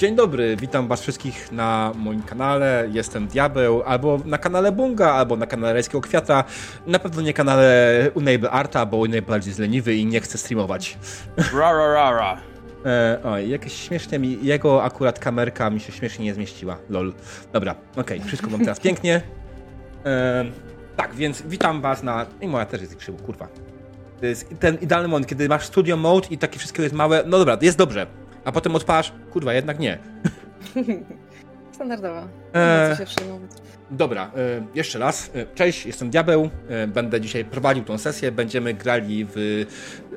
Dzień dobry, witam was wszystkich na moim kanale. Jestem Diabeł, albo na kanale Bunga, albo na kanale Rajskiego Kwiata. Na pewno nie kanale Unable Arta, bo Unable bardziej jest leniwy i nie chce streamować. Ra, ra, ra, ra. E, oj, jakieś śmiesznie mi, jego akurat kamerka mi się śmiesznie nie zmieściła, lol. Dobra, okej, wszystko mam teraz pięknie. E, tak, więc witam was na... I moja też jest krzywo, kurwa. To jest ten idealny moment, kiedy masz studio mode i takie wszystko jest małe. No dobra, jest dobrze. A potem odpalasz, kurwa, jednak nie. Standardowo. Eee. Co się. Dobra, e, jeszcze raz. E, Cześć, jestem Diabeł. E, Będę dzisiaj prowadził tą sesję. Będziemy grali w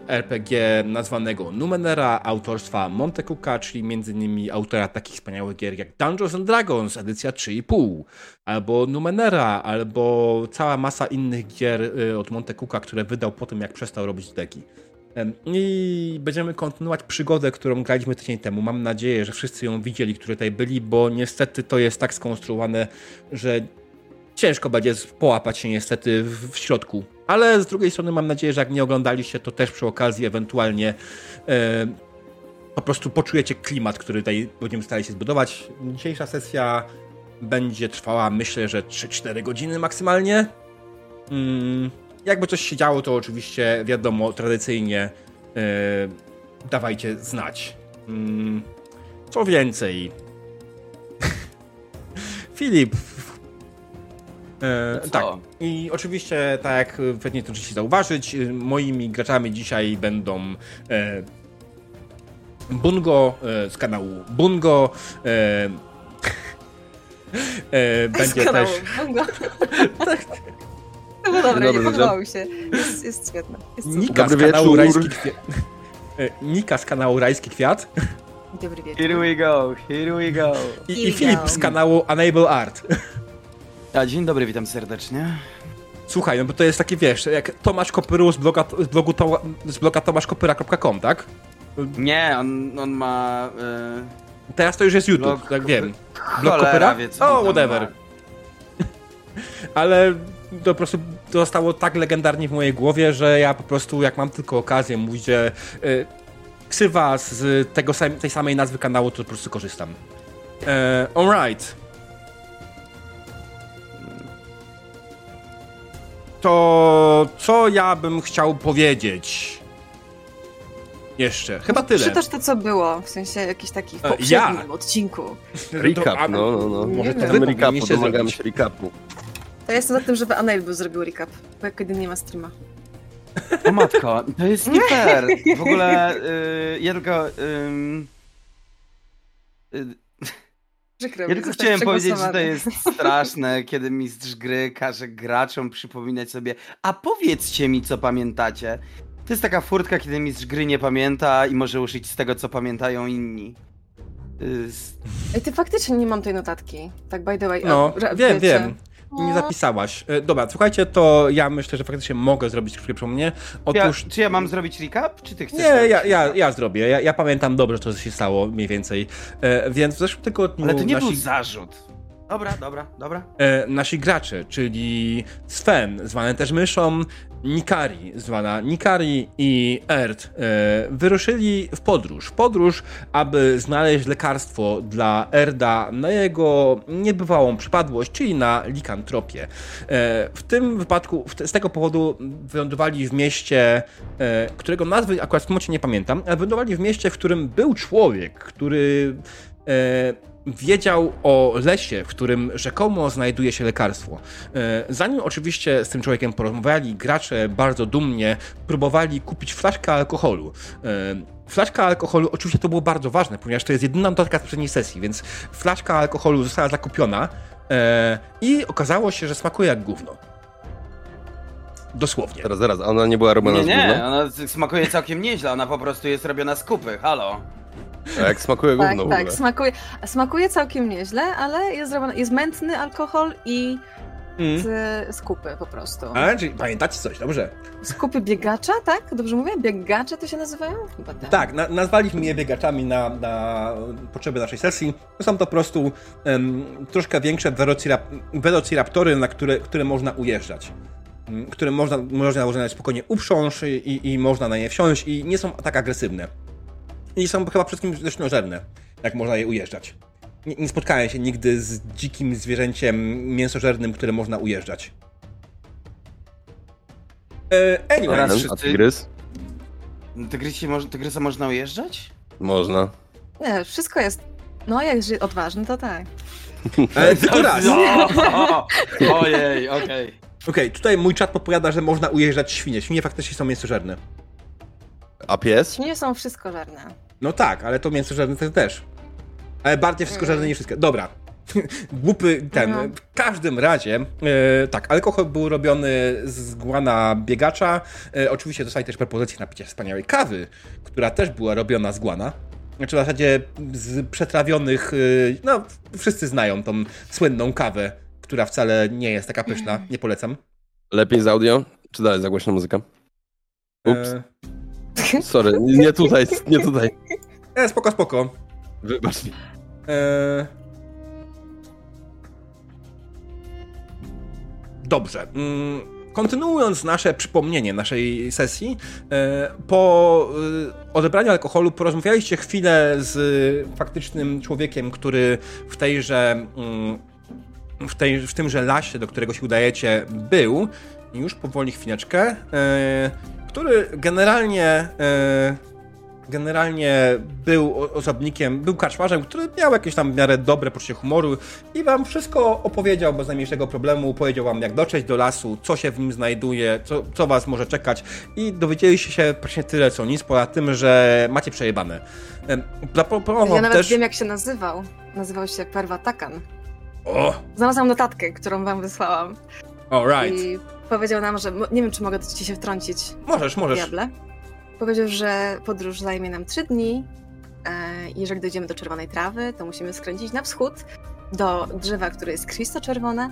RPG nazwanego Numenera autorstwa Montecooka, czyli m.in. autora takich wspaniałych gier jak Dungeons and Dragons, edycja 3,5, albo Numenera, albo cała masa innych gier e, od Montecooka, które wydał po tym, jak przestał robić deki. I będziemy kontynuować przygodę, którą graliśmy tydzień temu. Mam nadzieję, że wszyscy ją widzieli, którzy tutaj byli, bo niestety to jest tak skonstruowane, że ciężko będzie połapać się niestety w środku. Ale z drugiej strony mam nadzieję, że jak nie oglądaliście, to też przy okazji ewentualnie e, po prostu poczujecie klimat, który tutaj będziemy starali się zbudować. Dzisiejsza sesja będzie trwała myślę, że 3-4 godziny maksymalnie. Mm, jakby coś się działo, to oczywiście wiadomo, tradycyjnie e, dawajcie znać. Mm, co więcej. Filip. E, Co? tak. I oczywiście, tak jak pewnie to oczywiście zauważyć, y, moimi graczami dzisiaj będą e, Bungo e, z kanału Bungo. E, e, będzie Z kanału też. Bongo. Było dobre, Dobry nie podobało mi się. Jest, jest świetne. Jest. Nika z Dobry kanału wieczór. Rajski Kwiat. E, Nika z kanału Rajski Kwiat Dobry wieczór. Here we go, here we go. i, i Here Filip go. z kanału Unable Art. A, dzień dobry, witam serdecznie. Słuchaj, no bo to jest taki, wiesz, jak Tomasz Kopyru z, bloga, z blogu to, z bloga tomaszkopyra.com, tak? Nie, on, on ma... E, Teraz to już jest YouTube, Blog tak wiem. Blog Kopyra? O, tam whatever. ma. Ale to po prostu zostało tak legendarnie w mojej głowie, że ja po prostu, jak mam tylko okazję mówić, że y, ksywa z tego, tej samej nazwy kanału, to po prostu korzystam. E, alright. To co ja bym chciał powiedzieć? Jeszcze. Chyba tyle. Czytasz to, co było, w sensie jakiś taki w E, poprzednim ja. odcinku. Recap, no, no, no. Może to wiem. wy Recapu, powinniście domagamy się recapu. To ja jestem za tym, żeby Anel zrobił recap, bo kiedy nie ma streama. O matko, to jest nie fair. W ogóle y, ja tylko... ym, y, Przykro ja mi, tylko zostać chciałem powiedzieć, że to przegłosowany. jest straszne, kiedy mistrz gry każe graczom przypominać sobie a powiedzcie mi, co pamiętacie. To jest taka furtka, kiedy mistrz gry nie pamięta i może użyć z tego, co pamiętają inni. Y, s- Ej, ty faktycznie nie mam tej notatki. Tak by the way. No, że- wiem, wiecie. wiem. Nie zapisałaś. E, Dobra, słuchajcie, to ja myślę, że faktycznie mogę zrobić krótkie przypomnienie. Ja, Otóż. czy ja mam zrobić recap, czy ty chcesz Nie, ja, ja, ja zrobię. Ja, ja pamiętam dobrze, co się stało mniej więcej. E, więc w zeszłym tygodniu Ale to nie nasi, był zarzut. Dobra, dobra, dobra. e, nasi gracze, czyli Sven, zwany też myszą, Nikari, zwana Nikari i Erd, e, wyruszyli w podróż. W podróż, aby znaleźć lekarstwo dla Erda na jego niebywałą przypadłość, czyli na likantropię. E, w tym wypadku, w te, z tego powodu wylądowali w mieście, e, którego nazwy akurat w tym momencie nie pamiętam, ale wylądowali w mieście, w którym był człowiek, który e, wiedział o lesie, w którym rzekomo znajduje się lekarstwo. E, Zanim oczywiście z tym człowiekiem porozmawiali, gracze bardzo dumnie próbowali kupić flaszkę alkoholu. E, Flaszka alkoholu, oczywiście to było bardzo ważne, ponieważ to jest jedyna notatka z poprzedniej sesji, więc flaszka alkoholu została zakupiona e, i okazało się, że smakuje jak gówno. Dosłownie. Zaraz, zaraz, ona nie była robiona Nie, z nie, gówno? ona smakuje całkiem nieźle, ona po prostu jest robiona z kupy, halo. A jak smakuje Tak, gówno tak, smakuje, smakuje całkiem nieźle, ale jest, zrobiony, jest mętny alkohol i Mm. z, z kupy po prostu. A, czyli pamiętacie coś, dobrze. Z kupy biegacza, tak? Dobrze mówię? Biegacze to się nazywają? Chyba tak. Tak, na, nazwaliśmy je biegaczami na, na potrzeby naszej sesji. To są to po prostu em, troszkę większe velocirap- velociraptory, na które, które można ujeżdżać. Mm, Które można, można, można spokojnie uprząż i, i można na nie wsiąść i nie są tak agresywne. I są chyba przede wszystkim zresztą żerne. jak można je ujeżdżać. Nie, nie spotkałem się nigdy z dzikim zwierzęciem mięsożernym, które można ujeżdżać. E, anyway, Teraz A wszyscy- tygrys? Tygrysie, moż- Tygrysa można ujeżdżać? Można. Nie, wszystko jest. No, jak jest odważny, to tak. e, tylko raz. No! Ojej, okej. Okej, tutaj mój czat podpowiada, że można ujeżdżać świnie. Świnie faktycznie są mięsożerne. A pies? Nie są wszystko żerne. No tak, ale to mięsożerne to też. Ale bardziej wszystko niż wszystkie. Dobra. Głupy ten. Mhm. W każdym razie, e, tak, alkohol był robiony z guana biegacza. E, oczywiście dostali też propozycję na picie wspaniałej kawy, która też była robiona z guana. Znaczy w zasadzie z przetrawionych, e, no wszyscy znają tą słynną kawę, która wcale nie jest taka pyszna, nie polecam. Lepiej z audio? Czy dalej za głośna muzyka? Ups, E, sorry, nie tutaj, nie tutaj. e, spoko, spoko. Wybacz mi. E... Dobrze. Mm, Kontynuując nasze przypomnienie naszej sesji, e, po e, odebraniu alkoholu porozmawialiście chwilę z faktycznym człowiekiem, który w tejże mm, w, tej, w tymże lasie, do którego się udajecie, był. Już powoli chwileczkę. E, który generalnie e, generalnie był osobnikiem, był kaczmarzem, który miał jakieś tam w miarę dobre poczucie humoru i wam wszystko opowiedział bez najmniejszego problemu, powiedział wam jak dotrzeć do lasu, co się w nim znajduje, co, co was może czekać i dowiedzieliście się praktycznie tyle co nic, poza tym, że macie przejebane. Em, Zaproponował Ja nawet też... wiem, jak się nazywał. Nazywał się Perwatakan. O, Znalazłam notatkę, którą wam wysłałam. alright. I powiedział nam, że. Nie wiem, czy mogę ci się wtrącić, Możesz, możesz. diable. Powiedział, że podróż zajmie nam trzy dni. E, jeżeli dojdziemy do czerwonej trawy, to musimy skręcić na wschód do drzewa, które jest krwisto-czerwone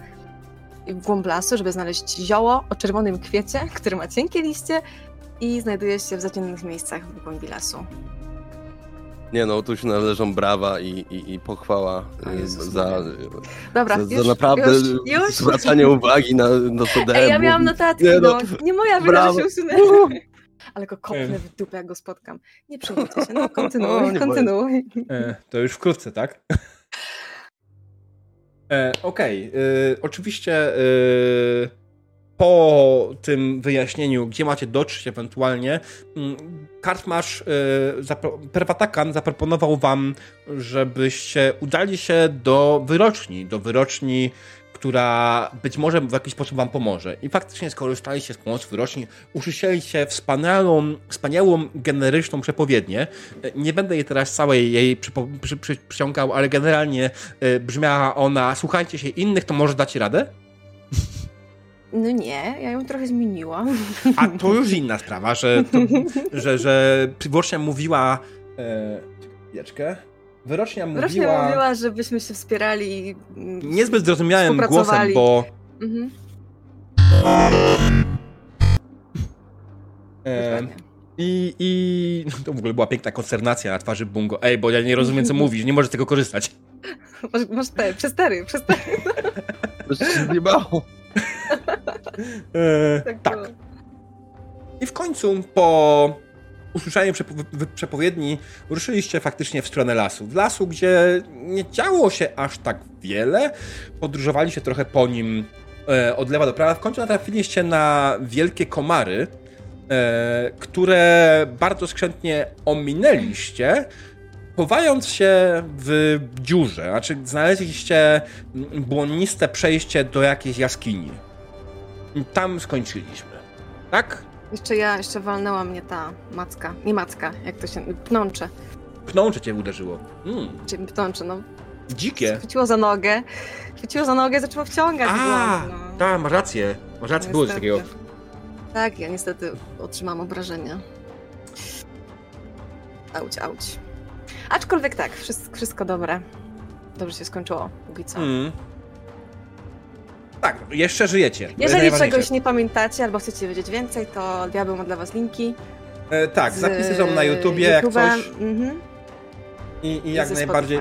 i w głąb lasu, żeby znaleźć zioło o czerwonym kwiecie, które ma cienkie liście i znajduje się w zacienionych miejscach w głębi lasu. Nie no, tu się należą brawa i, i, i pochwała O y, Jezus za. Dobra, za, już, za naprawdę już, już. zwracanie uwagi na, na to Ej, ja DM. miałam notatki, Nie, no. no, Nie moja wina, że się usunęłam. Ale go kopnę w dupę, jak go spotkam. Nie przejmujcie się, no O, kontynuuj, nie kontynuuj. E, to już wkrótce, tak? E, Okej, e, oczywiście e, po tym wyjaśnieniu, gdzie macie dotrzeć ewentualnie, mm, kartmasz e, zapro- Perwatakan zaproponował wam, żebyście udali się do wyroczni, do wyroczni, która być może w jakiś sposób wam pomoże. I faktycznie skorzystaliście z pomocy wyroczni, usłyszeliście wspaniałą, wspaniałą generyczną przepowiednię. E, Nie będę jej teraz całej jej przyciągał, ale generalnie e, brzmiała ona, słuchajcie się innych, to może dacie radę? No nie, ja ją trochę zmieniłam. A to już inna sprawa, że, to, że, że wyrocznia mówiła. E, chwileczkę. Wyrocznia mówiła. mówiła, żebyśmy się wspierali Niezbyt zrozumiałym głosem, bo. Mhm, E. I, I to w ogóle była piękna konsternacja na twarzy Bungo. Ej, bo ja nie rozumiem, co mówisz, nie możesz tego korzystać. Masz, masz te, przestery, przestery. To się zjebało. E, Tak, tak. I w końcu po usłyszeniu przepo- przepowiedni ruszyliście faktycznie w stronę lasu. W lasu, gdzie nie działo się aż tak wiele, podróżowaliście trochę po nim e, od lewa do prawa. W końcu natrafiliście na wielkie komary, e, które bardzo skrzętnie ominęliście, chowając się w dziurze. Znaczy, znaleźliście błoniste przejście do jakiejś jaskini. Tam skończyliśmy. Tak? Jeszcze ja, jeszcze walnęła mnie ta macka. Nie macka, jak to się... Pnącze. Pnącze cię uderzyło. Mm, Czy pnącze, no. dzikie. Chwyciło za nogę. Chwyciło za nogę, zaczęło wciągać A, no. tak, masz rację. Masz rację, było coś takiego. Tak, ja niestety otrzymałam obrażenia. Auć, auć. Aczkolwiek tak, wszystko, wszystko dobre. Dobrze się skończyło, póki co. Mm. Tak, jeszcze żyjecie. Jeżeli czegoś nie pamiętacie albo chcecie wiedzieć więcej, to Diabeł ma dla was linki. E, tak, z zapisy są na YouTubie, jak YouTube'a, coś. Mhm, I, i i jak najbardziej.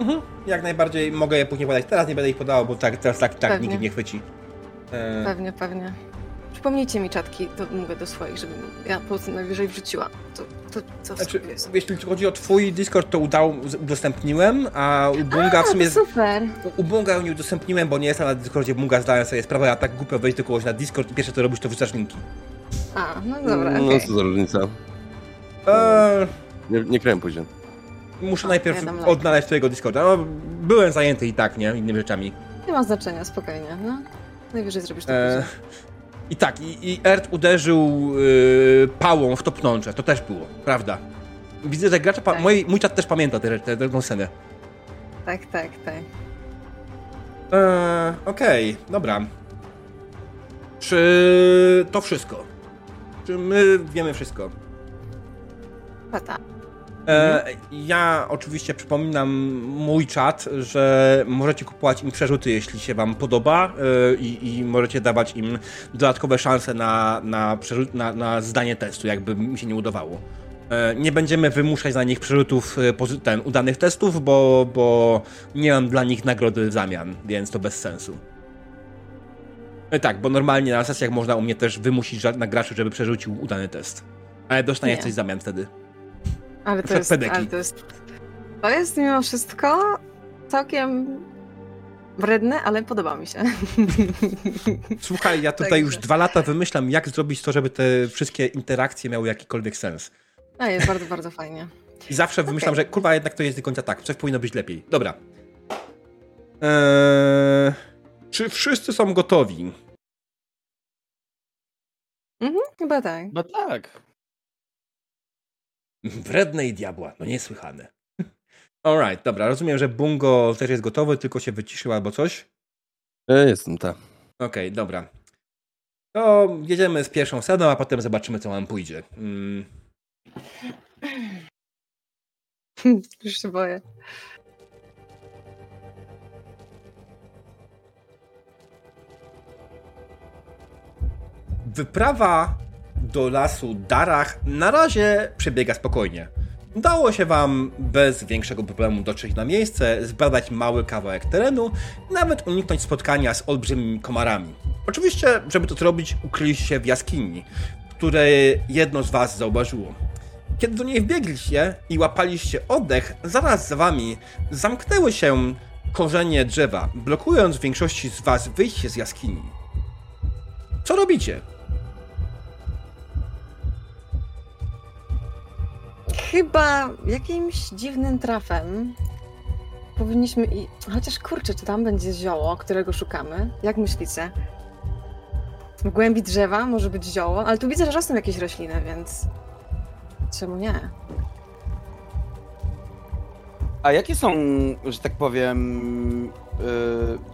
Mhm, jak najbardziej mogę je później podać. Teraz nie będę ich podawał, bo tak, teraz tak, tak Pewnie. nikt nie chwyci. E, Pewnie, pewnie. Przypomnijcie mi czatki, to mówię do swoich, żebym ja po prostu najwyżej wrzuciła. To, to co w Znaczy, sobie jest. jeśli chodzi o twój Discord, to udał, udostępniłem, a u Bunga w A, sumie... to super. U Bunga ją nie udostępniłem, bo nie jestem na Discordzie. Bunga zdałem sobie sprawę, a tak głupio wejść do kogoś na Discord i pierwsze co robisz, to wrzucasz linki. A, no dobra, No okej. co za różnica. Eee, Nie, nie kręłem później. muszę A, najpierw ja odnaleźć twojego Discorda. No, byłem zajęty i tak, nie? Innymi rzeczami. Nie ma znaczenia, spokojnie, no. Najwyżej zrobisz to Eee, później. I tak, i, i Ert uderzył yy, pałą w to pnącze. To też było, prawda? Widzę, że gracza. Pa- Tak. mój, mój czat też pamięta tę tę- tę scenę. Tak, tak, tak. Eee, Okej, dobra. Czy to wszystko? Czy my wiemy wszystko? Pata. E, ja oczywiście przypominam mój czat, że możecie kupować im przerzuty, jeśli się wam podoba e, i, i możecie dawać im dodatkowe szanse na, na, przerzut, na, na zdanie testu, jakby mi się nie udawało. E, nie będziemy wymuszać na nich przerzutów ten, udanych testów, bo, bo nie mam dla nich nagrody w zamian, więc to bez sensu. Tak, bo normalnie na sesjach można u mnie też wymusić na graczu, żeby przerzucił udany test. Ale dostaniesz Nie. coś w zamian wtedy. Ale to jest, ale to jest... To jest mimo wszystko całkiem wredne, ale podoba mi się. Słuchaj, ja tutaj Także. już dwa lata wymyślam, jak zrobić to, żeby te wszystkie interakcje miały jakikolwiek sens. A jest bardzo, bardzo fajnie. I zawsze wymyślam, Okej. że kurwa, jednak to jest do końca tak, coś powinno być lepiej. Dobra. Eee, czy wszyscy są gotowi? Mhm, chyba tak. No tak. Wredne i diabła, no niesłychane. Alright, dobra, rozumiem, że Bungo też jest gotowy, tylko się wyciszył albo coś. Ja jestem, tak. Okej, dobra. To jedziemy z pierwszą sceną, a potem zobaczymy, co nam pójdzie. Mm. Już się boję. Wyprawa do lasu Darach na razie przebiega spokojnie. Udało się wam bez większego problemu dotrzeć na miejsce, zbadać mały kawałek terenu, nawet uniknąć spotkania z olbrzymimi komarami. Oczywiście, żeby to zrobić, ukryliście się w jaskini, której jedno z was zauważyło. Kiedy do niej wbiegliście i łapaliście oddech, zaraz za wami zamknęły się korzenie drzewa, blokując większości z was wyjście z jaskini. Co robicie? Chyba jakimś dziwnym trafem powinniśmy i... Chociaż kurczę, czy tam będzie zioło, którego szukamy? Jak myślicie? W głębi drzewa może być zioło, ale tu widzę, że rosną jakieś rośliny, więc... Czemu nie? A jakie są, że tak powiem,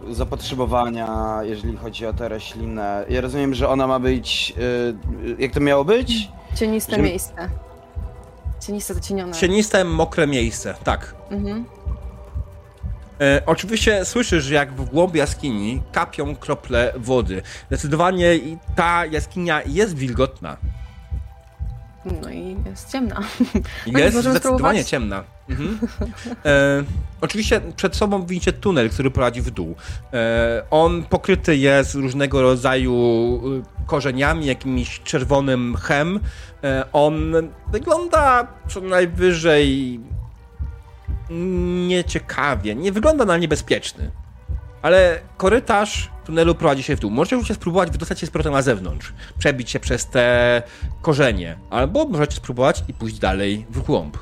yy, zapotrzebowania, jeżeli chodzi o tę roślinę? Ja rozumiem, że ona ma być. Yy, jak to miało być? Cieniste Żeby- miejsce. Cieniste, zacienione. Cieniste, mokre miejsce, tak. Mhm. E, oczywiście słyszysz, jak w głąb jaskini kapią krople wody. Zdecydowanie ta jaskinia jest wilgotna. No i jest ciemna. Jest zdecydowanie spróbować? ciemna. Mhm. E, oczywiście przed sobą widzicie tunel, który prowadzi w dół. E, on pokryty jest różnego rodzaju y, korzeniami, jakimś czerwonym mchem. E, on wygląda co najwyżej nieciekawie. Nie wygląda na niebezpieczny. Ale korytarz tunelu prowadzi się w dół. Możecie spróbować wydostać się z powrotem na zewnątrz. Przebić się przez te korzenie. Albo możecie spróbować i pójść dalej w głąb.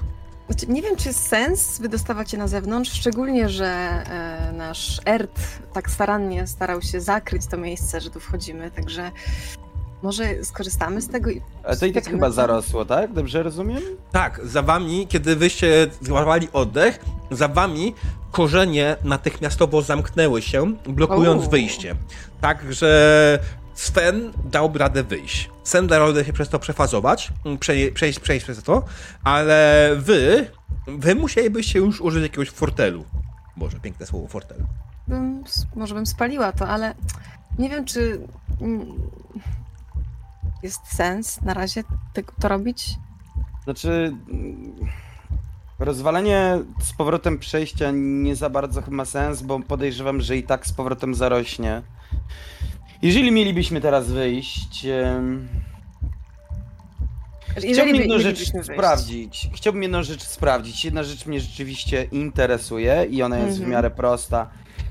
Znaczy, nie wiem, czy jest sens wydostawać się na zewnątrz, szczególnie, że e, nasz Ert tak starannie starał się zakryć to miejsce, że tu wchodzimy, także może skorzystamy z tego i... A to i tak chyba zarosło, tak? Dobrze rozumiem? Tak, za wami, kiedy wyście złapali oddech, za wami korzenie natychmiastowo zamknęły się, blokując O. wyjście. Także Sven dałby radę wyjść. Sven dał radę się przez to przefazować, prze, przejść, przejść przez to, ale wy, wy musielibyście już użyć jakiegoś fortelu. Boże, piękne słowo, fortel. Bym, może bym spaliła to, ale nie wiem, czy mm, jest sens na razie tego, to robić. Znaczy. Rozwalenie z powrotem przejścia nie za bardzo chyba ma sens, bo podejrzewam, że i tak z powrotem zarośnie. Jeżeli mielibyśmy teraz wyjść... Jeżeli Chciałbym by- jedną rzecz wyjść. sprawdzić. Chciałbym jedną rzecz sprawdzić. Jedna rzecz mnie rzeczywiście interesuje i ona jest w Mhm. miarę prosta.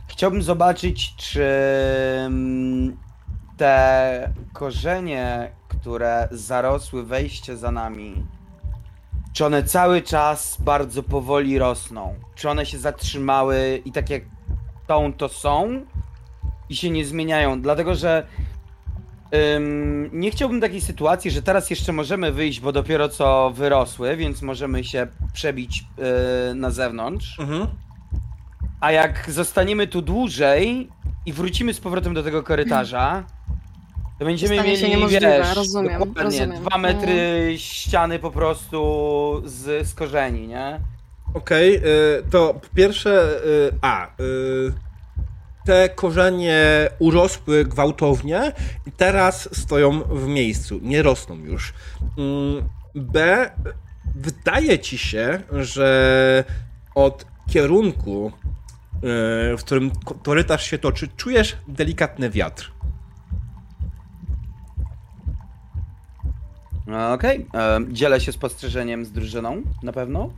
Chciałbym zobaczyć, czy te korzenie, które zarosły wejście za nami, czy one cały czas bardzo powoli rosną? Czy one się zatrzymały i tak jak tą to są i się nie zmieniają? Dlatego, że Ym, nie chciałbym takiej sytuacji, że teraz jeszcze możemy wyjść, bo dopiero co wyrosły, więc możemy się przebić yy, na zewnątrz. Mhm. A jak zostaniemy tu dłużej i wrócimy z powrotem do tego korytarza, to będziemy Stanie się mieli, niemożliwe, wiesz, rozumiem, dokładnie, rozumiem. dwa metry ściany po prostu z, z korzeni, nie? Okej, y, to po pierwsze, y, a, y, te korzenie urosły gwałtownie i teraz stoją w miejscu, nie rosną już. Mm, B, wydaje ci się, że od kierunku, y, w którym ko- korytarz się toczy, czujesz delikatny wiatr. Okej, em, dzielę się spostrzeżeniem z drużyną, na pewno.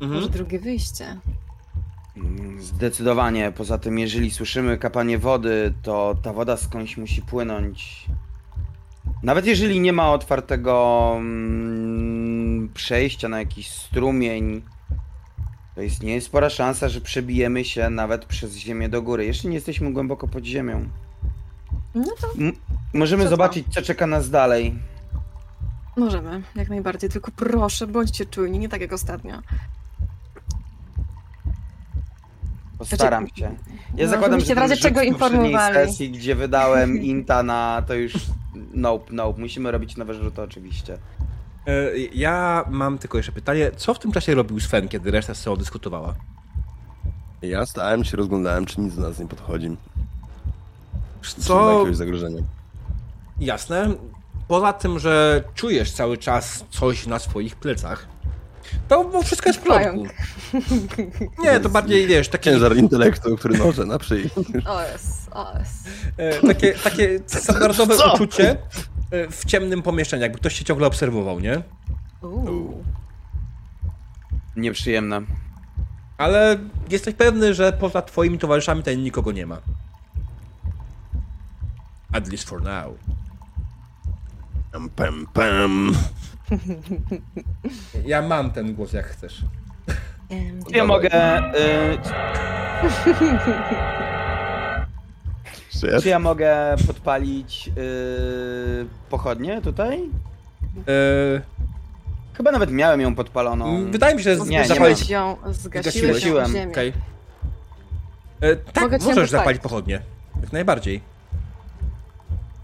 Mhm. Może drugie wyjście. Mm, Zdecydowanie. Poza tym, jeżeli słyszymy kapanie wody, to ta woda skądś musi płynąć. Nawet jeżeli nie ma otwartego mm, przejścia na jakiś strumień, to istnieje spora szansa, że przebijemy się nawet przez ziemię do góry. Jeszcze nie jesteśmy głęboko pod ziemią. No to M- możemy Co zobaczyć, co czeka nas dalej. Możemy, jak najbardziej. Tylko proszę, bądźcie czujni, nie tak jak ostatnio. Postaram Znaczy, się. Ja no, zakładam, żebyście że w razie czego informowali. sesji, gdzie wydałem Inta na to już nope, nope. Musimy robić nowe rzuty oczywiście. Y, Ja mam tylko jeszcze pytanie, co w tym czasie robił Sven, kiedy reszta z sobą dyskutowała? Ja stałem się, rozglądałem, czy nic do nas nie podchodzi. Czy nie ma Co jakiegoś zagrożenia. Jasne. Poza tym, że czujesz cały czas coś na swoich plecach, to bo wszystko jest w porządku. Nie, to bardziej, wiesz, takie, Ciężar intelektu, który noszę na szyi. O jest, o jest. e, takie, takie standardowe Co? uczucie e, w ciemnym pomieszczeniu, jakby ktoś się ciągle obserwował, nie? Uuu. Nieprzyjemne. Ale jesteś pewny, że poza twoimi towarzyszami tutaj nikogo nie ma. At least for now. Pam, pam, pam. Ja mam ten głos, jak chcesz. Ja mogę. Y, Czy ja czy ja mogę podpalić y, pochodnie tutaj? E, Chyba nawet miałem ją podpaloną. wydaje mi się, że Nie, nie zapalić... Zgasiłeś ją, zgasiłeś ją. Okej. Tak, Mogę możesz zapalić pochodnie. Jak najbardziej.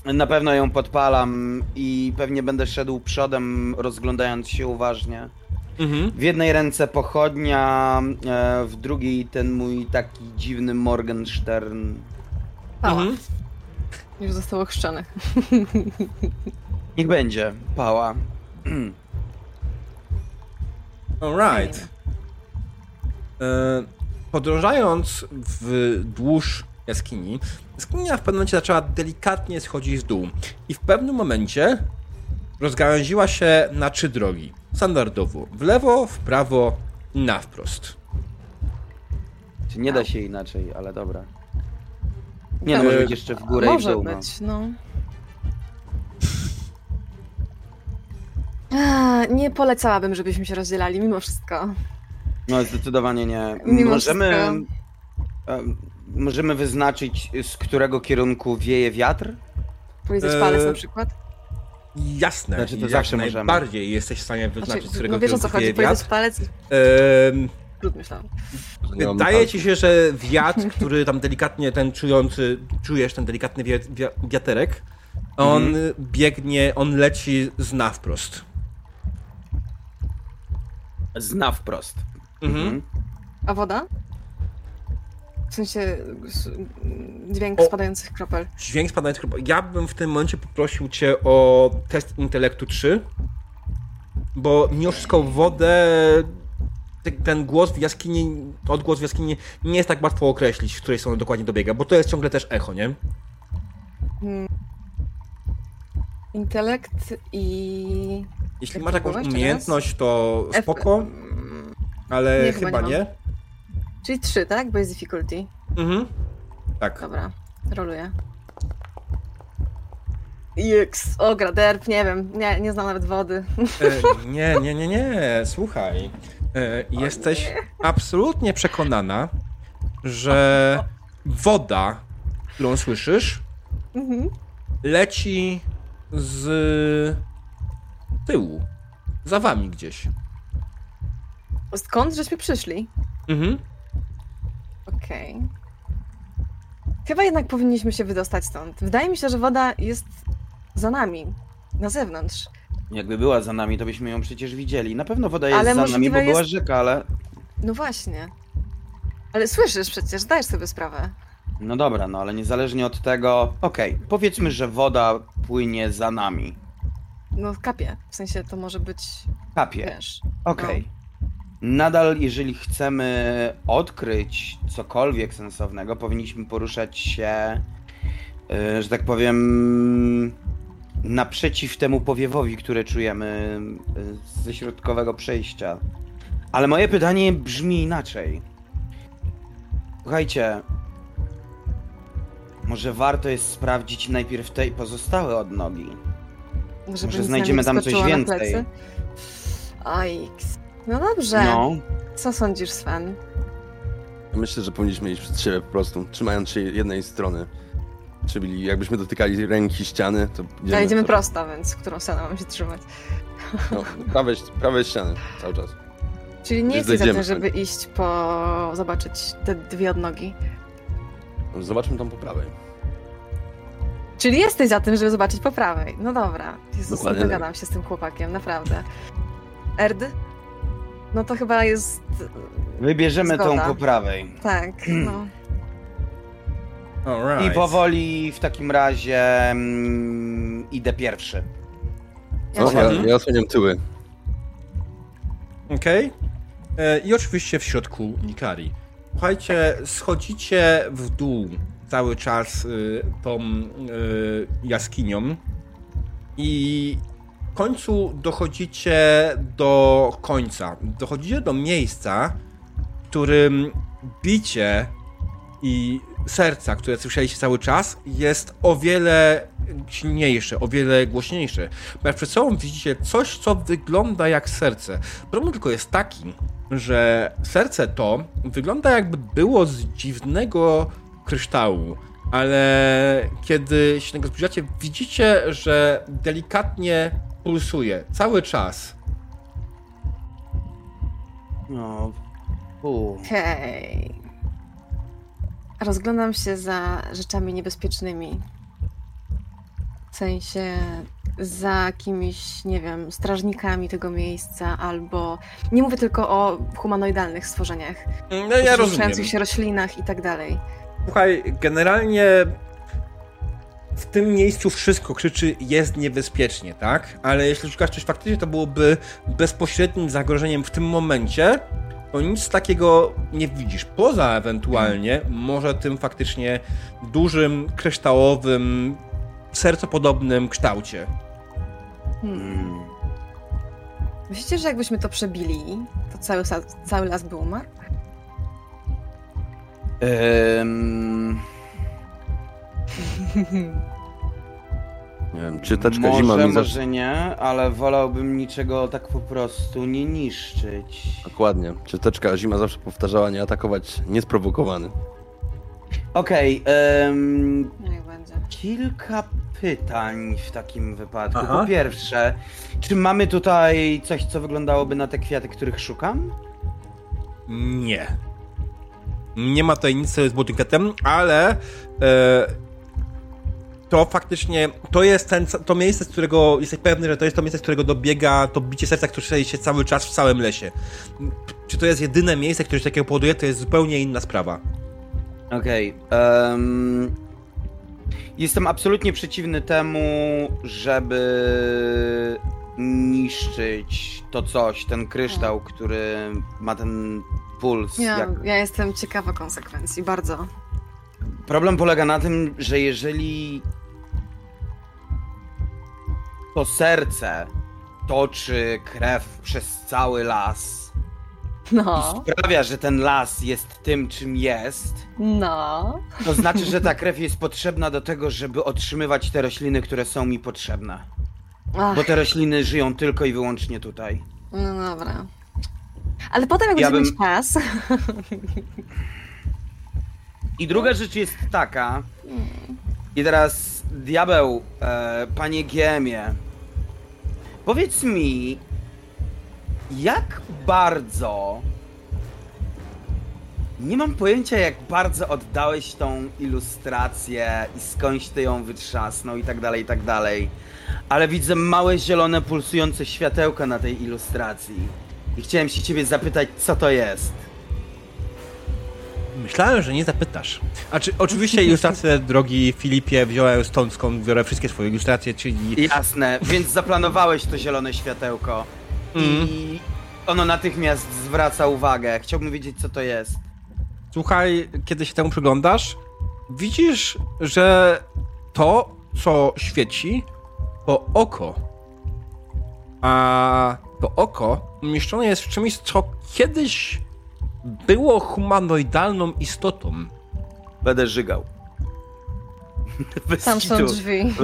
Na pewno ją podpalam i pewnie będę szedł przodem, rozglądając się uważnie. Mhm. W jednej ręce pochodnia, e, w drugiej ten mój taki dziwny Morgenstern. Pała. Mhm. Już został ochrzczony. Niech będzie, pała. Alright. E, Podążając wzdłuż jaskini, jaskinia w pewnym momencie zaczęła delikatnie schodzić w dół. I w pewnym momencie rozgałęziła się na trzy drogi. Standardowo. W lewo, w prawo i na wprost. Czy nie da się inaczej, ale dobra. Nie, Tak. no, może być jeszcze w górę Może i w dół. No. być, no. Nie polecałabym, żebyśmy się rozdzielali, mimo wszystko. no, zdecydowanie nie. Mimo Możemy, wszystko. Em, możemy wyznaczyć, z którego kierunku wieje wiatr? Powiedzieć Eee, palec na przykład. Jasne, Znaczy, to jak zawsze możemy. najbardziej jesteś w stanie wyznaczyć, z Znaczy, którego no wiesz o co kierunku chodzi, wieje powiedzieć wiatr. palec. Mam Wydaje ci się, że wiatr, który tam delikatnie ten czujący, czujesz ten delikatny wi- wi- wiaterek, on Mhm. biegnie, on leci z na wprost. Zna wprost. Mhm. A woda? W sensie dźwięk O. spadających kropel. Dźwięk spadający kropel. Ja bym w tym momencie poprosił cię o test intelektu 3, bo mimo wszystko wodę, te- ten głos w jaskini, odgłos w jaskini nie jest tak łatwo określić, w której strony dokładnie dobiega, bo to jest ciągle też echo, nie? Hmm. Intelekt i... Jeśli masz jakąś umiejętność, to spoko, ale Nie, chyba chyba nie nie. Czyli trzy, tak? Base difficulty. Mhm. Tak. Dobra, roluję. Jeks, ogra, derp, nie wiem, nie, nie znam nawet wody. E, nie, nie, nie, nie. Słuchaj. E, jesteś absolutnie przekonana, że woda, którą słyszysz, Mhm. leci z tyłu. Za wami gdzieś. Skąd żeśmy przyszli? Mhm. Okej. Chyba jednak powinniśmy się wydostać stąd. Wydaje mi się, że woda jest za nami, na zewnątrz. Jakby była za nami, to byśmy ją przecież widzieli. Na pewno woda jest Ale za nami, bo była jest- rzeka, ale... No właśnie. Ale słyszysz przecież, zdajesz sobie sprawę. No dobra, no ale niezależnie od tego... Okej, powiedzmy, że woda płynie za nami. No kapie, w sensie to może być, Kapie. wiesz... Okej. Nadal, jeżeli chcemy odkryć cokolwiek sensownego, powinniśmy poruszać się, y, że tak powiem, naprzeciw temu powiewowi, które czujemy y, ze środkowego przejścia. Ale moje pytanie brzmi inaczej. Słuchajcie, może warto jest sprawdzić najpierw te pozostałe odnogi. Żeby Może znajdziemy tam coś więcej. plecy. No dobrze. No, Co sądzisz, Sven? Myślę, że powinniśmy iść przed siebie po prostu, trzymając się jednej strony. Czyli jakbyśmy dotykali ręki ściany, to idziemy, Ja idziemy to- prosto, więc którą stronę mam się trzymać. No, prawej, prawej ściany cały czas. Czyli nie jesteś za tym, żeby iść po... zobaczyć te dwie odnogi. Zobaczmy tam po prawej. Czyli jesteś za tym, żeby zobaczyć po prawej. No dobra. Jezus, nie Dokładnie tak. dogadam się z tym chłopakiem, naprawdę. Erd? No to chyba jest... wybierzemy tą Zgoda. po prawej. Tak, no. I powoli w takim razie mm, idę pierwszy. Ja ja, ja osłaniam tyły. Okej. E, I oczywiście w środku Nikari. Słuchajcie, schodzicie w dół cały czas y, tą y, jaskinią i końcu dochodzicie do końca. Dochodzicie do miejsca, w którym bicie i serca, które słyszeliście cały czas, jest o wiele silniejsze, o wiele głośniejsze. Ponieważ przed sobą widzicie coś, co wygląda jak serce. Problem tylko jest taki, że serce to wygląda jakby było z dziwnego kryształu, ale kiedy się tego zbliżacie, widzicie, że delikatnie pulsuje cały czas. No. Okej. Rozglądam się za rzeczami niebezpiecznymi. W sensie za kimś, nie wiem, strażnikami tego miejsca, albo. Nie mówię tylko o humanoidalnych stworzeniach. No ja rozumiem. Się roślinach i tak dalej. Słuchaj, generalnie w tym miejscu wszystko krzyczy jest niebezpiecznie, tak? Ale jeśli szukasz coś faktycznie, to byłoby bezpośrednim zagrożeniem w tym momencie, to nic takiego nie widzisz. Poza ewentualnie może tym faktycznie dużym, kryształowym, sercopodobnym kształcie. Hmm. Mm. Myślicie, że jakbyśmy to przebili, to cały, cały las by umarł? Ym, Nie wiem, czy teczka może, zima mi może zacznie... nie, ale wolałbym niczego tak po prostu nie niszczyć. Dokładnie. Czy teczka zima zawsze powtarzała nie atakować niesprowokowany. Okej, ym, Niech będzie. kilka pytań w takim wypadku. Aha. Po pierwsze, czy mamy tutaj coś, co wyglądałoby na te kwiaty, których szukam? Nie. Nie ma tutaj nic z budynketem, ale e, to faktycznie to jest ten, to miejsce, z którego jesteś pewny, że to jest to miejsce, z którego dobiega to bicie serca, które słyszy się cały czas w całym lesie. Czy to jest jedyne miejsce, które się takiego powoduje, to jest zupełnie inna sprawa. Okej. em, jestem absolutnie przeciwny temu, żeby niszczyć to coś, ten kryształ, który ma ten puls. Ja, Jak... ja jestem ciekawa konsekwencji, bardzo. Problem polega na tym, że jeżeli to serce toczy krew przez cały las i No, sprawia, że ten las jest tym, czym jest, no. to znaczy, że ta krew jest potrzebna do tego, żeby otrzymywać te rośliny, które są mi potrzebne. Ach, Bo te rośliny żyją tylko i wyłącznie tutaj. no dobra. Ale potem jak Ja będziemy bym- czas... I druga rzecz jest taka. I teraz diabeł, e, panie Giemie, powiedz mi, jak bardzo. Nie mam pojęcia, jak bardzo oddałeś tą ilustrację i skądś ty ją wytrzasnął i tak dalej, i tak dalej. Ale widzę małe zielone pulsujące światełko na tej ilustracji. I chciałem się ciebie zapytać, co to jest. Myślałem, że nie zapytasz. A czy, oczywiście ilustrację, drogi Filipie, wziąłem stąd, skąd biorę wszystkie swoje ilustracje, czyli Jasne, więc zaplanowałeś to zielone światełko. I ono natychmiast zwraca uwagę. Chciałbym wiedzieć, co to jest. Słuchaj, kiedy się temu przyglądasz, widzisz, że to, co świeci, to oko. A to oko umieszczone jest w czymś, co kiedyś było humanoidalną istotą. Będę żygał. Bez Tam są kitu. drzwi.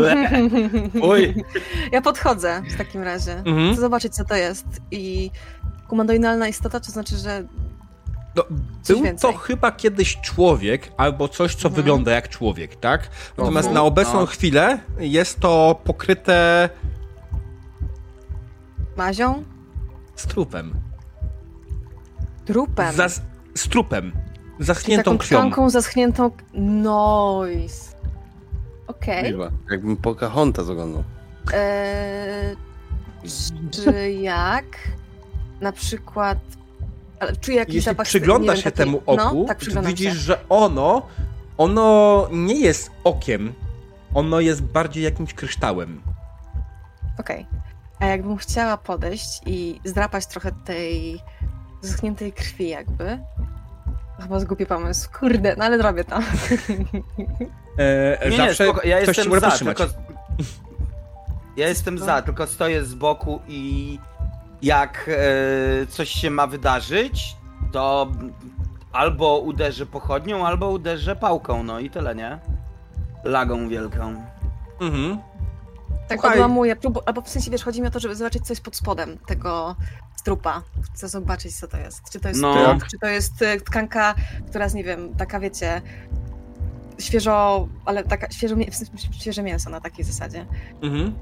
Oj, Ja podchodzę w takim razie. Mhm. Chcę zobaczyć, co to jest. I humanoidalna istota, to znaczy, że No, Coś był więcej. to chyba kiedyś człowiek, albo coś, co Mhm. wygląda jak człowiek, tak? Natomiast Mhm. na obecną No. chwilę jest to pokryte mazią, strupem. Trupem. Zas- strupem. Czyli Zaschniętą taką krwią. zaschniętą. Noise. Okej. Liczba. Jakbym Pocahontas oglądał. Eee, czy jak na przykład. Ale czuję jakiś Jeśli zapach. przyglądasz nie wiem, się taki- temu oku, no, tak widzisz, się. że ono, ono nie jest okiem. Ono jest bardziej jakimś kryształem. Okej. A jakbym chciała podejść i zdrapać trochę tej zaschniętej krwi, jakby. Chyba zgubię pomysł. Kurde, no ale zrobię to. E, nie, nie, zawsze spoko. Ja ktoś jestem za, tylko... Ja jestem za, tylko stoję z boku i jak e, coś się ma wydarzyć, to albo uderzę pochodnią, albo uderzę pałką, no i tyle, nie? Lagą wielką. Mhm. Tak Słuchaj. odłamuję. Próbu- albo w sensie wiesz, chodzi mi o to, żeby zobaczyć, co jest pod spodem tego strupa. Chcę zobaczyć, co to jest. Czy to jest No. czy to jest e, tkanka, która jest, nie wiem, taka wiecie. Świeżo, ale taka świeżo, w sensie świeże mięso na takiej zasadzie. Mhm.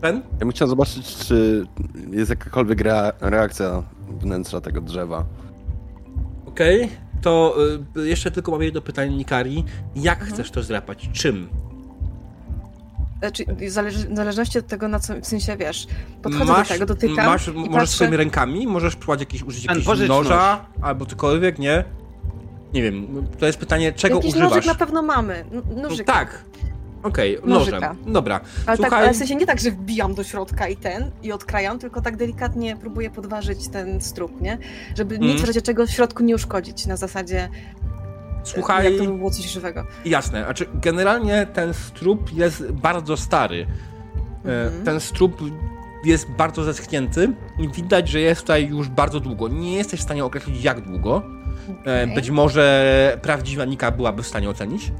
Ten? Ja bym chciał zobaczyć, czy jest jakakolwiek rea- reakcja wnętrza tego drzewa. Okej. To y, jeszcze tylko mam jedno pytanie, Nikari. Jak Mhm. chcesz to zdrapać? Czym? Znaczy, zależy, w zależności od tego, na co, w sensie, wiesz, podchodzę masz, do tego, dotykam Masz, i możesz patrzę, swoimi rękami, możesz próbować jakieś, użyć jakiegoś noża, albo cokolwiek, nie? Nie wiem, to jest pytanie, czego jakiś używasz? nożyk na pewno mamy, n- No nożyka. tak. Okej, Nożyka. nożem. Dobra. Ale, Słuchaj, tak, ale w sensie nie tak, że wbijam do środka i ten, i odkrajam, tylko tak delikatnie próbuję podważyć ten strup, nie? Żeby Mm. nic w razie czego w środku nie uszkodzić, na zasadzie, słuchaj, jak to by było coś żywego. jasne. Znaczy, generalnie ten strup jest bardzo stary. E, Mhm. Ten strup jest bardzo zeschnięty i widać, że jest tutaj już bardzo długo. Nie jesteś w stanie określić jak długo. E, Okej. Być może prawdziwa Nika byłaby w stanie ocenić.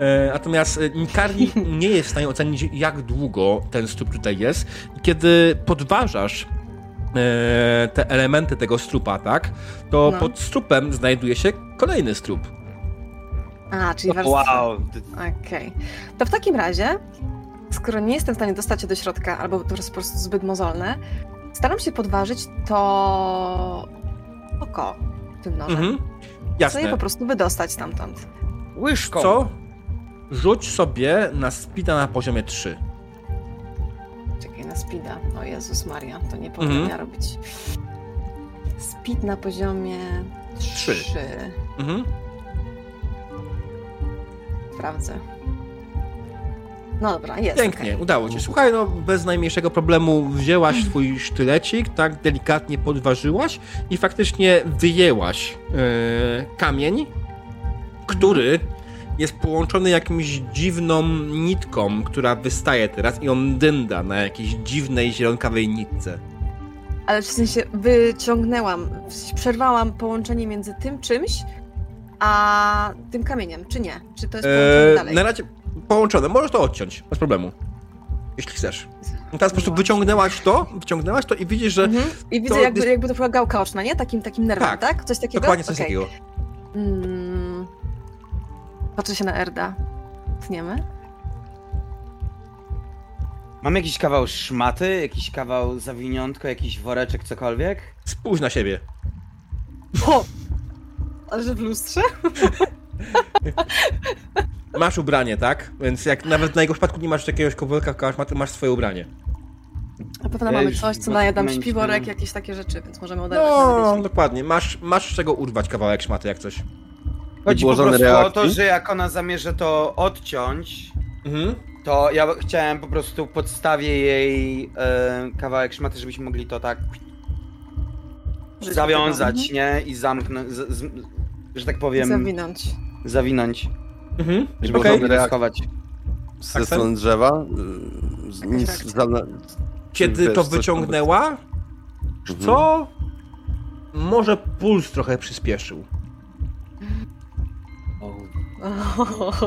E, Natomiast Nikari nie jest w stanie ocenić, jak długo ten strup tutaj jest. Kiedy podważasz te elementy tego strupa, tak, to No. pod strupem znajduje się kolejny strup. A, czyli warstwa. Wow. Okej. To w takim razie, skoro nie jestem w stanie dostać się do środka, albo to jest po prostu zbyt mozolne, staram się podważyć to oko tym nożem. Mhm. Chcę je po Jasne. prostu wydostać stamtąd. Łyżką. Co? Rzuć sobie na speeda na poziomie 3. Na speeda. O Jezus Maria, to nie powinna Mhm. robić. Speed na poziomie Trzy. 3. Mhm. Sprawdzę. No dobra, jest. Pięknie, okej. udało ci. Słuchaj, no bez najmniejszego problemu wzięłaś swój sztylecik, tak delikatnie podważyłaś i faktycznie wyjęłaś e, kamień, który jest połączony jakimś dziwną nitką, która wystaje teraz i on dynda na jakiejś dziwnej zielonkawej nitce. Ale w sensie wyciągnęłam, przerwałam połączenie między tym czymś, a tym kamieniem, czy nie? Czy to jest połączone Eee, dalej? na razie połączone, możesz to odciąć, bez problemu. Jeśli chcesz. Teraz po prostu wyciągnęłaś to, wyciągnęłaś to i widzisz, że Mhm. I widzę to jakby, jest- jakby to była gałka oczna, nie? Takim, takim nerwem, Tak. tak? Coś takiego? dokładnie coś Okej. takiego. Mm. Patrzę się na Erda. Tniemy? Mam jakiś kawał szmaty, jakiś kawał zawiniątko, jakiś woreczek, cokolwiek? Spójrz na siebie. O! Ale że w lustrze? Masz ubranie, tak? Więc jak nawet na jego przypadku nie masz jakiegoś kowalka, masz, masz swoje ubranie. Na pewno Ja mamy już coś, co w daje nam momencie- śpiworek, jakieś takie rzeczy, więc możemy oderwać No, jeśli- dokładnie. Masz, masz z czego urwać kawałek szmaty, jak coś. Chodzi po prostu o reakcji? to, że jak ona zamierza to odciąć, Mhm. to ja chciałem po prostu podstawię jej e, kawałek szmaty, żebyśmy mogli to tak zawiązać, tego. nie? I zamknąć, z, z, że tak powiem, Zawinąć. zawinąć, Mhm. żeby okay. mogli schować. Ze Tak, strony drzewa. Nic. Kiedy wiesz, to wyciągnęła, Mhm. co? Może puls trochę przyspieszył.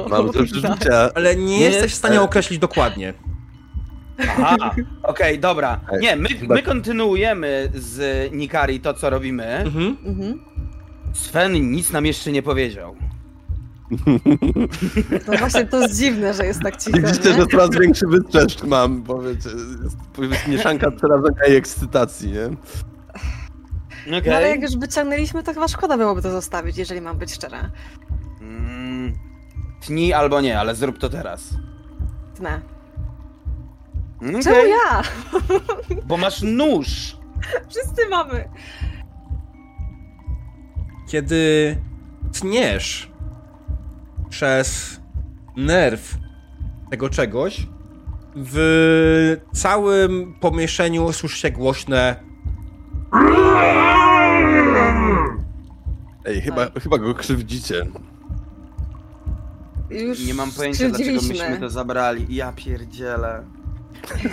Mam to przeżycia. Ale nie, Nie, jesteś w stanie określić dokładnie. Aha, okej, dobra. Ej, Nie, my, my kontynuujemy z Nikari to, co robimy. Mhm. Mhm. Sven nic nam jeszcze nie powiedział. No właśnie, to jest dziwne, że jest tak cicho, Widzicie, nie? że coraz większy wytrzeszk mam, bo wiecie, jest, jest mieszanka przerażenia i ekscytacji, nie? Okej. No ale jak już wyciągnęliśmy, to chyba szkoda byłoby to zostawić, jeżeli mam być szczera. Mm, tnij albo nie, ale zrób to teraz. Tnę. Okej, Czemu ja? Bo masz nóż. Wszyscy mamy. Kiedy tniesz przez nerw tego czegoś, w całym pomieszczeniu słyszycie głośne Ej, chyba, chyba go krzywdzicie. Już Nie mam pojęcia, dlaczego myśmy to zabrali. Ja pierdzielę.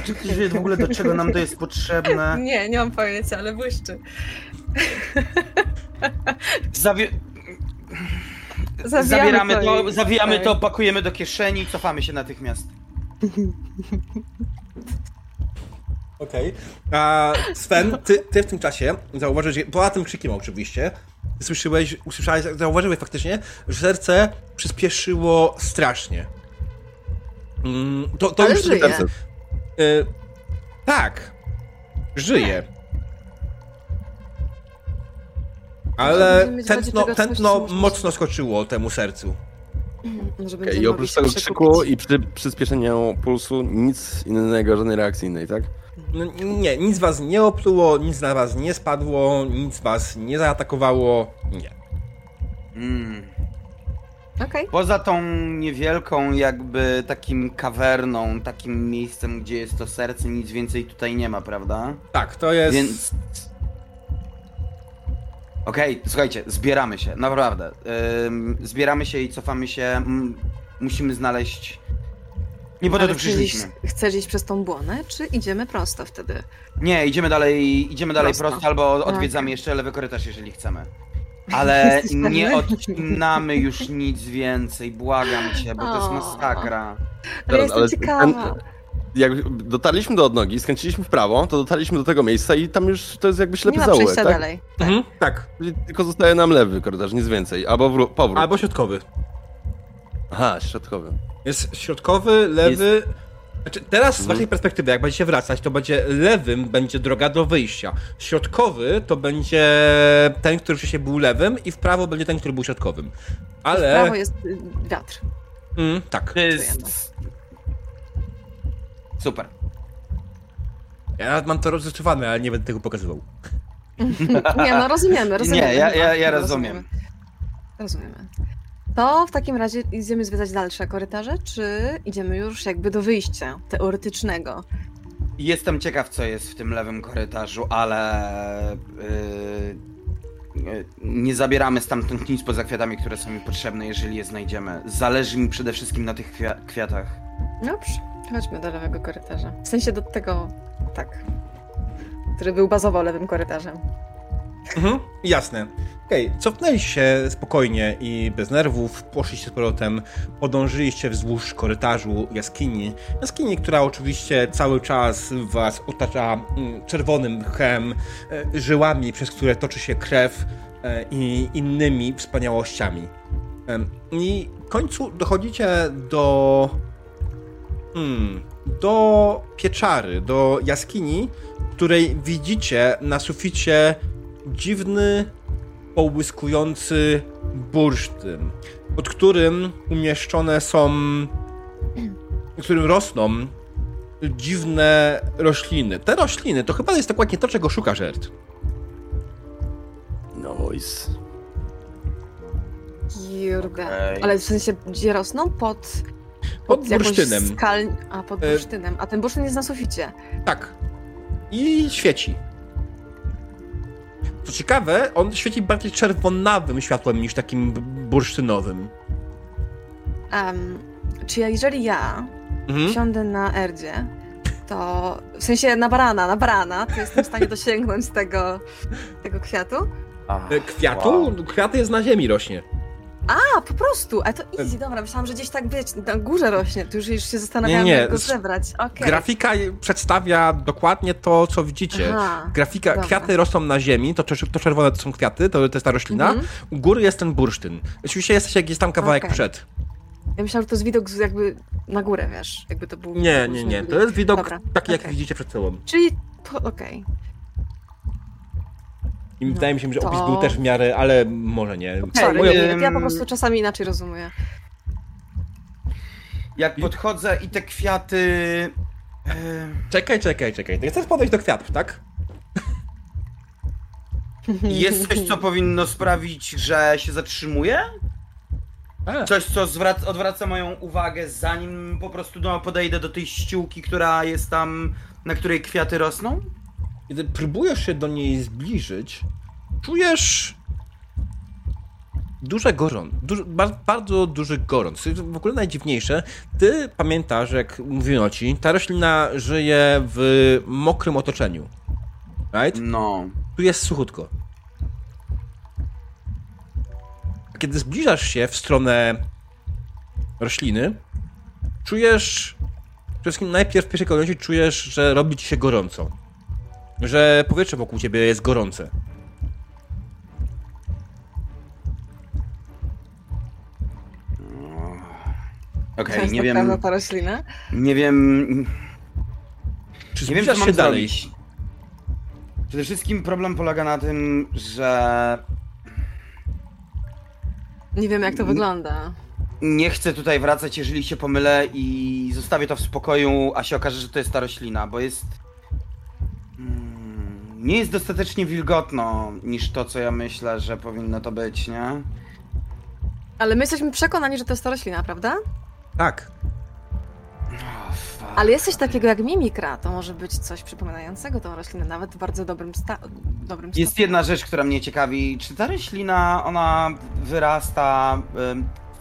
Czy ktoś wie w ogóle, do czego nam to jest potrzebne? Nie, nie mam pojęcia, ale błyszczy. Zawie... Zawijamy Zabieramy to to, i- zawijamy tak. to, pakujemy do kieszeni i cofamy się natychmiast. Okej. A Sven, ty, ty w tym czasie zauważyłeś, że- poza tym krzykiem oczywiście, słyszałeś, usłyszałeś, zauważyłeś faktycznie, że serce przyspieszyło strasznie. Mm, to, to Ale już żyje. Serce. Y, tak. Żyje. Ale w razie tętno, tętno mocno skoczyło temu sercu. Może będziemy I oprócz tego krzyku i przy przyspieszeniu pulsu nic innego, żadnej reakcji innej, tak? No, nie, nic was nie opluło, nic na was nie spadło, nic was nie zaatakowało. Nie. Mm. Okej. Poza tą niewielką jakby takim kawerną, takim miejscem, gdzie jest to serce, nic więcej tutaj nie ma, prawda? Tak, to jest. Więc... Okej, słuchajcie, zbieramy się, naprawdę. Ym, zbieramy się i cofamy się. Musimy znaleźć... Nie po to tu chcesz iść, przyszliśmy. chcesz iść przez tą błonę, czy idziemy prosto wtedy? Nie, idziemy dalej, idziemy dalej Prosto. prosto, albo Okej. odwiedzamy jeszcze lewy korytarz, jeżeli chcemy. Ale Jesteś nie pewny? odcinamy już nic więcej, błagam cię, bo to jest O. masakra. Ale jestem ale ciekawa. Jak dotarliśmy do odnogi, skręciliśmy w prawo, to dotarliśmy do tego miejsca i tam już to jest jakby ślepy Nie ma zaułek, przejścia tak? dalej. Mhm, tak. Czyli Tylko zostaje nam lewy korytarz, nic więcej. Albo wró- powrót. Albo środkowy. Aha, środkowy. Jest środkowy, lewy. Znaczy, teraz z Mhm. waszej perspektywy, jak będziecie wracać, to będzie lewym będzie droga do wyjścia. Środkowy to będzie ten, który wcześniej był lewym, i w prawo będzie ten, który był środkowym. W Ale. prawo jest y, wiatr. Mm, tak. To jest... Super. Ja mam to rozrysowane, ale nie będę tego pokazywał. Nie, no rozumiemy, rozumiemy. Nie, ja- ja- ja rozumiem. Rozumiemy. To w takim razie idziemy zwiedzać dalsze korytarze, czy idziemy już jakby do wyjścia teoretycznego? Jestem ciekaw, co jest w tym lewym korytarzu, ale... Yy, nie zabieramy stamtąd nic poza kwiatami, które są mi potrzebne, jeżeli je znajdziemy. Zależy mi przede wszystkim na tych kwia- kwiatach. Dobrze, chodźmy do lewego korytarza. W sensie do tego, tak, który był bazowo lewym korytarzem. Mhm, jasne. Okej, cofnęliście się spokojnie i bez nerwów, poszliście z powrotem, podążyliście wzdłuż korytarzu jaskini. Jaskini, która oczywiście cały czas was otacza mm, czerwonym mchem, e, żyłami, przez które toczy się krew e, i innymi wspaniałościami. I w końcu dochodzicie do... Hmm, do pieczary, do jaskini, której widzicie na suficie dziwny, połyskujący bursztyn, pod którym umieszczone są, w którym rosną dziwne rośliny. Te rośliny to chyba jest dokładnie to, czego szuka żert. Noise. Jurga. Okej. Ale w sensie, gdzie rosną? Pod... Pod jakąś bursztynem. Skal... A, pod E- bursztynem. A ten bursztyn jest na suficie. Tak. I świeci. Co ciekawe, on świeci bardziej czerwonawym światłem niż takim bursztynowym. Em, czy ja, jeżeli ja Mhm. siądę na Erdzie, to w sensie na barana, na barana, to jestem w stanie dosięgnąć tego, tego kwiatu? Ach, E, Kwiatu? wow. Kwiat jest na ziemi rośnie. A, po prostu, ale to easy, dobra, myślałam, że gdzieś tak, wiecie, na górze rośnie, tu już, już się zastanawiałam, Nie, nie, jak go zebrać. Okej. Grafika przedstawia dokładnie to, co widzicie. Aha, Grafika, dobra. kwiaty rosną na ziemi, to, to czerwone to są kwiaty, to, to jest ta roślina. Mhm. U góry jest ten bursztyn. Oczywiście jesteś jak jest tam kawałek Okej. przed. Ja myślałam, że to jest widok jakby na górę, wiesz, jakby to był... Nie, nie, nie. To jest widok Dobra, taki, jak okej. widzicie przed sobą. Czyli, to- okej. I No, wydaje mi się, że to- opis był też w miarę, ale może nie. Sorry, nie, ja po prostu czasami inaczej rozumuję. Jak podchodzę i te kwiaty... Czekaj, czekaj, czekaj. Ty chcesz podejść do kwiatów, tak? Jest coś, co powinno sprawić, że się zatrzymuje? Coś, co zwrac- odwraca moją uwagę, zanim po prostu no, podejdę do tej ściółki, która jest tam, na której kwiaty rosną? Kiedy próbujesz się do niej zbliżyć, czujesz duże gorąc, duży, bar- bardzo duży gorąc. W ogóle najdziwniejsze, ty pamiętasz, jak mówiono ci, ta roślina żyje w mokrym otoczeniu. Right? No. Tu jest suchutko. A Kiedy zbliżasz się w stronę rośliny, czujesz, przede wszystkim najpierw w pierwszej kolejności czujesz, że robi ci się gorąco. Że powietrze wokół ciebie jest gorące. Okej, Często nie wiem, ta roślina? nie wiem, Czy nie wiem, co mam się dalej? zrobić. Przede wszystkim problem polega na tym, że Nie wiem, jak to wygląda. nie chcę tutaj wracać, jeżeli się pomylę i zostawię to w spokoju, a się okaże, że to jest ta roślina, bo jest... Nie jest dostatecznie wilgotno niż to, co ja myślę, że powinno to być, nie? Ale my jesteśmy przekonani, że to jest ta roślina, prawda? Tak. Oh, fuck. Ale jest coś takiego jak mimikra, to może być coś przypominającego tą roślinę, nawet w bardzo dobrym, sta- dobrym Jest stopniu. jedna rzecz, która mnie ciekawi. Czy ta roślina, ona wyrasta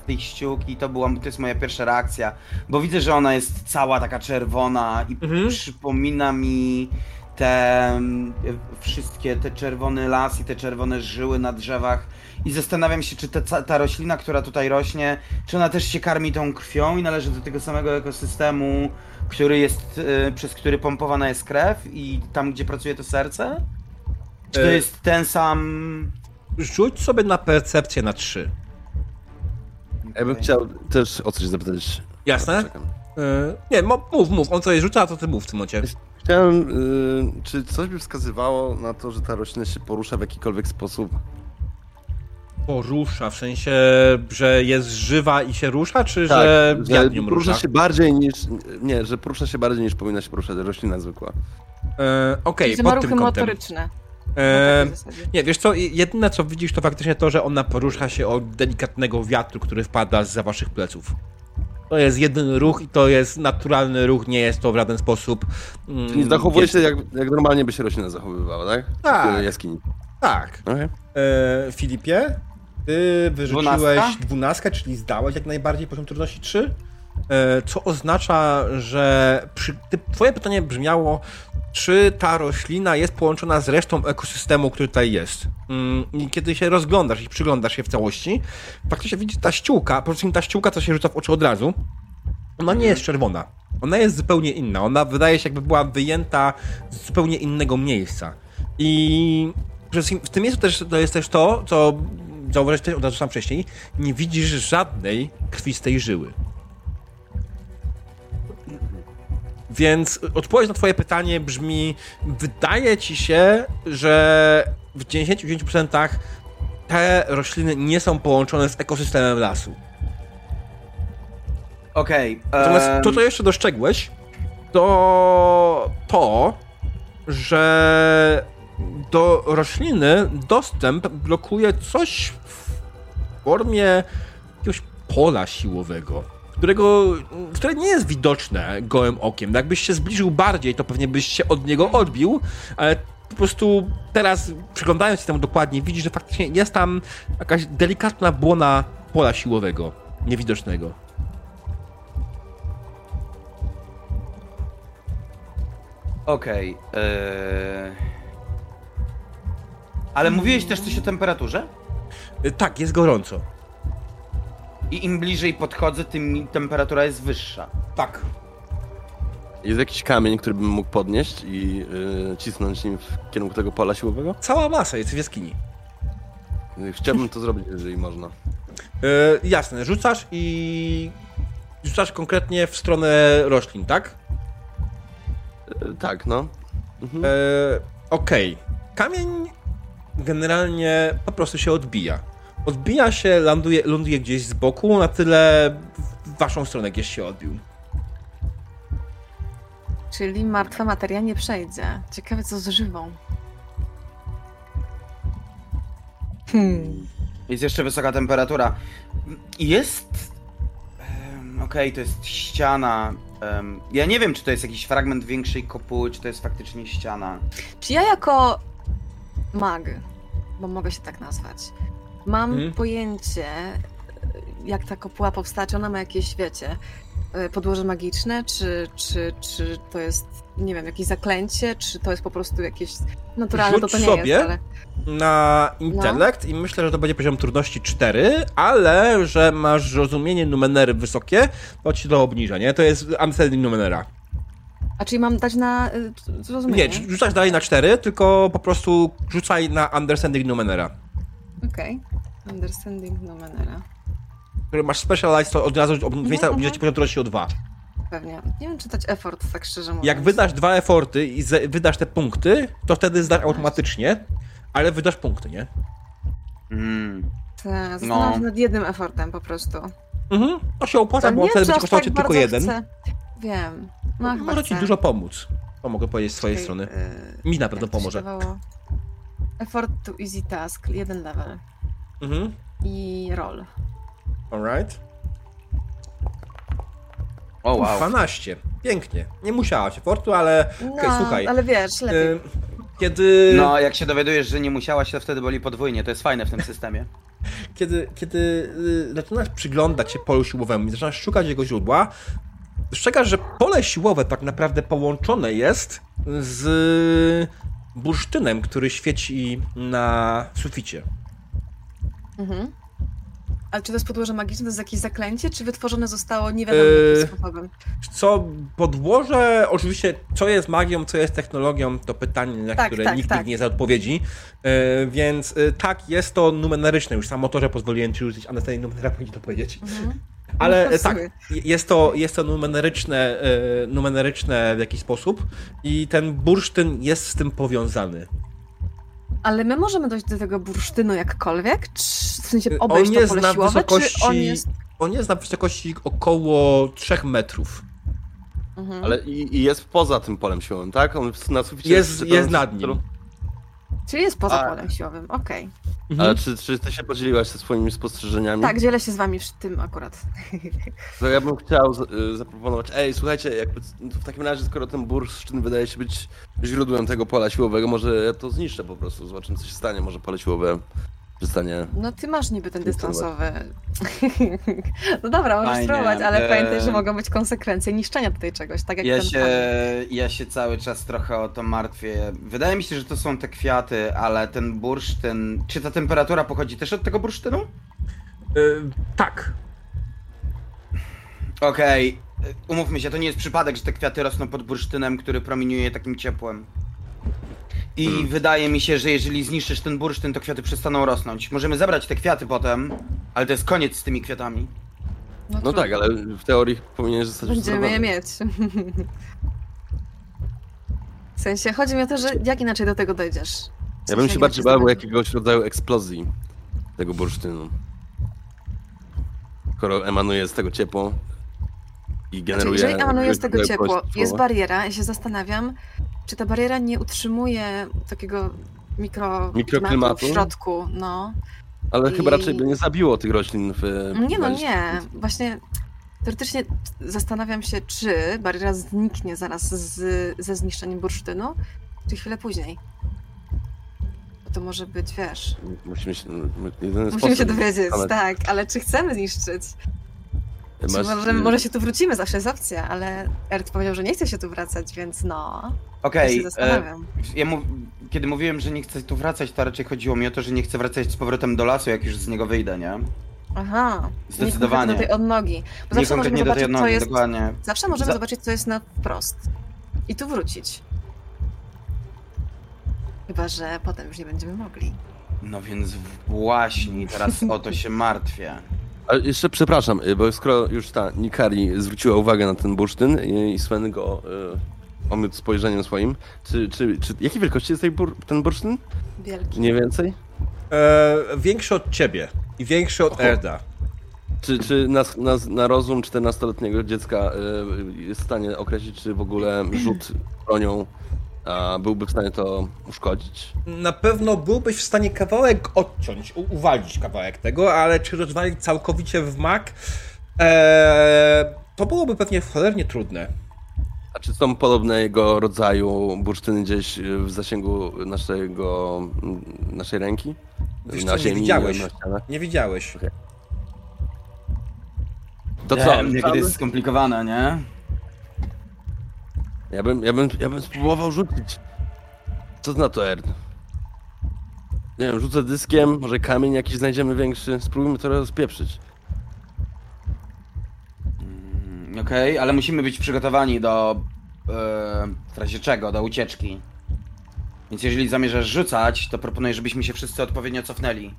z tej ściółki? To, była, to jest moja pierwsza reakcja, bo widzę, że ona jest cała taka czerwona i Mhm. przypomina mi te em, wszystkie te czerwone las i te czerwone żyły na drzewach. I zastanawiam się, czy ta, ta roślina, która tutaj rośnie, czy ona też się karmi tą krwią i należy do tego samego ekosystemu, który jest, e, przez który pompowana jest krew i tam, gdzie pracuje to serce? Czy to E, jest ten sam. Rzuć sobie na percepcję na trzy. Ja bym chciał też o coś zapytać. Jasne? Czekam. Yy, nie, mów, mów. On coś rzuca, a to ty mów w tym momencie. Chciałem, y, czy coś by wskazywało na to, że ta roślina się porusza w jakikolwiek sposób? Porusza, w sensie, że jest żywa i się rusza, czy że Tak, że wiatr nią porusza rusza? się bardziej niż, nie, że porusza się bardziej niż powinna się poruszać roślina zwykła. E, Okej, ma pod tym ruchy kątem. motoryczne. E, nie, wiesz co, jedyne co widzisz to faktycznie to, że ona porusza się od delikatnego wiatru, który wpada za waszych pleców. To jest jedyny ruch i to jest naturalny ruch, nie jest to w żaden sposób... Mm, Czyli zachowuje jest- się jak, jak normalnie by się roślina zachowywała, tak? Tak. W jaskini. Tak. Okej. E, Filipie, ty wyrzuciłeś Dwunastka? dwunastkę, czyli zdałeś jak najbardziej poziom trudności 3. E, co oznacza, że przy, ty, twoje pytanie brzmiało, czy ta roślina jest połączona z resztą ekosystemu, który tutaj jest. Mm, I kiedy się rozglądasz i przyglądasz się w całości, faktycznie widzisz ta ściółka, po prostu ta ściółka, co się rzuca w oczy od razu, ona nie jest czerwona. Ona jest zupełnie inna. Ona wydaje się, jakby była wyjęta z zupełnie innego miejsca. I w tym miejscu też to jest też to, co zauważyłeś od razu sam wcześniej. Nie widzisz żadnej krwistej żyły. Więc odpowiedź na twoje pytanie brzmi, wydaje ci się, że w 99% te rośliny nie są połączone z ekosystemem lasu. Okej. Natomiast em, to, co jeszcze dostrzegłeś, to to, że do rośliny dostęp blokuje coś w formie jakiegoś pola siłowego, którego, które nie jest widoczne gołym okiem. Jakbyś się zbliżył bardziej, to pewnie byś się od niego odbił, ale po prostu teraz przyglądając się temu dokładnie, widzisz, że faktycznie jest tam jakaś delikatna błona pola siłowego, niewidocznego. Okej. eee. Ale mówiłeś też coś o temperaturze? Y, Tak, jest gorąco. I im bliżej podchodzę, tym temperatura jest wyższa. Tak. Jest jakiś kamień, który bym mógł podnieść i yy, cisnąć nim w kierunku tego pola siłowego? Cała masa jest w jaskini. Chciałbym to zrobić, jeżeli można. Yy, jasne, rzucasz i. Rzucasz konkretnie w stronę roślin, tak? Yy, tak, no. Mhm. Yy, Okej. Kamień generalnie po prostu się odbija. Odbija się, ląduje, ląduje gdzieś z boku, na tyle w waszą stronę gdzieś się odbił. Czyli martwa materia nie przejdzie. Ciekawe co z żywą. Hmm. Jest jeszcze wysoka temperatura. Jest. Okej, to jest ściana. Ja nie wiem, czy to jest jakiś fragment większej kopuły, czy to jest faktycznie ściana. Czy ja jako mag, bo mogę się tak nazwać, mam Mhm. pojęcie, jak ta kopuła powstała, czy ona ma jakieś, wiecie, e, podłoże magiczne, czy, czy, czy to jest, nie wiem, jakieś zaklęcie, czy to jest po prostu jakieś naturalne, to Rzuć to nie sobie. jest, ale... Na intelekt i myślę, że to będzie poziom trudności 4, ale że masz rozumienie numenery wysokie, to ci to obniża, nie? To jest understanding numenera. A czyli mam dać na y, Nie, rzucać dalej na 4, tylko po prostu rzucaj na understanding numenera. Okej. Understanding numenera. Który masz specialize, to od razu ob- Mhm, miejsca obniża ci poziom trudności o 2. Pewnie. Nie wiem, czy dać effort, tak szczerze mówiąc. Jak wydasz dwa eforty i wydasz te punkty, to wtedy zdasz automatycznie, ale wydasz punkty, nie? Mm. Tak, No. się nad jednym effortem po prostu. Mhm. To się opłaca, To bo czy będzie kosztował tak cię tylko bardzo jeden. Chcę. Wiem. No, chyba Może ci dużo pomóc. To mogę powiedzieć z swojej Czekaj, strony. y, Mi na pewno jak to się pomoże. Effort to easy task, jeden level. Mhm. I roll. Alright. O wow. 12. Pięknie. Nie musiała się fortu, ale No, Okej, słuchaj. ale wiesz, lepiej. y, kiedy, No, jak się dowiadujesz, że nie musiałaś, to wtedy boli podwójnie. To jest fajne w tym systemie. kiedy, kiedy y, zaczynasz przyglądać się polu siłowemu i zaczynasz szukać jego źródła, dostrzegasz, że pole siłowe tak naprawdę połączone jest z bursztynem, który świeci na suficie. Mhm. Ale czy to jest podłoże magiczne, to jest jakieś zaklęcie, czy wytworzone zostało nie wiadomo Yy, jakim sposobem? Co podłoże, oczywiście, co jest magią, co jest technologią, to pytanie, na Tak, które tak, nikt tak. nie zna odpowiedzi. E, więc e, tak, jest to numeryczne. Już sam motorze pozwoliłem ci rzucić, a na numerera powinien to powiedzieć. Mhm. Ale No, e, tak, jest to, jest to numeryczne, e, numeryczne w jakiś sposób i ten bursztyn jest z tym powiązany. Ale my możemy dojść do tego bursztynu jakkolwiek? Czy, w sensie Y, obejść on to jest pole na siłowe, czy on wysokości- jest... On jest na wysokości około 3 metrów. Mhm. Ale i, i jest poza tym polem siłowym, tak? On na suficie Jest, to- jest nad nim. Czyli jest poza A. polem siłowym, okej. Ale czy, czy ty się podzieliłaś ze swoimi spostrzeżeniami? Tak, dzielę się z wami w tym akurat. To ja bym chciał y, zaproponować, ej, słuchajcie, jakby, w takim razie, skoro ten bursztyn wydaje się być źródłem tego pola siłowego, może ja to zniszczę po prostu, zobaczymy co się stanie, może pole siłowe przestanie... No ty masz niby ten dystansowy. no dobra, możesz Fajnie, spróbować, ale e, pamiętaj, że mogą być konsekwencje niszczenia tutaj czegoś, tak jak Ja ten się, ja się cały czas trochę o to martwię. Wydaje mi się, że to są te kwiaty, ale ten bursztyn... Czy ta temperatura pochodzi też od tego bursztynu? Y, tak. Okej, y, umówmy się, to nie jest przypadek, że te kwiaty rosną pod bursztynem, który promieniuje takim ciepłem. I Hmm. wydaje mi się, że jeżeli zniszczysz ten bursztyn, to kwiaty przestaną rosnąć. Możemy zabrać te kwiaty potem, ale to jest koniec z tymi kwiatami. No trudno. tak, ale w teorii powinien zostać Będziemy je mieć. W sensie, chodzi mi o to, że jak inaczej do tego dojdziesz? W Ja sensie, bym się bardziej bał jakiegoś rodzaju eksplozji tego bursztynu. Skoro emanuje z tego ciepło i Znaczy, generuje... jeżeli emanuje z tego ciepło, jest bariera, ja się zastanawiam, czy ta bariera nie utrzymuje takiego mikro Mikroklimatu? w środku, no. Ale chyba i- raczej by nie zabiło tych roślin w... Nie no, nie. Właśnie teoretycznie zastanawiam się, czy bariera zniknie zaraz z, ze zniszczeniem bursztynu, czy chwilę później. Bo to może być, wiesz, Musimy się... Musimy sposób, się dowiedzieć, ale- tak, ale czy chcemy zniszczyć? Masz- może, może się tu wrócimy, zawsze jest opcja, ale Ert powiedział, że nie chce się tu wracać, więc no, Okej, się e, ja kiedy mówiłem, że nie chcę tu wracać, to raczej chodziło mi o to, że nie chcę wracać z powrotem do lasu, jak już z niego wyjdę, nie? Aha, Zdecydowanie. Nie do tej odnogi. Bo Nie zawsze możemy konkretnie do tej zobaczyć, co odnogi, jest dokładnie. Zawsze możemy Za- zobaczyć, co jest na wprost. I tu wrócić. Chyba, że potem już nie będziemy mogli. No więc właśnie, teraz o to się martwię. Ale jeszcze przepraszam, y, bo skoro już ta Nikari zwróciła uwagę na ten bursztyn i Sven go y, omył spojrzeniem swoim, czy, czy, czy jakiej wielkości jest ten bursztyn? Wielki. Mniej więcej? E, większy od ciebie i większy od Oho. Erda. Czy, czy na, na, na rozum 14-letniego dziecka y, jest w stanie określić, czy w ogóle rzut bronią a, byłby w stanie to uszkodzić? Na pewno byłbyś w stanie kawałek odciąć, uwalić kawałek tego, ale czy rozwalić całkowicie w mak? E, to byłoby pewnie cholernie trudne. A czy są podobnego rodzaju bursztyny gdzieś w zasięgu naszego, naszej ręki? Wiesz na co, nie ziemi, widziałeś. na ścianach? Nie widziałeś. To co? Jakie to jest skomplikowane, nie? Ja bym, ja bym, ja bym spróbował rzucić. Co na to, Erd? Nie wiem, rzucę dyskiem, może kamień jakiś znajdziemy większy. Spróbujmy to rozpieprzyć. Mm, Okej, ale musimy być przygotowani do... e, w razie czego? Do ucieczki. Więc jeżeli zamierzasz rzucać, to proponuję, żebyśmy się wszyscy odpowiednio cofnęli.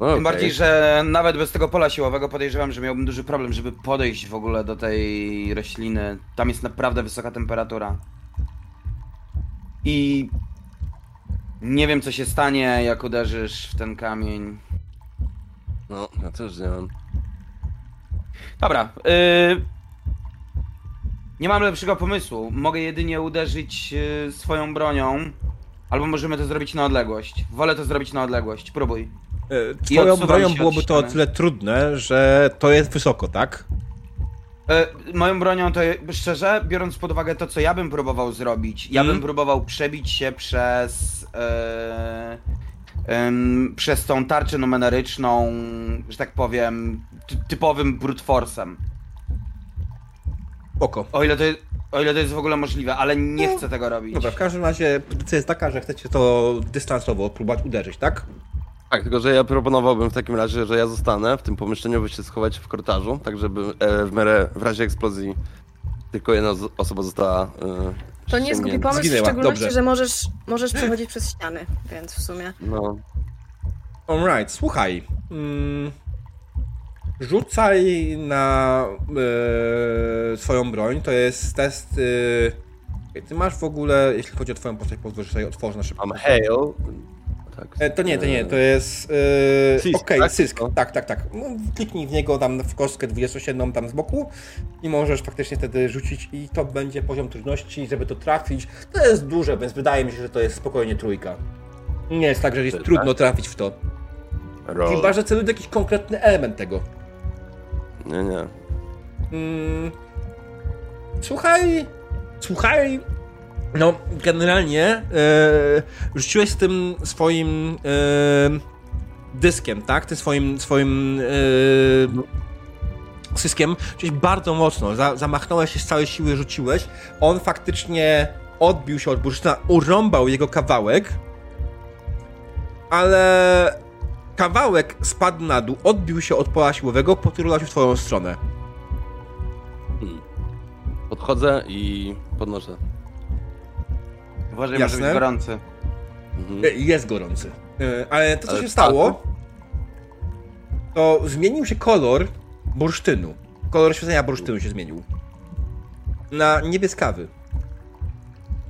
No, Tym bardziej, że nawet bez tego pola siłowego podejrzewam, że miałbym duży problem, żeby podejść w ogóle do tej rośliny. Tam jest naprawdę wysoka temperatura. I nie wiem, co się stanie, jak uderzysz w ten kamień. No, ja też nie mam. Dobra. Yy... Nie mam lepszego pomysłu. Mogę jedynie uderzyć yy, swoją bronią. Albo możemy to zrobić na odległość. Wolę to zrobić na odległość. Próbuj. Twoją od byłoby to o tyle trudne, że to jest wysoko, tak? E, moją bronią to szczerze, biorąc pod uwagę to, co ja bym próbował zrobić, ja bym próbował przebić się przez. E, przez tą tarczę numeryczną, że tak powiem, ty, typowym brute force'em. Spoko. O ile, to, jest- o ile to jest w ogóle możliwe, ale nie chcę tego robić. Dobra, w każdym razie pozycja jest taka, że chcecie to dystansowo próbować uderzyć, tak? Tak, tylko że ja proponowałbym w takim razie, że ja zostanę w tym pomieszczeniu, wy się schować w korytarzu, tak żeby e, w miarę, w razie eksplozji tylko jedna z- osoba została e, To nie jest głupi pomysł, w Zginęła, szczególności, dobrze. że możesz, możesz przechodzić przez ściany, więc w sumie. No, Alright, słuchaj. Mm, rzucaj na e, swoją broń. To jest test. E, ty masz w ogóle, jeśli chodzi o twoją postać, pozwól, że sobie otworzę na szybko. mam hail. Tak. E, to nie, to nie, to jest. E, Sysk, Okej, tak? sysk. No. Tak, tak, tak. No, kliknij w niego tam w kostkę 27 tam z boku i możesz faktycznie wtedy rzucić i to będzie poziom trudności, żeby to trafić. To jest duże, więc wydaje mi się, że to jest spokojnie trójka. Nie jest tak, że jest Tak? trudno trafić w to. Roll. Chyba, że celuje jakiś konkretny element tego. Nie, nie. Mm, słuchaj, słuchaj. No, generalnie e, rzuciłeś z tym swoim e, dyskiem, tak? Tym swoim, swoim e, syskiem, czyli bardzo mocno. Za, zamachnąłeś się z całej siły, rzuciłeś. On faktycznie odbił się od bursztyna, urąbał jego kawałek, ale kawałek spadł na dół, odbił się od pola siłowego, potyrulał się w twoją stronę. Podchodzę i podnoszę. Uważaj, Jasne. może być gorący. Mhm. E, Jest gorący. E, Ale to, co Ale się stało, spadł? to zmienił się kolor bursztynu. Kolor świecenia bursztynu się zmienił. Na niebieskawy.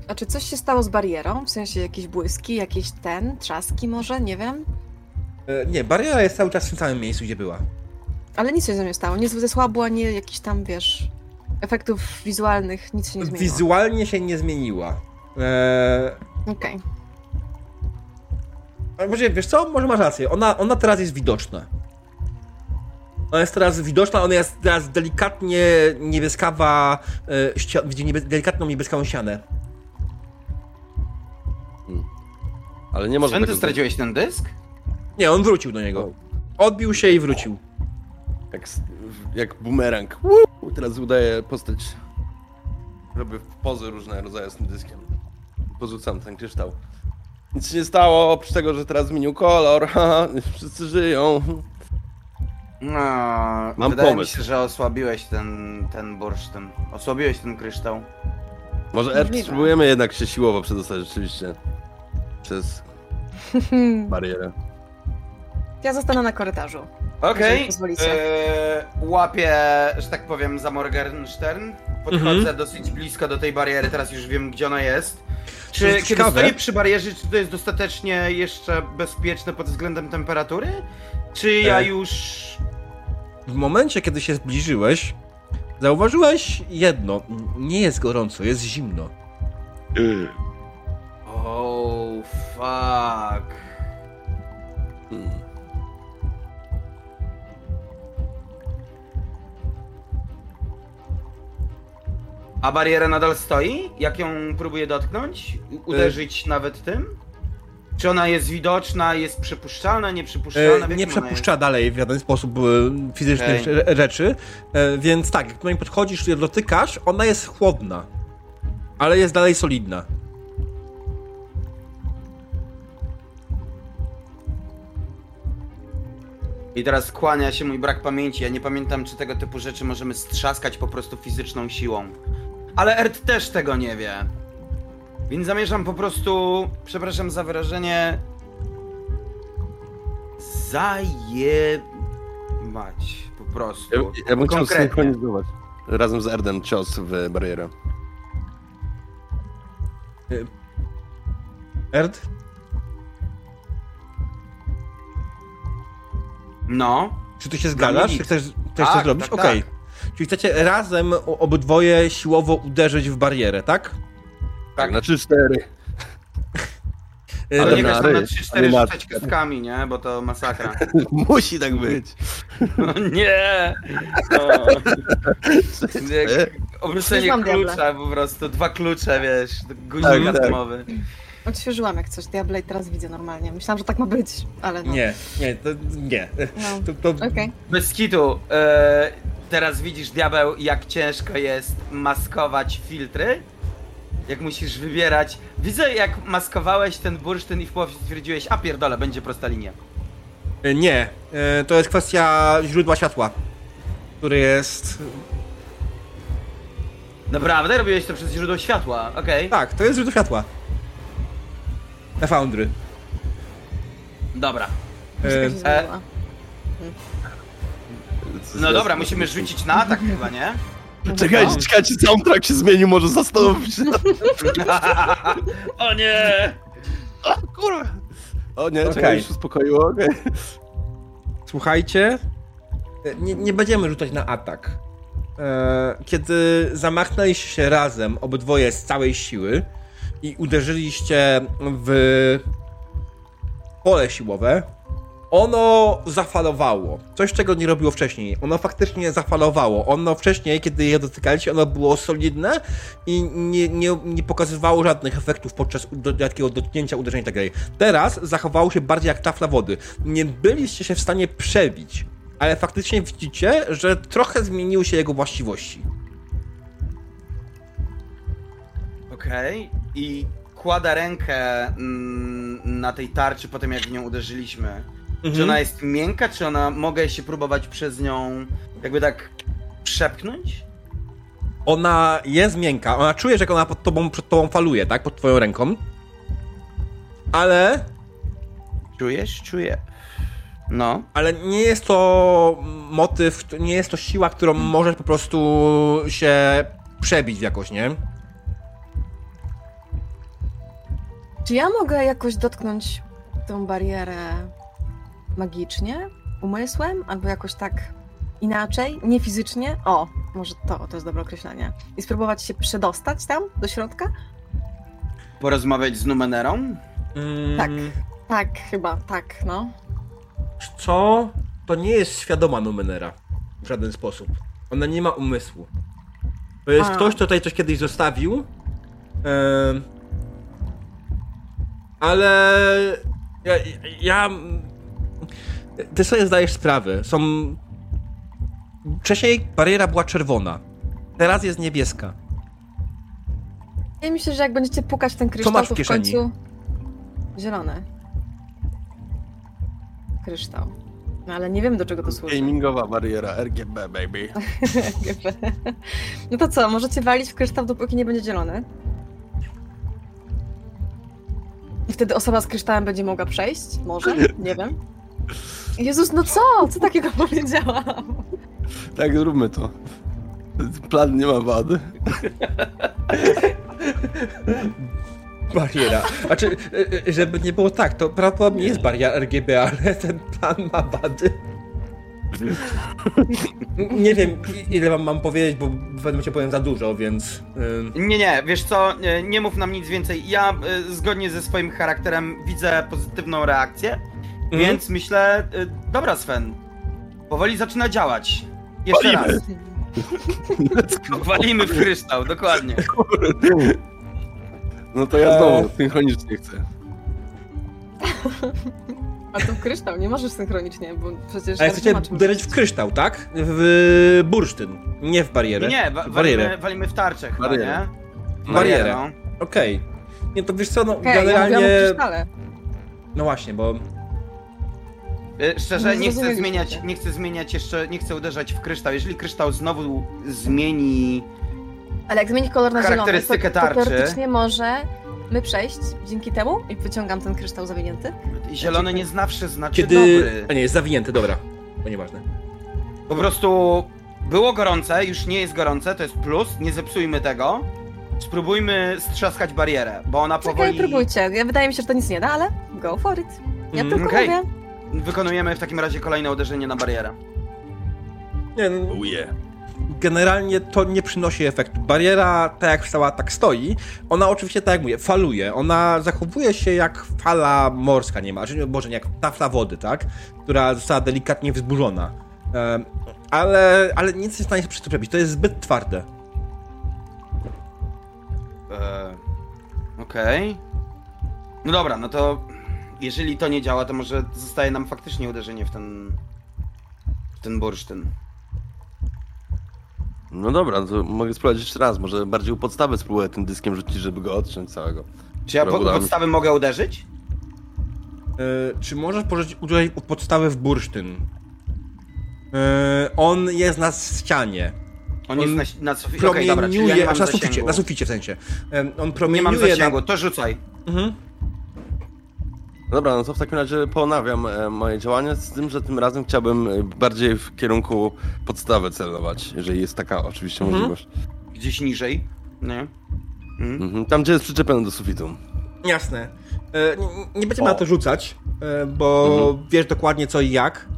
A czy coś się stało z barierą? W sensie jakieś błyski, jakieś ten, trzaski może? Nie wiem. E, Nie, bariera jest cały czas w tym samym miejscu, gdzie była. Ale nic się z nią nie stało. Nie zesłabło, ani jakichś tam, wiesz, efektów wizualnych, nic się nie zmieniło. Wizualnie się nie zmieniła. Eee, Okej. ale może wiesz co? Może masz rację. Ona, ona teraz jest widoczna. Ona jest teraz widoczna, ona jest teraz delikatnie niebieskawa, e, widzi niebie, delikatną niebieskawą ścianę. Ale nie może Kiedy tego straciłeś ten dysk? Nie, on wrócił do niego. Odbił się i wrócił. Jak, jak bumerang. Woo! Teraz udaję postać. Robię pozy różne rodzaje z tym dyskiem. Porzucam ten kryształ. Nic się nie stało, oprócz tego, że teraz zmienił kolor. Wszyscy żyją. No, Mam wydaje pomysł. mi się, że osłabiłeś ten, ten bursztyn. Osłabiłeś ten kryształ. Może Możliwe. spróbujemy jednak się siłowo przedostać rzeczywiście. Przez barierę. Ja zostanę na korytarzu. Okej, Jeżeli pozwolicie. e, łapię, że tak powiem, za Morgenstern. Podchodzę Mhm. dosyć blisko do tej bariery, teraz już wiem, gdzie ona jest. Czy kiedy ciekawe. stoję przy barierze, czy to jest dostatecznie jeszcze bezpieczne pod względem temperatury? Czy ja E. już... W momencie, kiedy się zbliżyłeś, zauważyłeś jedno. Nie jest gorąco, jest zimno. Oh, fuck. Hmm. A bariera nadal stoi? Jak ją próbuję dotknąć? Uderzyć nawet tym? Czy ona jest widoczna, jest przypuszczalna, nieprzypuszczalna? Jakim nie przepuszcza dalej w żaden sposób e, fizycznych re- rzeczy, więc tak, jak do niej podchodzisz i dotykasz, ona jest chłodna, ale jest dalej solidna. I teraz kłania się mój brak pamięci. Ja nie pamiętam, czy tego typu rzeczy możemy strzaskać po prostu fizyczną siłą. Ale Ert też tego nie wie. Więc zamierzam po prostu, przepraszam za wyrażenie, zajebać po Ja, prostu. ja bym chciał Konkretnie. synchronizować razem z Erdem cios w barierę. Erd? No. Czy ty się zgadzasz? Czy chcesz, chcesz Tak, to zrobić? tak, Okej. tak. Czyli chcecie razem obydwoje siłowo uderzyć w barierę, tak? Tak, na 3-4. E, Ale nie wiesz, na tam na ryj, 3-4 ale na- rzucać kostkami, nie? Bo to masakra. Musi tak być. No nie! O. Jak Obrócenie klucza po prostu, dwa klucze, wiesz, guzik Tak, tak. atomowy. Odświeżyłam jak coś. Diable teraz widzę normalnie. Myślałam, że tak ma być, ale no. Nie, nie, to, nie. No. To, to, Okej. Bez kitu, e, teraz widzisz, diabeł, jak ciężko jest maskować filtry? Jak musisz wybierać. Widzę, jak maskowałeś ten bursztyn i w połowie stwierdziłeś, a pierdole, będzie prosta linia. E, Nie, e, to jest kwestia źródła światła, który jest... Naprawdę? Robiłeś to przez źródło światła, okej. Tak, to jest źródło światła. Na Foundry. Dobra. E, zmieniła. No dobra, musimy rzucić na atak chyba, nie? Czekajcie, czekajcie, soundtrack się zmienił, może zastanowić się. o nie! Kurwa. O nie, Okej. czekaj, już uspokoiło, okej. Słuchajcie, e, nie, nie będziemy rzucać na atak. E, Kiedy zamachnęliście się razem, obydwoje z całej siły i uderzyliście w pole siłowe, ono zafalowało. Coś, czego nie robiło wcześniej. Ono faktycznie zafalowało. Ono wcześniej, kiedy je dotykaliście, ono było solidne i nie, nie, nie pokazywało żadnych efektów podczas takiego dotknięcia, uderzenia itd. Teraz zachowało się bardziej jak tafla wody. Nie byliście się w stanie przebić, ale faktycznie widzicie, że trochę zmieniły się jego właściwości. Okej. I kłada rękę mm, na tej tarczy po tym, jak w nią uderzyliśmy. Czy Mhm. ona jest miękka, czy ona mogę się próbować przez nią jakby tak przepchnąć? Ona jest miękka, ona czuje, że ona pod tobą, przed tobą faluje, tak? Pod twoją ręką. Ale Czujesz? Czuję. No. Ale nie jest to motyw, nie jest to siła, którą możesz po prostu się przebić jakoś, nie? Czy ja mogę jakoś dotknąć tą barierę magicznie, umysłem, albo jakoś tak inaczej, nie fizycznie? O, może to, to jest dobre określenie. I spróbować się przedostać tam, do środka? Porozmawiać z Numenerą? Mm, Tak. Tak, chyba, tak, no. Co? To nie jest świadoma Numenera w żaden sposób. Ona nie ma umysłu. To jest A. ktoś, kto tutaj coś kiedyś zostawił. em, ale ja, ja. Ty sobie zdajesz sprawę. Są. Wcześniej bariera była czerwona. Teraz jest niebieska. Ja myślę, że jak będziecie pukać w ten kryształ, masz w to w kieszeni? końcu... Zielone. Kryształ. No ale nie wiem, do czego to służy. Gamingowa bariera RGB, baby. No to co, możecie walić w kryształ, dopóki nie będzie zielony. I wtedy osoba z kryształem będzie mogła przejść? Może? Nie wiem. Jezus, no co? Co takiego powiedziałam? Tak, zróbmy to. Plan nie ma wady. Bariera. Znaczy, y, y, żeby nie było tak, to prawdopodobnie jest bariera RGB, ale ten plan ma wady. Nie wiem, ile wam mam powiedzieć, bo w pewnym momencie powiem za dużo, więc... Nie, nie, wiesz co, nie, nie mów nam nic więcej. Ja zgodnie ze swoim charakterem widzę pozytywną reakcję, Mhm. więc myślę, y, dobra Sven, powoli zaczyna działać. Jeszcze Walimy. raz. Walimy w kryształ, dokładnie. No to ja znowu synchronicznie chcę. A to kryształ, nie możesz synchronicznie, bo przecież... Ale chcecie uderzyć w kryształ, tak? W bursztyn, nie w barierę. Nie, wa- w barierę. walimy, walimy w tarczę chyba, Barierę. nie? Barierę. no. Okej. Nie, to wiesz co, no ja generalnie... krysztale. No właśnie, bo... Y, Szczerze, Nie chcę zmieniać, nie chcę zmieniać jeszcze, nie chcę uderzać w kryształ. Jeżeli kryształ znowu zmieni... Ale jak zmieni kolor na zielony, to, Charakterystykę to tarczy. teoretycznie może my przejść dzięki temu i wyciągam ten kryształ zawinięty. Zielony nie zawsze znaczy Kiedy... dobry. A nie, jest zawinięty, dobra. To nieważne. Po prostu było gorące, już nie jest gorące, to jest plus, nie zepsujmy tego. Spróbujmy strzaskać barierę, bo ona Czekaj, powoli... próbujcie. Ja, wydaje mi się, że to nic nie da, ale go for it. Ja Mhm. tylko Okej. mówię. Wykonujemy w takim razie kolejne uderzenie na barierę. Nie, no, Uje. generalnie to nie przynosi efektu. Bariera, tak jak stała, tak stoi. Ona oczywiście, tak jak mówię, faluje. Ona zachowuje się jak fala morska niemal. Znaczy, może nie jak tafla wody, tak? Która została delikatnie wzburzona. Ale, ale nic nie jest w stanie się przez to przebić. To jest zbyt twarde. Eee, Okej. No dobra, no to jeżeli to nie działa, to może zostaje nam faktycznie uderzenie w ten... w ten bursztyn. No dobra, to mogę spróbować jeszcze raz. Może bardziej u podstawy spróbuję tym dyskiem rzucić, żeby go odciąć całego. Czy ja po, Dobra. podstawy mogę uderzyć? E, czy możesz położyć uderzyć u podstawy w bursztyn? E, on jest na ścianie. On, On jest na, na suficie. Okej, dobra, czyli ja Promieniuje, nie mam aż na suficie, zasięgu. na suficie w sensie. E, on Nie mam promieniuje zasięgu, na... to rzucaj. Mhm. Dobra, no to w takim razie ponawiam e, moje działanie z tym, że tym razem chciałbym e, bardziej w kierunku podstawy celować, jeżeli jest taka oczywiście Mhm. możliwość. Gdzieś niżej. Nie? Mhm. Mhm. Tam, gdzie jest przyczepiony do sufitu. Jasne. E, nie, nie będziemy O. na to rzucać, bo Mhm. wiesz dokładnie co i jak.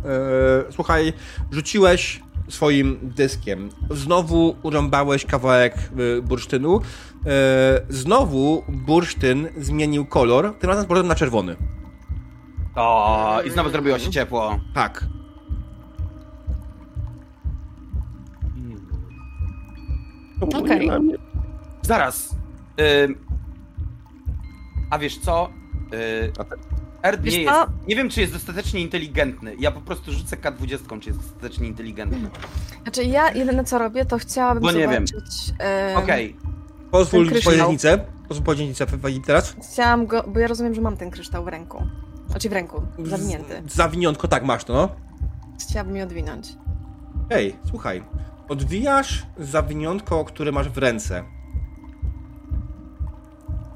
E, słuchaj, rzuciłeś swoim dyskiem. Znowu urąbałeś kawałek e, bursztynu. E, znowu bursztyn zmienił kolor, tym razem z powrotem na czerwony. O, i znowu zrobiło się ciepło. Tak. Okej. Zaraz. Ym... A wiesz co? Yy... Erd nie jest. Nie wiem, czy jest dostatecznie inteligentny. Ja po prostu rzucę K20, czy jest dostatecznie inteligentny. Znaczy ja jedyne co robię, to chciałabym Bo nie wiem. zobaczyć... em, Okej. Pozwól Ten kryształ. pojednicę. Pozwól pojednicę teraz. Chciałam go, bo ja rozumiem, że mam ten kryształ w ręku. Znaczy w ręku, zawinięty. Z- Zawiniątko, tak masz to, no. Chciałabym je odwinąć. Ej, słuchaj. Odwijasz zawiniątko, które masz w ręce.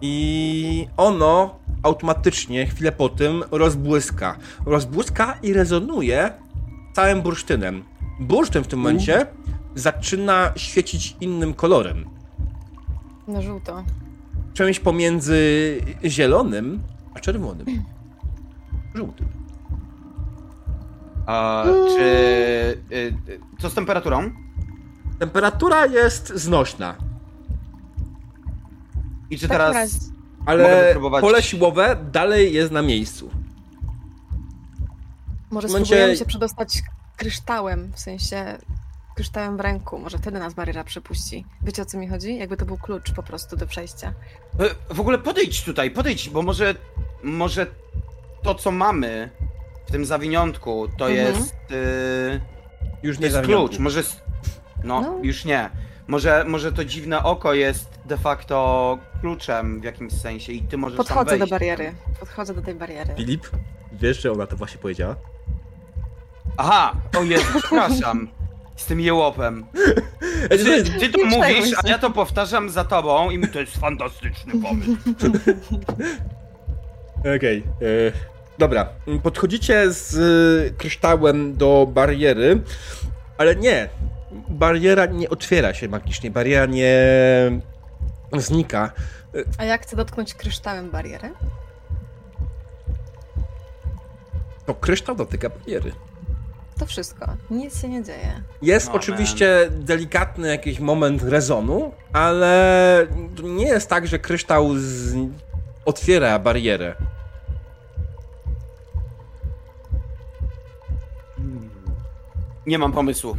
I ono automatycznie chwilę po tym rozbłyska. Rozbłyska i rezonuje całym bursztynem. Bursztyn w tym momencie zaczyna świecić innym kolorem. Na żółto. Czymś pomiędzy zielonym a czerwonym. Żółtym. A, Czy. y, y, co z temperaturą? Temperatura jest znośna, I czy Tak teraz. Ale pole siłowe dalej jest na miejscu. Może momencie- spróbujemy się przedostać kryształem, w sensie kryształem w ręku. Może wtedy nas bariera przepuści. Wiecie o co mi chodzi? Jakby to był klucz po prostu do przejścia. Y, W ogóle podejdź tutaj, podejdź, bo może. Może to, co mamy w tym zawiniątku, to Mhm. jest. Y, Już to nie jest klucz. Może. No, No. już nie. Może, może to dziwne oko jest de facto kluczem w jakimś sensie i ty możesz tam Podchodzę do wejść. bariery. Podchodzę do tej bariery. Filip, wiesz, że ona to właśnie powiedziała? Aha, o Jezu, przepraszam. Z tym jełopem. Ty, ty to mówisz, a ja to powtarzam za tobą i mi to jest fantastyczny pomysł. Okej. e, Dobra. Podchodzicie z e, kryształem do bariery, ale nie. Bariera nie otwiera się magicznie. Bariera nie znika. A jak chcę dotknąć kryształem barierę? To kryształ dotyka bariery. To wszystko. Nic się nie dzieje. Jest No, oczywiście delikatny jakiś moment rezonu, ale nie jest tak, że kryształ z... otwiera barierę. Nie mam pomysłu.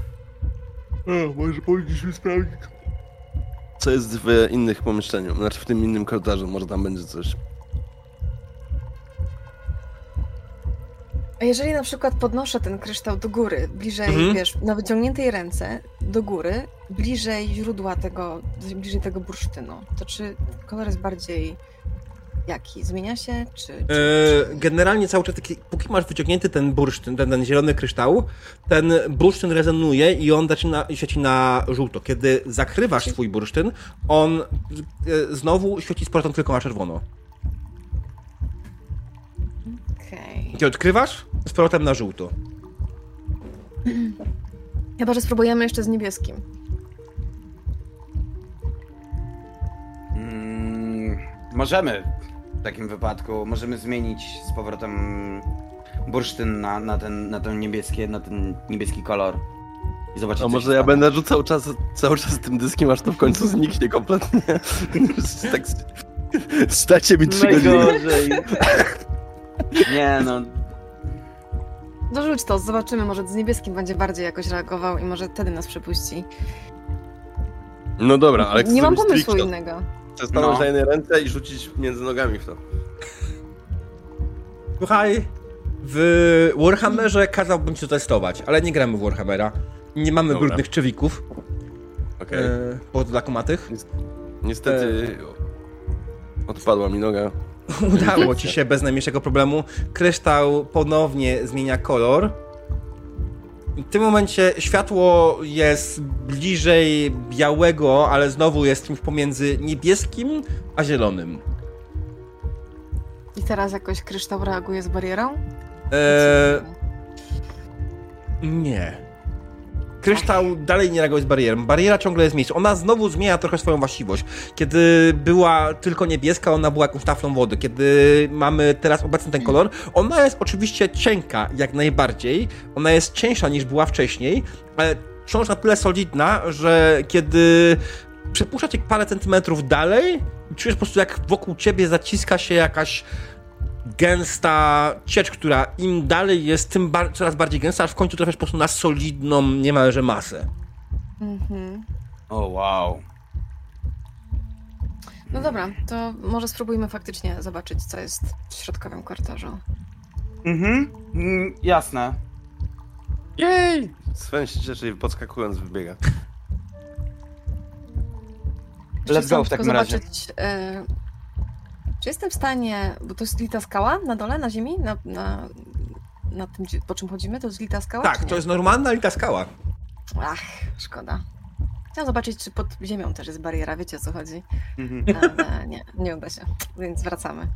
Może powinniśmy sprawdzić. Co jest w innych pomieszczeniu, znaczy w tym innym korytarzu, może tam będzie coś. A jeżeli na przykład podnoszę ten kryształ do góry, bliżej, Mhm. wiesz, na wyciągniętej ręce, do góry, bliżej źródła tego, bliżej tego bursztynu, to czy kolor jest bardziej jaki? Zmienia się, czy... czy, E, czy... Generalnie cały czas, taki, póki masz wyciągnięty ten bursztyn, ten, ten zielony kryształ, ten bursztyn rezonuje i on zaczyna świeci na żółto. Kiedy zakrywasz swój bursztyn, on e, znowu świeci z powrotem tylko na czerwono. Okej. Kiedy odkrywasz, z powrotem na żółto. Chyba, że spróbujemy jeszcze z niebieskim. Mm, możemy w takim wypadku, możemy zmienić z powrotem bursztyn na, na, ten, na ten niebieski, na ten niebieski kolor. I zobaczyć, A co może ja będę rzucał czas, cały czas tym dyskiem, aż to w końcu zniknie kompletnie. tak stacie mi trzy godziny. Nie no, Dorzuć to, zobaczymy, może z niebieskim będzie bardziej jakoś reagował i może wtedy nas przepuści. No dobra, ale Nie mam pomysłu innego. Chcę stanąć No. na jednej ręce i rzucić między nogami w to. Słuchaj, w Warhammerze kazałbym ci to testować, ale nie gramy w Warhammera. Nie mamy Dobra. brudnych czewików Okej. e, pod lakomatych. Niestety odpadła mi noga. Udało ci się bez najmniejszego problemu. Kryształ ponownie zmienia kolor. W tym momencie światło jest bliżej białego, ale znowu jest czymś pomiędzy niebieskim a zielonym. I teraz jakoś kryształ reaguje z barierą? Eee, nie. Kryształ dalej nie reaguje z barierą. Bariera ciągle jest miejscu. Ona znowu zmienia trochę swoją właściwość. Kiedy była tylko niebieska, ona była jakąś taflą wody. Kiedy mamy teraz obecny ten kolor, ona jest oczywiście cienka, jak najbardziej. Ona jest cieńsza niż była wcześniej, ale wciąż na tyle solidna, że kiedy przepuszcza cię parę centymetrów dalej, czujesz po prostu jak wokół ciebie zaciska się jakaś gęsta ciecz, która im dalej jest, tym bar- coraz bardziej gęsta, aż w końcu trafiasz po prostu na solidną niemalże masę. Mhm. O wow. No dobra, to może spróbujmy faktycznie zobaczyć, co jest w środkowym korytarzu. Mhm, mm, jasne. Jej! Sven się cieszy i podskakując wybiega. Let's go w takim razie. zobaczyć, e, czy jestem w stanie, bo to jest lita skała na dole, na ziemi, na, na, na tym, po czym chodzimy, to jest lita skała? Tak, to jest normalna lita skała. Ach, szkoda. Chciałam zobaczyć, czy pod ziemią też jest bariera, wiecie o co chodzi. Mhm. Ale nie, nie uda się, więc wracamy.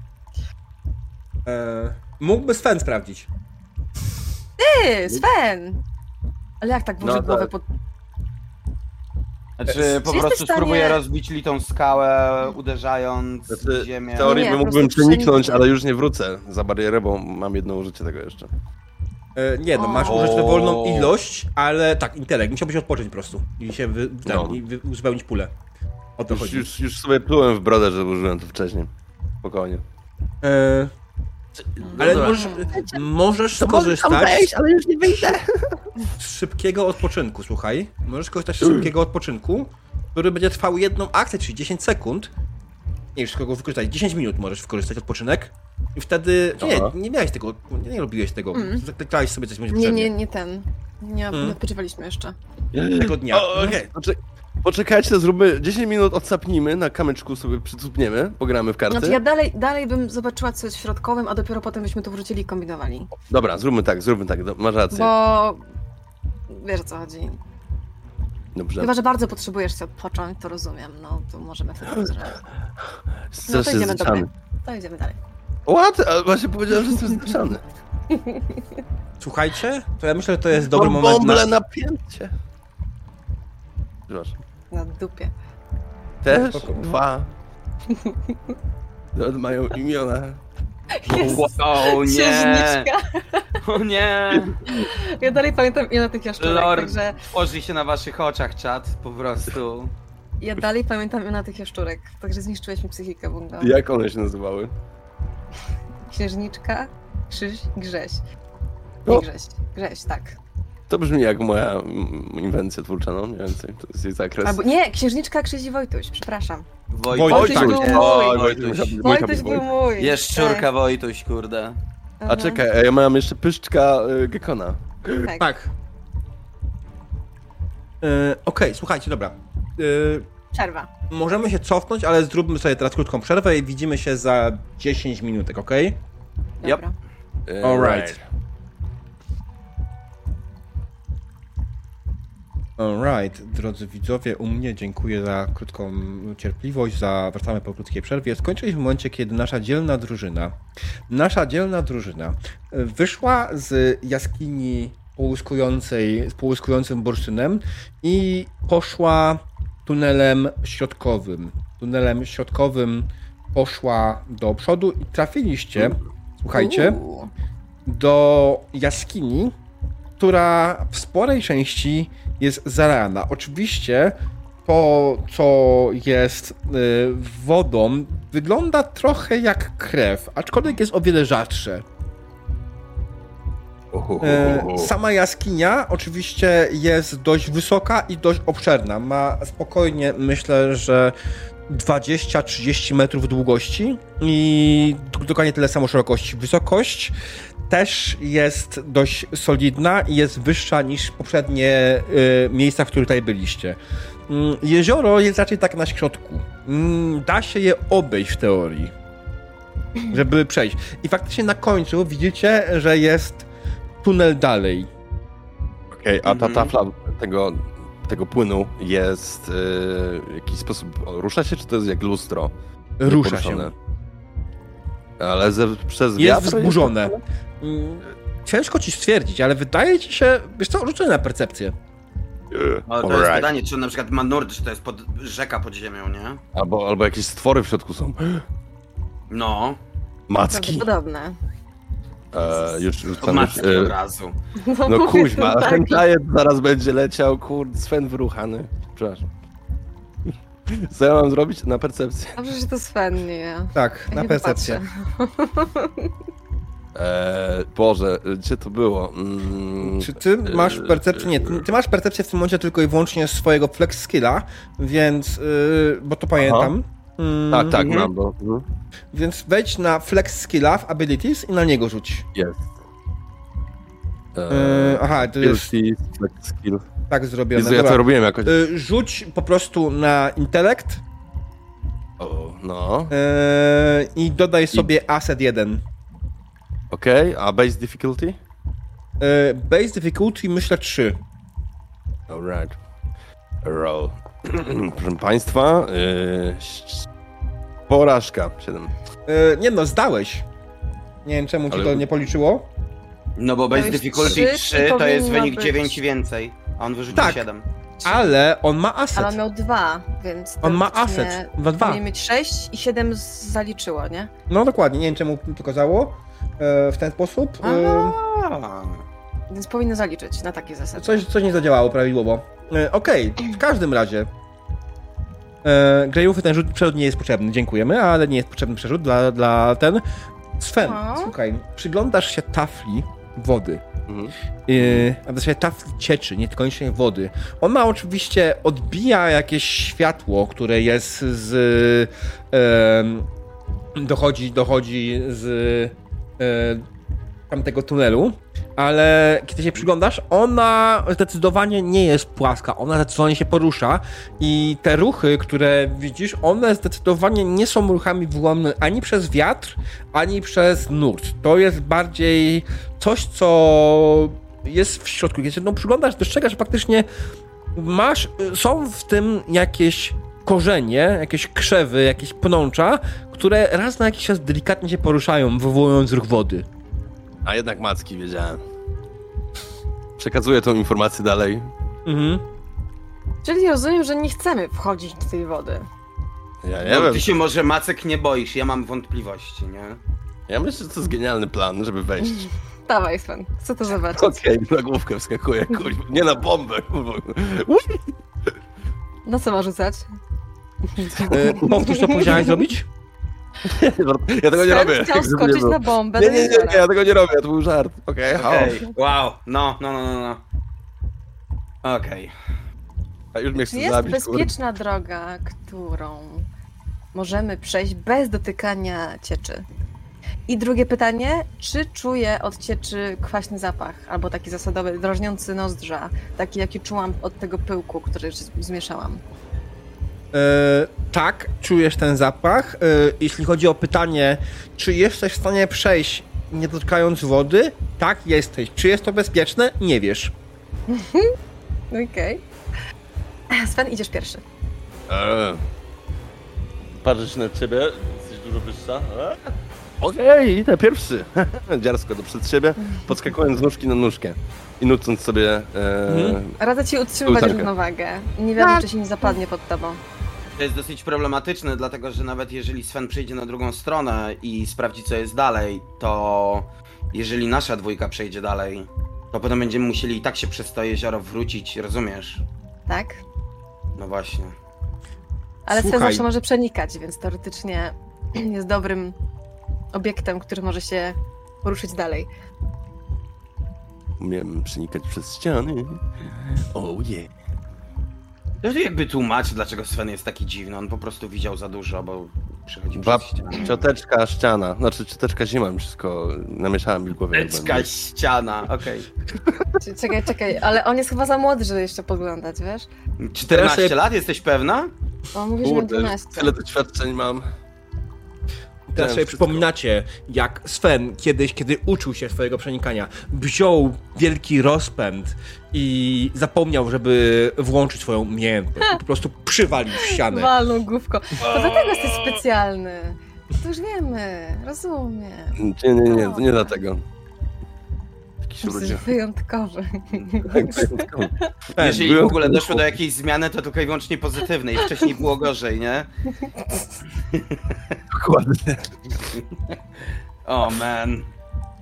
E, mógłby Sven sprawdzić. Ty, Sven! Ale jak tak włożyć No głowę tak. pod... Znaczy Czy po jesteś prostu stanie- spróbuję rozbić litą skałę, uderzając w Znaczy, ziemię. w teorii Nie, nie, by po mógłbym prostu przeniknąć, przeniknę. ale już nie wrócę za barierę, bo mam jedno użycie tego jeszcze. E, nie, no O. masz użyć dowolną ilość, ale tak, intelekt. Musiałbyś odpocząć po prostu i się wy, ten, No. i wy, uzupełnić pulę. O to Już, chodzi. już, już sobie plułem w brodę, że użyłem to wcześniej. Spokojnie. E, ale dobra. możesz, możesz skorzystać ale już nie wyjdę. z szybkiego odpoczynku, słuchaj. Możesz korzystać z szybkiego odpoczynku, który będzie trwał jedną akcję, czyli 10 sekund. Nie już kogo wykorzystać. 10 minut możesz wykorzystać odpoczynek. I wtedy. Nie, nie miałeś tego, nie, nie robiłeś tego. Mm. Zaklikałeś sobie coś będzie Nie, nie, nie ten. Nie, Mm. nie odpoczywaliśmy jeszcze. Tego dnia. O, okej. Poczek- Poczekajcie, to zróbmy 10 minut odsapnijmy, na kamyczku sobie przycupniemy, pogramy w karty. Znaczy ja dalej, dalej bym zobaczyła co jest w środkowym, a dopiero potem byśmy to wrócili i kombinowali. Dobra, zróbmy tak, zróbmy tak, do, masz rację. Bo wiesz o co chodzi. Dobrze. Chyba, że bardzo potrzebujesz się odpocząć, to rozumiem. No to możemy wtedy zrobić. No to idziemy dalej. To idziemy dalej. What? Ale właśnie powiedziałem, że jestem zdziczany. Słuchajcie, to ja myślę, że to jest dobry Mam moment bąble na... napięcie. Przepraszam. Na dupie. Też Spoko. dwa. Nawet Mają imiona. O nie! Księżniczka. O nie! Ja dalej pamiętam imiona tych jaszczurek, Lord także tworzy się na waszych oczach, czat, po prostu. ja dalej pamiętam imiona tych jaszczurek, także zniszczyłeś mi psychikę, Bunga. Jak one się nazywały? Księżniczka, Krzyś, Grześ. Nie O. Grześ, Grześ, tak. To brzmi jak moja inwencja twórcza, no mniej więcej. To jest jej zakres. Albo nie, Księżniczka, Krzyś i Wojtuś, przepraszam. Wojtuś, Wojtuś był mój. Oj, Wojtuś. Wojtuś. Mój Wojtuś był mój. Jeszczurka Wojtuś, kurde. Tak. A czekaj, ja mam jeszcze pyszczka y, Gekona. Tak. Tak. E, Okej, słuchajcie, dobra. E, Przerwa. możemy się cofnąć, ale zróbmy sobie teraz krótką przerwę i widzimy się za 10 minutek, ok? Dobra. Y, Alright. Alright, drodzy widzowie, u mnie dziękuję za krótką cierpliwość, za wracamy po krótkiej przerwie. Skończyliśmy w momencie, kiedy nasza dzielna drużyna, nasza dzielna drużyna e, wyszła z jaskini połyskującej, z połyskującym bursztynem i poszła tunelem środkowym. Tunelem środkowym poszła do przodu i trafiliście, słuchajcie, do jaskini, która w sporej części jest zarana. Oczywiście to, co jest y, wodą, wygląda trochę jak krew, aczkolwiek jest o wiele rzadsze. E, Sama jaskinia oczywiście jest dość wysoka i dość obszerna. Ma spokojnie, myślę, że 20-30 metrów długości i dokładnie tyle samo szerokości. Wysokość też jest dość solidna i jest wyższa niż poprzednie y, miejsca, w których tutaj byliście. Mm, Jezioro jest raczej tak na środku. Mm, Da się je obejść w teorii, żeby przejść. I faktycznie na końcu widzicie, że jest tunel dalej. Okej, a ta Mhm. tafla tego, tego płynu jest y, w jakiś sposób rusza się, czy to jest jak lustro? Rusza się. Ale ze, przez Jest wiatr? wzburzone. Ciężko ci stwierdzić, ale wydaje ci się, wiesz co, rzucę na percepcję. Ale to jest alright. pytanie, czy on na przykład ma nurt, czy to jest pod, rzeka pod ziemią, nie? Albo, albo jakieś stwory w środku są. No, Macki. Prawdopodobne. E, już od rzucam. matki E, od razu. no mówię, kuźma, tak. ten zajet zaraz będzie leciał, kurde, Sven wyruchany. Przepraszam. Co ja mam zrobić? Na percepcję. Dobrze, że to Sven, nie ja. Tak, Ja na percepcję. Eee, Boże, gdzie to było? Mm, Czy ty masz percepcję? Nie, ty masz percepcję w tym momencie tylko i wyłącznie swojego flex skilla, więc, yy, bo to pamiętam. Mm, Tak, tak, Mhm. mam, bo... mhm. Więc wejdź na flex skilla w abilities i na niego rzuć. Jest. Yy, Eee, aha, to jest Skill, flex skill. Tak zrobione. Jezu, ja to robiłem jakoś. Yy, rzuć po prostu na intelekt O, no, yy, i dodaj sobie asset 1. okej, a base difficulty? Yy, base difficulty myślę 3. Alright. Roll. Proszę państwa, yy, porażka, 7. Yy, nie no, zdałeś. Nie wiem czemu ci Ale- to nie policzyło. No bo jest difficulty trzy, 3 i to jest wynik być- 9 i więcej, a on wyrzucił Tak. 7. Ale on ma asset. Ale on miał dwa, więc. On ma asset. Dwa, dwa. Powinien mieć sześć i siedem z- zaliczyło, nie? No dokładnie, nie wiem czemu to kazało e, w ten sposób. E, A. Więc powinno zaliczyć na takie zasady. coś, coś nie zadziałało prawidłowo. E, Okej, w każdym razie. E, ten rzut przerzut nie jest potrzebny, dziękujemy, ale nie jest potrzebny przerzut dla, dla ten. Sven, No. słuchaj, przyglądasz się tafli wody. Mhm. Yy, a właściwie tafli cieczy, nie niekoniecznie wody. Ona oczywiście odbija jakieś światło, które jest z. em, dochodzi, dochodzi z e, tamtego tunelu, ale kiedy się przyglądasz, ona zdecydowanie nie jest płaska, ona zdecydowanie się porusza i te ruchy, które widzisz, one zdecydowanie nie są ruchami wyłamane ani przez wiatr, ani przez nurt. To jest bardziej coś, co jest w środku. Kiedy się no, przyglądasz, dostrzegasz, że faktycznie masz, są w tym jakieś korzenie, jakieś krzewy, jakieś pnącza, które raz na jakiś czas delikatnie się poruszają, wywołując ruch wody. A jednak macki, wiedziałem. Przekazuję tą informację dalej. Mhm. Czyli rozumiem, że nie chcemy wchodzić do tej wody. Ja nie No, wiem. ty się może Macek nie boisz, ja mam wątpliwości, nie? Ja myślę, że to jest genialny plan, żeby wejść. Dawaj, Sven, chcę to zobaczyć. Okej, na główkę wskakuję, kuźwa. Nie na bombę, kurwa. Na co ma rzucać? E, powtórz, co powiedziałeś zrobić? Ja tego nie robię. chciał skoczyć na bombę Nie, do nie, nie, nie, ja tego nie robię, to był żart. Okej, Okej, okay. wow, no, no, no, no, no. Okej. A już mnie chce jest zabić, bezpieczna droga, którą możemy przejść bez dotykania cieczy? I drugie pytanie, czy czuję od cieczy kwaśny zapach, albo taki zasadowy, drażniący nozdrza, taki jaki czułam od tego pyłku, który zmieszałam? E, tak, czujesz ten zapach. E, jeśli chodzi o pytanie, czy jesteś w stanie przejść nie dotykając wody? Tak, jesteś. Czy jest to bezpieczne? Nie wiesz. Okej. Sven, idziesz pierwszy. Eee. Patrzę się na ciebie, jesteś dużo wyższa. Eee. Okej, idę pierwszy. Dziarsko do przed siebie, podskakując z nóżki na nóżkę i nucąc sobie... E... Mhm. Radzę ci utrzymywać równowagę. Nie wiem, czy się nie zapadnie pod tobą. To jest dosyć problematyczne, dlatego że nawet jeżeli Sven przejdzie na drugą stronę i sprawdzi co jest dalej, to jeżeli nasza dwójka przejdzie dalej, to potem będziemy musieli i tak się przez to jezioro wrócić, rozumiesz? Tak? No właśnie. Ale Sven Słuchaj. zawsze może przenikać, więc teoretycznie jest dobrym obiektem, który może się poruszyć dalej. Umiem przenikać przez ściany. Oh yeah. To jakby tłumaczy, dlaczego Sven jest taki dziwny. On po prostu widział za dużo, bo przychodzi Bab, przez ścianę. cioteczka, ściana. Znaczy cioteczka zima, mi wszystko namieszałem mi w głowie. będę. ściana, okej. Czy- Czekaj, czekaj, ale on jest chyba za młody, żeby jeszcze podglądać, wiesz? 14 sobie- lat, jesteś pewna? On mówi, że ma Kurde, 12. tyle doświadczeń mam. Teraz sobie wszystko. przypominacie, jak Sven kiedyś, kiedy uczył się swojego przenikania, wziął wielki rozpęd i zapomniał, żeby włączyć swoją umiejętność. Po prostu przywalił w ścianę. Walną główko. To dlatego jesteś specjalny. To już wiemy, rozumiem. Nie, nie, nie, to nie dlatego. Jakiś Jesteś ludzie. wyjątkowy. Ten, Jeżeli w ogóle doszło do jakiejś zmiany, to tylko i wyłącznie pozytywnej. Wcześniej było gorzej, nie? Dokładnie. O man.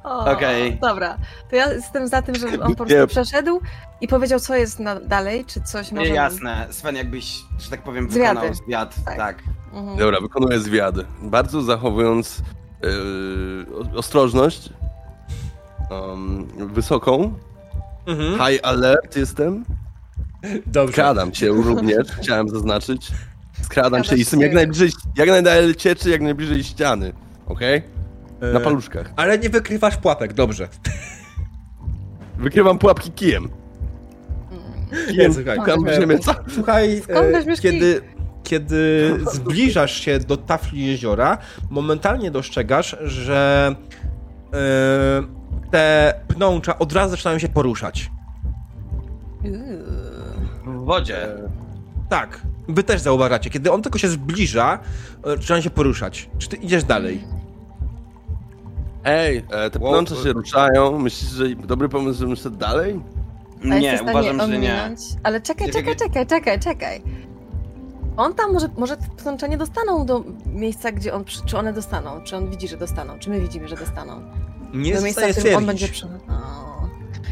O, Okej. Dobra, to ja jestem za tym, żeby on po Nie. prostu przeszedł i powiedział, co jest na, dalej, czy coś może... Nie, jasne. Sven, jakbyś, że tak powiem, Zwiady. wykonał zwiad. Tak. Tak. Mhm. Dobra, wykonuję zwiad. Bardzo zachowując yy, ostrożność. Um, wysoką. Mhm. High alert jestem. Dobrze. Skradam się również, chciałem zaznaczyć. Skradam się i jestem jak najbliżej, jak najdalej cieczy, jak najbliżej ściany. Okej? Na E, paluszkach. Ale nie wykrywasz pułapek, dobrze. Wykrywam pułapki kijem. Mm. Kijem słuchaj, e, ziemię. Co? Słuchaj, Skąd e, kiedy, kiedy zbliżasz się do tafli jeziora, momentalnie dostrzegasz, że e, te pnącza od razu zaczynają się poruszać. W wodzie. Tak, wy też zauważacie. Kiedy on tylko się zbliża, zaczynają się poruszać. Czy ty idziesz dalej? Ej, e, te Wow. pnącze się ruszają. Myślisz, że dobry pomysł, żebym szedł dalej? A jesteś Nie, w stanie uważam, że nie. ominąć? Ale czekaj, czekaj, czekaj, czekaj, czekaj. On tam może, może pnącza nie dostaną do miejsca, gdzie on, przy- czy one dostaną, czy on widzi, że dostaną, czy my widzimy, że dostaną. Nie do jest w miejsca, w którym on będzie przy... O.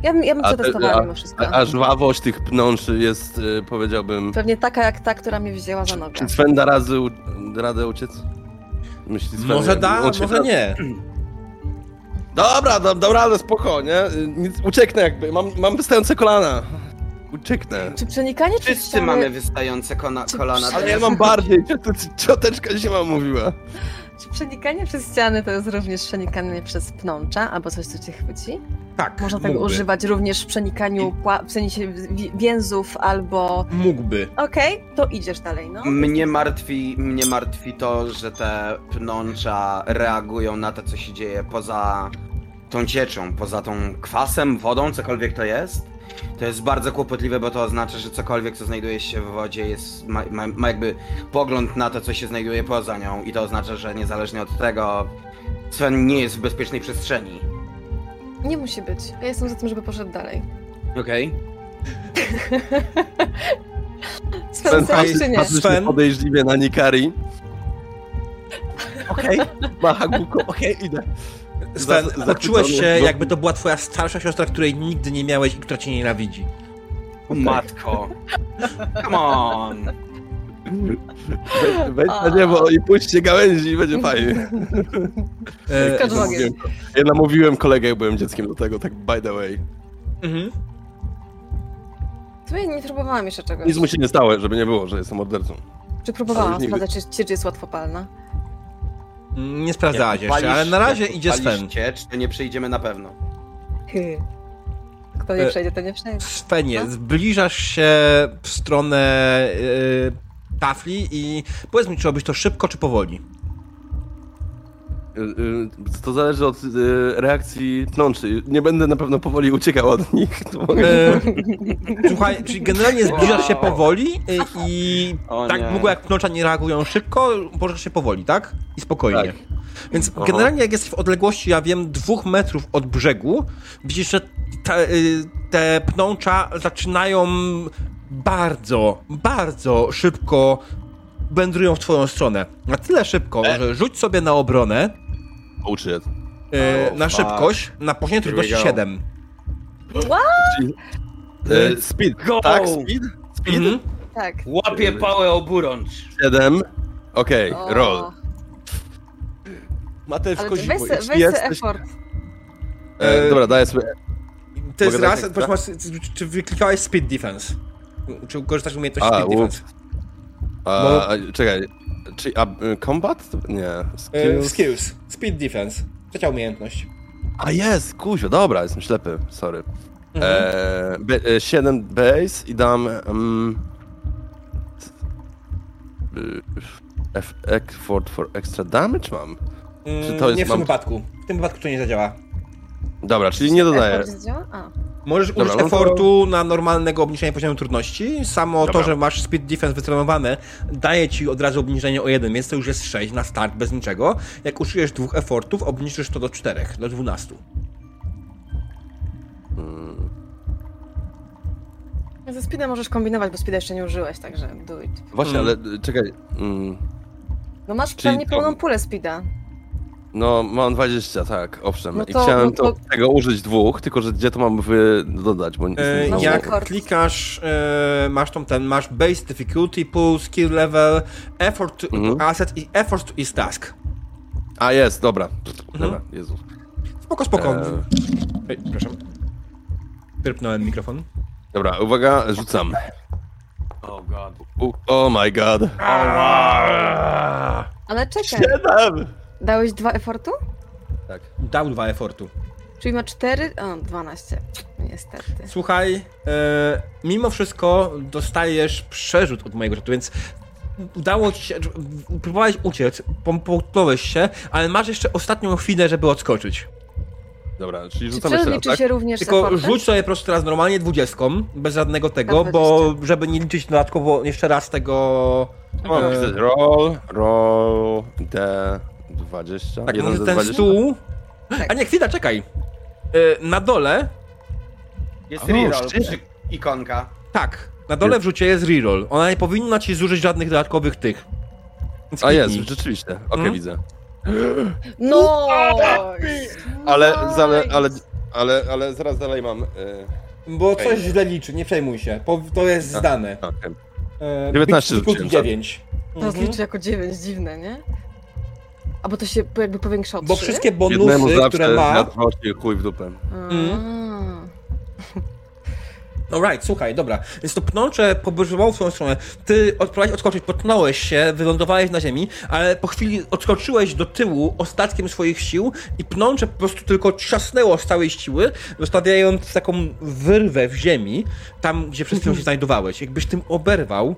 Ja bym, ja bym przetestowała mimo wszystko. A, a żwawość tych pnączy jest, e, powiedziałbym... Pewnie taka jak ta, która mnie wzięła za nogę. Czy Sven da razy, radę uciec? Myśli Sven, Może da, może nie. Dobra, dam, dam radę, spoko, nie? Nic, ucieknę jakby, mam, mam wystające kolana. Ucieknę. Czy przenikanie przez Wszyscy ściany... mamy wystające kona, kolana. Ale ja mam bardziej, ciot- cioteczka mam mówiła. Czy przenikanie przez ściany to jest również przenikanie przez pnącza, albo coś, co cię chwyci? Tak, Można tego mógłby. używać również w przenikaniu, w sensie wi- więzów albo... Mógłby. Okej, to idziesz dalej, no. Mnie martwi, mnie martwi to, że te pnącza reagują na to, co się dzieje poza tą cieczą, poza tą kwasem, wodą, cokolwiek to jest. To jest bardzo kłopotliwe, bo to oznacza, że cokolwiek, co znajduje się w wodzie, jest, ma, ma, ma jakby pogląd na to, co się znajduje poza nią. I to oznacza, że niezależnie od tego, Sven nie jest w bezpiecznej przestrzeni. Nie musi być. Ja jestem za tym, żeby poszedł dalej. Okej. Sven, chcesz czy nie? Sven? podejrzliwie na Nikari. Okej. Macha główką, okej, idę. Sven, Za- poczułeś się, jakby to była twoja starsza siostra, której nigdy nie miałeś i która cię nienawidzi. O Matko. Come on. Wejdź na niebo i puśćcie gałęzi i będzie fajnie. E, ogień. Namówiłem- Ja namówiłem kolegę, jak byłem dzieckiem do tego, tak by the way. mhm. Sumie nie próbowałam jeszcze czegoś. Nic mu się nie stało, żeby nie było, że jestem mordercą. Czy próbowałam sprawdzać, czy, czy jest łatwopalna? Nie sprawdzałaś Jak jeszcze, ale na razie idzie Sven. to nie przyjdziemy na pewno. Hy. Kto nie E, przejdzie, to nie przejdzie. Svenie, No. zbliżasz się w stronę e, tafli i powiedz mi, czy robisz to szybko, czy powoli? Y, y, To zależy od y, reakcji pnączy. Nie będę na pewno powoli uciekał od nich. E, słuchaj, czyli generalnie zbliżasz się powoli i O tak nie. długo jak pnącza nie reagują szybko, możesz się powoli, tak? I spokojnie. Tak. Więc Aha. generalnie jak jesteś w odległości, ja wiem, dwóch metrów od brzegu, widzisz, że te, te pnącza zaczynają bardzo, bardzo szybko wędrują w twoją stronę. Na tyle szybko, E. że rzuć sobie na obronę, Uczy. y, Oh, na fuck. szybkość, na poziomie trudności go. 7. E, speed. Go! Tak, speed? Speed? Mhm. Tak. Łapie pałę oburącz. 7. Okej, O. roll. Mateusz Koziwo, weź weź jesteś... effort. E, dobra, daję sobie. To jest raz, ekstra? masz- czy wyklikałeś Speed Defense? Czy korzystasz z umiejętności A, Speed. Defense? A, Bo- a, czekaj. Czy a, y, combat? Nie. E, Skills. skills. Speed Defense. Trzecia umiejętność. A jest, kuzio, dobra, jestem ślepy, sorry. Mhm. E, be, e, 7 base i dam. Um, F, effort for extra damage mam. czy to jest- nie w tym mam- wypadku. W tym wypadku to nie zadziała. Dobra, czyli nie dodaję. Możesz Dobra, użyć no to- efortu na normalnego obniżenia poziomu trudności. Samo Dobra. to, że masz speed defense wytrenowane, daje ci od razu obniżenie o jeden, więc to już jest 6 na start bez niczego. Jak użyjesz dwóch efortów, obniżysz to do 4, do 12. Mm, Ze speedem możesz kombinować, bo speeda jeszcze nie użyłeś, także do it. Właśnie, Mm. ale y, czekaj. Mm, No masz pewnie to- pełną pulę speeda. No, mam 20, tak, owszem. No I to- chciałem no to- to, tego użyć dwóch, tylko że gdzie to mam wy dodać, bo nie E, jak klikasz, e, masz tą ten, masz base difficulty, pool, skill level, effort to, Mhm. to asset i effort to is task. A, jest, dobra. Mhm. Dobra, Jezu. Spoko, spoko. Eee. Ej, przepraszam. Wyrpnąłem mikrofon. Dobra, uwaga, rzucam. Oh god. U, oh my god. Ale czekaj, Siedem! Dałeś dwa efortu? Tak. Dał dwa effortu. Czyli ma cztery? O, 12. Niestety. Słuchaj, e, mimo wszystko dostajesz przerzut od mojego rzutu, więc udało ci się, próbowałeś uciec, pom- potknąłeś się, ale masz jeszcze ostatnią chwilę, żeby odskoczyć. Dobra, czyli Czy rzucam jeszcze przerzut raz, liczy tak? się również Tylko efortem? rzuć sobie po prostu teraz normalnie dwudziestką, bez żadnego tego, bo żeby nie liczyć dodatkowo jeszcze raz tego... Mam e, roll, roll, D20. tak, może z ten 20? stół... Tak. A nie, chwila, czekaj. E, na dole, Jest reroll, ikonka. tak, na dole w rzucie jest reroll. Ona nie powinna ci zużyć żadnych dodatkowych tych. Więc A jest, rzeczywiście. Okej, Mhm. widzę. No! Ale, ale, ale, ale, ale zaraz dalej mam. e, Bo coś źle liczy, nie przejmuj się. Po, to jest A. zdane. okej. E, 19 difficulty rzuciłem, 9. To Mhm. liczy jako 9, dziwne, nie? A bo to się jakby powiększa o Bo 3? wszystkie Jednemu bonusy, które ma... i chuj w dupę. Mm. Alright, słuchaj, dobra. Więc to pnącze pobrzmowało w swoją stronę. Ty odpróbowałeś odskoczyć, potknąłeś się, wylądowałeś na ziemi, ale po chwili odskoczyłeś do tyłu ostatkiem swoich sił i pnącze po prostu tylko trzasnęło z całej siły, zostawiając taką wyrwę w ziemi, tam gdzie przed chwilą się znajdowałeś. Jakbyś tym oberwał,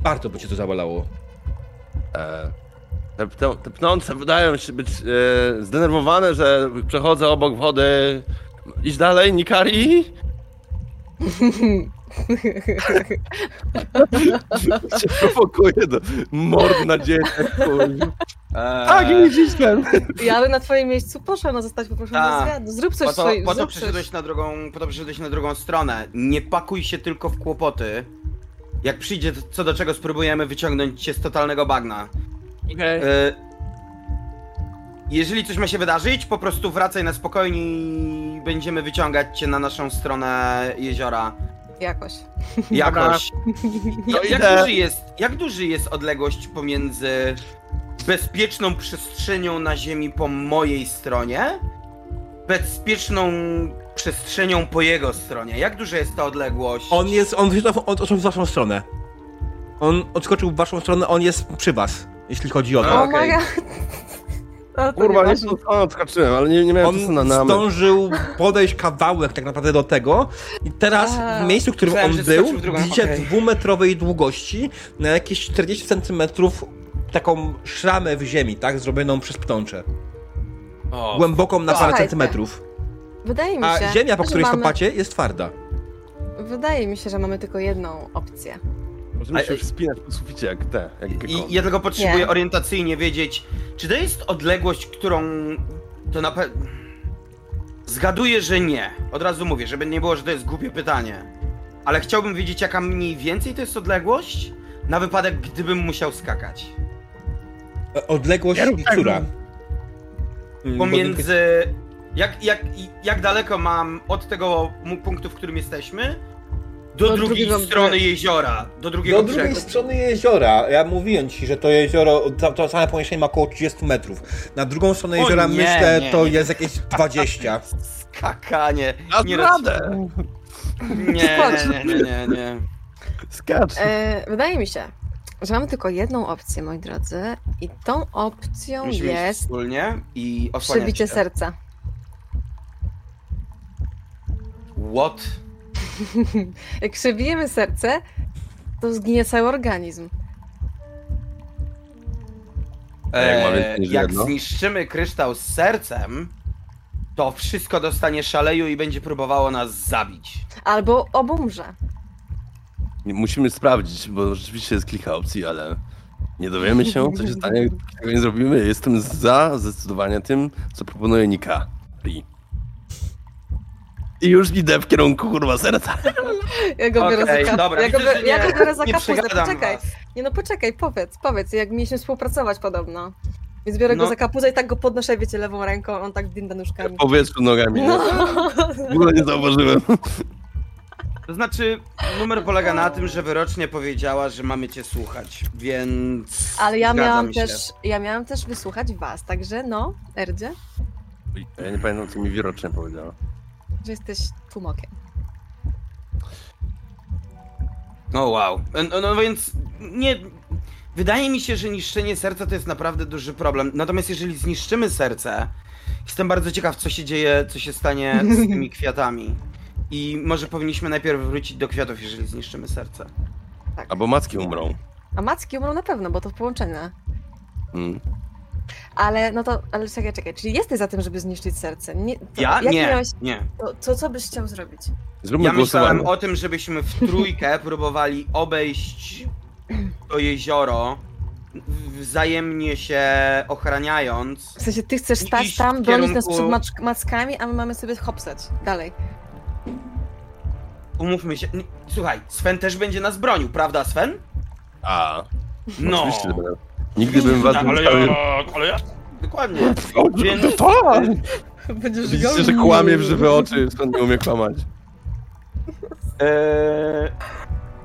bardzo by cię to zabolało. E, te, te, te pnące wydają się być e, zdenerwowane, że przechodzę obok wody. Idź dalej, Nikari. Cię prowokuje do mord na dzieciach. chuj. Tak, idź. Ja bym na twoim miejscu poszła no zostać poproszona Tak. na zwiat. Zrób coś po to, swoim, po to przyszedłeś na drugą, po to przyszedłeś na drugą stronę. Nie pakuj się tylko w kłopoty. Jak przyjdzie co do czego, spróbujemy wyciągnąć cię z totalnego bagna. E, jeżeli coś ma się wydarzyć, po prostu wracaj na spokojnie i będziemy wyciągać cię na naszą stronę jeziora. Jakoś. Jakoś. No jak, duży jest, jak duży jest odległość pomiędzy bezpieczną przestrzenią na ziemi po mojej stronie, bezpieczną przestrzenią po jego stronie? Jak duża jest ta odległość? On jest, on wyszedł on odszedł w waszą stronę. On odskoczył w waszą stronę, on jest przy was, jeśli chodzi o to. A, O okej. my god. No, to Kurwa, nie on odskoczyłem, ale nie, nie miałem czasu na On namysł. zdążył podejść kawałek tak naprawdę do tego i teraz A, w miejscu, w którym on był, widzicie okej. dwumetrowej długości na jakieś 40 cm taką szramę w ziemi, tak? Zrobioną przez pnącze. O, Głęboką na parę Słuchajcie, centymetrów. Wydaje mi A się, ziemia, po której mamy... stopacie, jest twarda. Wydaje mi się, że mamy tylko jedną opcję. Możemy się już wspinać po suficie jak te, jak. I ja tylko potrzebuję Nie. orientacyjnie wiedzieć, czy to jest odległość, którą to na pewno. Zgaduję, że nie. Od razu mówię, żeby nie było, że to jest głupie pytanie. Ale chciałbym wiedzieć, jaka mniej więcej to jest odległość, na wypadek, gdybym musiał skakać. E, Odległość która? Mm, Pomiędzy. Jak, jak, jak daleko mam od tego punktu, w którym jesteśmy, do, Do drugiej drugiego strony jeziora. Do drugiego Do drugiej brzegu. strony jeziora. Ja mówiłem ci, że to jezioro, to, to same pomieszczenie ma około 30 metrów. Na drugą stronę O jeziora nie, myślę, nie, to nie. jest jakieś 20. Skakanie. A nie radę! Nie, nie, nie, nie, nie. Skacz! E, wydaje mi się, że mamy tylko jedną opcję, moi drodzy. I tą opcją Musimy jest wspólnie i osłaniać przybicie się. serca. What? Jak przebijemy serce, to zginie cały organizm. Eee, jak zniszczymy kryształ z sercem, to wszystko dostanie szaleju i będzie próbowało nas zabić. Albo obumrze. Musimy sprawdzić, bo rzeczywiście jest kilka opcji, ale nie dowiemy się, co się stanie, jak tego nie zrobimy. Jestem za zdecydowanie tym, co proponuje Nika. Ri. I już idę w kierunku kurwa serca. Ja go biorę Okej, za Ja go, widzę, ja nie- go biorę za przegadam Poczekaj. was. Nie no poczekaj, powiedz, powiedz, jak mieliśmy współpracować podobno. Więc biorę No. go za kapuzę i tak go podnoszę, wiecie, lewą ręką, on tak dinda nóżkami. W powietrzu nogami, nie? No. W ogóle nie zauważyłem. To znaczy, numer polega na tym, że wyrocznie powiedziała, że mamy cię słuchać, więc. Ale ja miałam się. też, ja miałam też wysłuchać was, także no, Erdzie, Ja nie pamiętam, co mi wirocznie powiedziała. Że jesteś tłumokiem. O wow. No, no więc nie. Wydaje mi się, że niszczenie serca to jest naprawdę duży problem. Natomiast jeżeli zniszczymy serce, jestem bardzo ciekaw, co się dzieje, co się stanie z tymi kwiatami. I może powinniśmy najpierw wrócić do kwiatów, jeżeli zniszczymy serce. Tak. Albo macki umrą. A macki umrą na pewno, bo to połączenie. Mm. Ale no to, ale czekaj, czekaj, czyli jesteś za tym, żeby zniszczyć serce? Nie, to, Ja? Nie. Miałeś, Nie. to, to co byś chciał zrobić? Zróbmy Ja myślałem głosowanie. o tym, żebyśmy w trójkę próbowali obejść to jezioro, wzajemnie się ochraniając. W sensie ty chcesz stać tam, bronić nas przed mac- mackami, a my mamy sobie hopsać dalej. Umówmy się. Słuchaj, Sven też będzie nas bronił, prawda Sven? A, No. oczywiście. Nigdy bym was nie ale ja, ale ja. Dokładnie. Więc... Więc- Tak! Będziesz Widzicie, że kłamie w żywe oczy, stąd nie umie kłamać. Eee,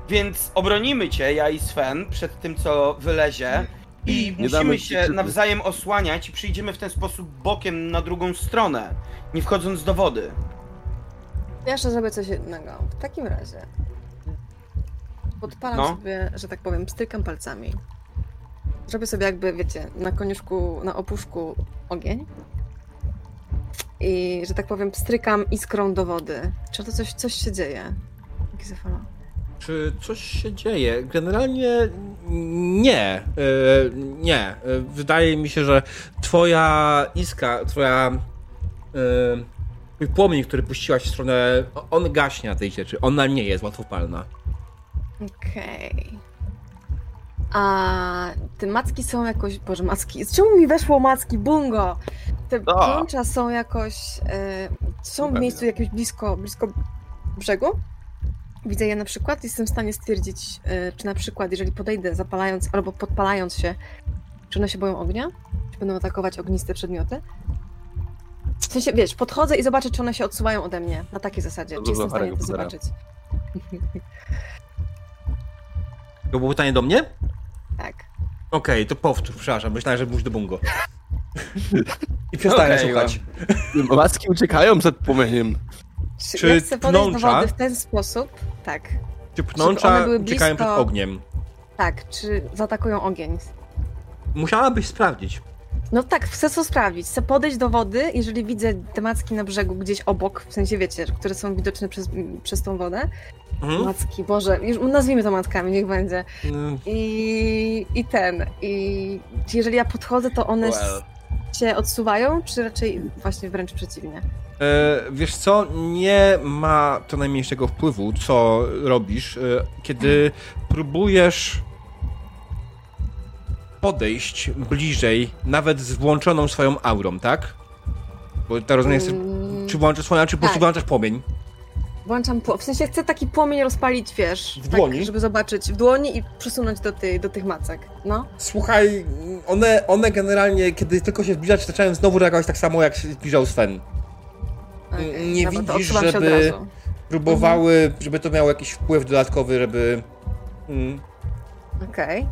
więc obronimy cię, ja i Sven, przed tym, co wylezie. I Nie musimy się nawzajem osłaniać i przyjdziemy w ten sposób bokiem na drugą stronę, nie wchodząc do wody. Ja jeszcze zrobię coś innego. W takim razie podpalam No. sobie, że tak powiem, strykam palcami. Zrobię sobie jakby, wiecie, na koniuszku, na opuszku ogień. I, że tak powiem, strykam iskrą do wody. Czy to coś, coś się dzieje? Gizefala? Czy coś się dzieje? Generalnie nie. e, Nie. E, Wydaje mi się, że twoja iskra, twoja. e, Twój płomień, który puściłaś w stronę. On gaśnie na tej rzeczy. Ona nie jest łatwopalna. Okej. A te macki są jakoś. Boże, macki. Z czemu mi weszło macki? Bungo! Te A. plącza są jakoś. E, są w miejscu jakimś blisko, blisko brzegu. Widzę je na przykład, jestem w stanie stwierdzić, e, czy na przykład, jeżeli podejdę zapalając albo podpalając się, czy one się boją ognia? Czy będą atakować ogniste przedmioty? W sensie, wiesz, podchodzę i zobaczę, czy one się odsuwają ode mnie. Na takiej zasadzie. To Czy jestem w stanie to zobaczyć? To było pytanie do mnie? Tak. Okej, to powtórz, przepraszam. Myślałem, że mówisz do bungo. I przestałem Okej, słuchać. Macki uciekają przed płomieniem. Czy, Czy ja chcę podejść do pnącza? wody w ten sposób? Tak. Czy pnącza były uciekają przed blisko- ogniem? Tak, czy zaatakują ogień? Musiałabyś sprawdzić. No tak, chcę to sprawdzić. Chcę podejść do wody, jeżeli widzę te macki na brzegu gdzieś obok, w sensie wiecie, które są widoczne przez, przez tą wodę. Mhm. Macki, Boże, już nazwijmy to matkami, niech będzie. Mm, I, i ten, i jeżeli ja podchodzę, to one Well. się odsuwają, czy raczej właśnie wręcz przeciwnie? E, wiesz co, nie ma to najmniejszego wpływu, co robisz, e, kiedy próbujesz podejść bliżej, nawet z włączoną swoją aurą, tak? Bo ta rozumiem, jest, Mm, czy włączasz swoją, czy po prostu tak. włączasz płomień. Włączam, pło- w sensie chcę taki płomień rozpalić, wiesz, W dłoni? Tak, żeby zobaczyć w dłoni i przesunąć do, tej, do tych macek, no. Słuchaj, one, one generalnie, kiedy tylko się zbliżać, zaczynają znowu reagować tak samo, jak się zbliżał Sven. Okej, Nie dobra, to widzisz, żeby-. Próbowały, żeby to miało jakiś wpływ dodatkowy, żeby... Mm, Okej.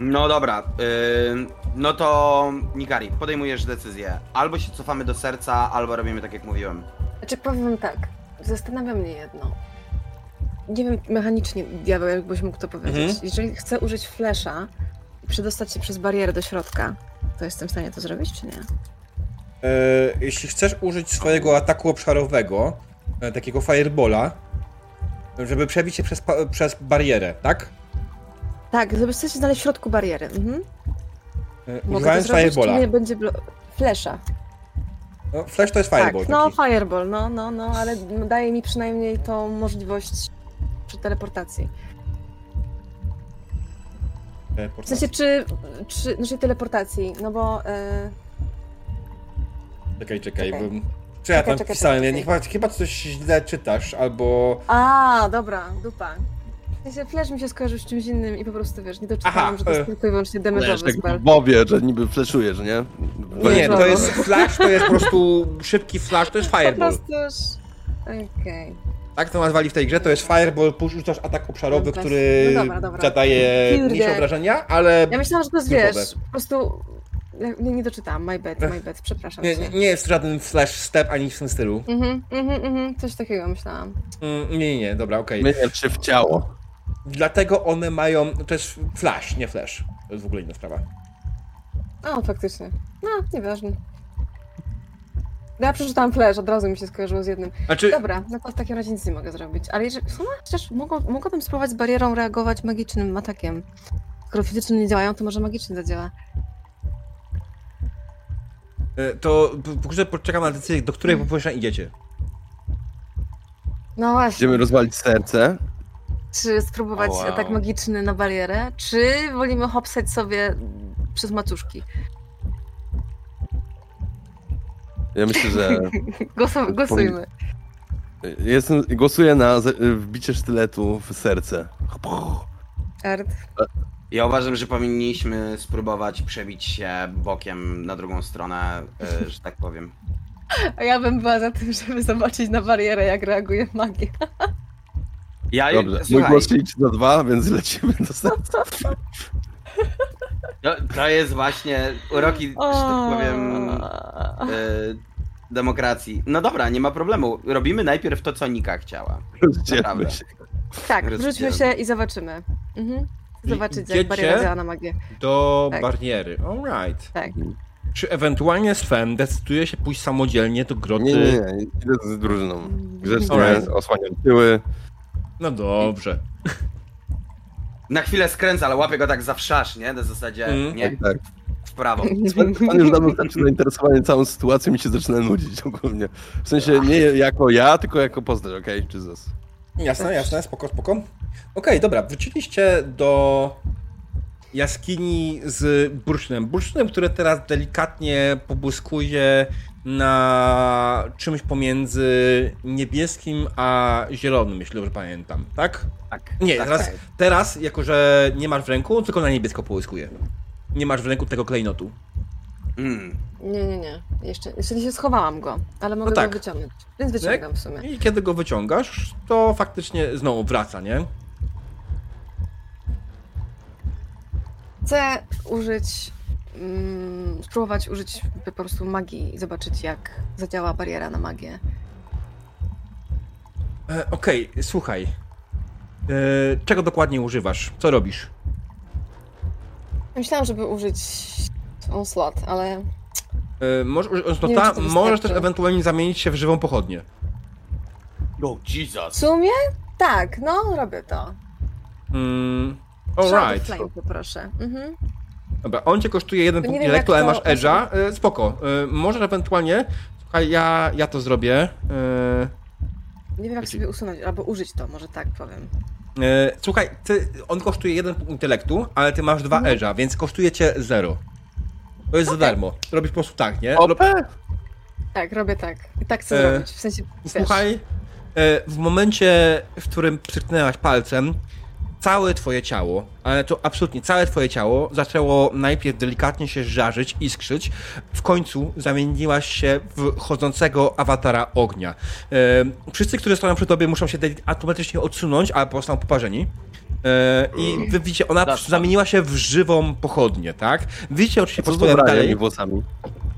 No dobra, yy, no to Nikari, podejmujesz decyzję. Albo się cofamy do serca, albo robimy tak jak mówiłem. Znaczy powiem tak, zastanawia mnie jedno. Nie wiem mechanicznie, diabeł, jakbyś mógł to powiedzieć. Mhm. Jeżeli chcę użyć flesza i przedostać się przez barierę do środka, to jestem w stanie to zrobić, czy nie? E, jeśli chcesz użyć swojego ataku obszarowego, e, takiego firebola, żeby przebić się przez, przez barierę, tak? Tak, żeby chcę się znaleźć w środku bariery. Mhm. E, Używając firebola. nie będzie blo- flesza? No, flash to jest fireball. tak, no taki. fireball, no, no, no, ale daje mi przynajmniej tą możliwość przy teleportacji. W sensie, czy, czy znaczy teleportacji, no bo... e, Czekaj, czekaj, Czekaj. bym... Czy ja Czekaj, tam czekaj, wpisałem? czekaj, Nie, chyba, chyba coś źle czytasz, albo... A, dobra, dupa. Flash mi się skojarzył z czymś innym i po prostu, wiesz, nie doczytałam, Aha, że to jest e, tylko i wyłącznie Wiesz, damage'owy tak spell. w Bobie, że niby fleszujesz, nie? No nie, to jest flash, to jest po prostu szybki flash, to jest Po fireball. prostu już... Okej. Tak to nazwali w tej grze, to jest fireball, rzucasz atak obszarowy, Dobra, który no dobra, dobra. zadaje mniejsze obrażenia, ale Ja myślałam, że to jest, wiesz, po prostu... Nie, nie doczytałam, my bad, my bad, przepraszam nie, nie jest żaden flash step ani w tym stylu. Mhm, mhm, mhm, coś takiego myślałam. Mm, Nie, nie, nie, dobra, okej. Zmieniać się w ciało. Dlatego one mają, to jest flash, nie flash. To jest w ogóle inna sprawa. O, faktycznie. No, nieważne. Ja przeczytałam flash, od razu mi się skojarzyło z jednym. Znaczy, Dobra, no to w takim razie nic nie mogę zrobić. Ale jeżeli, w sumie chociaż mogą, mogłabym spróbować z barierą reagować magicznym atakiem. Skoro fizycznym nie działają, to może magiczny zadziała. E, to w grze poczekam na decyzję, do której powiedzenia idziecie. No właśnie. Będziemy rozwalić serce. Czy spróbować wow. atak magiczny na barierę, czy wolimy hopsać sobie przez macuszki? Ja myślę, że Głosu- głosujmy. jestem, głosuję na wbicie sztyletu w serce. Erd. Ja uważam, że powinniśmy spróbować przebić się bokiem na drugą stronę, e, że tak powiem. A ja bym była za tym, żeby zobaczyć na barierę, jak reaguje magia. Ja Dobrze, mój słuchaj, głos liczy na dwa, więc lecimy do serca. to, to jest właśnie uroki, że tak powiem, e, demokracji. No dobra, nie ma problemu. Robimy najpierw to, co Nika chciała. Rozdzielmy Naprawdę. się. Tak, Rozdzielmy. wrzućmy się i zobaczymy. Mhm. Zobaczyć, jak bariera działa na magię. Do Tak. bariery, alright. Tak. Czy ewentualnie Sven decyduje się pójść samodzielnie do groty? Nie, nie, nie, idę z drużyną. Grzecznie, Alright. osłaniam tyły. No dobrze. Na chwilę skręca, ale łapię go tak za wszasz, nie? Na zasadzie, Mm. nie? Tak, tak. W prawo. Pan, już dawno zaczyna zainteresowanie całą sytuacją i się zaczyna nudzić ogólnie. W sensie nie jako ja, tylko jako postać, okej? Okay? Jesus. Jasne, jasne, spoko, spoko. Okej, dobra, wróciliście do jaskini z bursztynem. Bursztynem, który teraz delikatnie pobłyskuje na czymś pomiędzy niebieskim a zielonym, jeśli dobrze pamiętam, tak? Tak. Nie, tak, teraz, tak. teraz jako że nie masz w ręku, tylko na niebiesko połyskuje. Nie masz w ręku tego klejnotu. Mm. Nie, nie, nie. Jeszcze, jeszcze nie się schowałam go, ale mogę tak. go wyciągnąć. Więc wyciągam w sumie. I kiedy go wyciągasz, to faktycznie znowu wraca, nie? Chcę użyć, mm, spróbować użyć po prostu magii i zobaczyć, jak zadziała bariera na magię. E, Okej, słuchaj. E, czego dokładnie używasz? Co robisz? Myślałam, żeby użyć onslaught, ale E, możesz, użyć wiem, możesz też ewentualnie zamienić się w żywą pochodnię. Oh, w Jesus. sumie tak, no robię to. Mm, alright. Flame poproszę. Mhm. Dobra, on cię kosztuje jeden punkt intelektu, ale to- masz edge'a. E, spoko. E, możesz ewentualnie... Słuchaj, ja, ja to zrobię. E, Nie wiem, jak Wiecie- sobie usunąć, albo użyć to, może tak powiem. e, słuchaj, ty, on kosztuje jeden punkt intelektu, ale ty masz dwa Mhm. edge'a, więc kosztuje cię zero. To jest za darmo. Robisz po prostu tak, nie? Rob-! Tak, robię tak. I tak chcę E, zrobić. W sensie, wiesz, Słuchaj, e, w momencie, w którym przytknęłaś palcem, całe twoje ciało, ale to absolutnie całe twoje ciało zaczęło najpierw delikatnie się żarzyć, iskrzyć, w końcu zamieniłaś się w chodzącego awatara ognia. E, wszyscy, którzy stoją przy tobie muszą się automatycznie odsunąć, ale powstaną poparzeni. E, I wy widzicie, ona That's zamieniła się w żywą pochodnię, tak? Widzicie oczywiście po ubraniami dalej. włosami?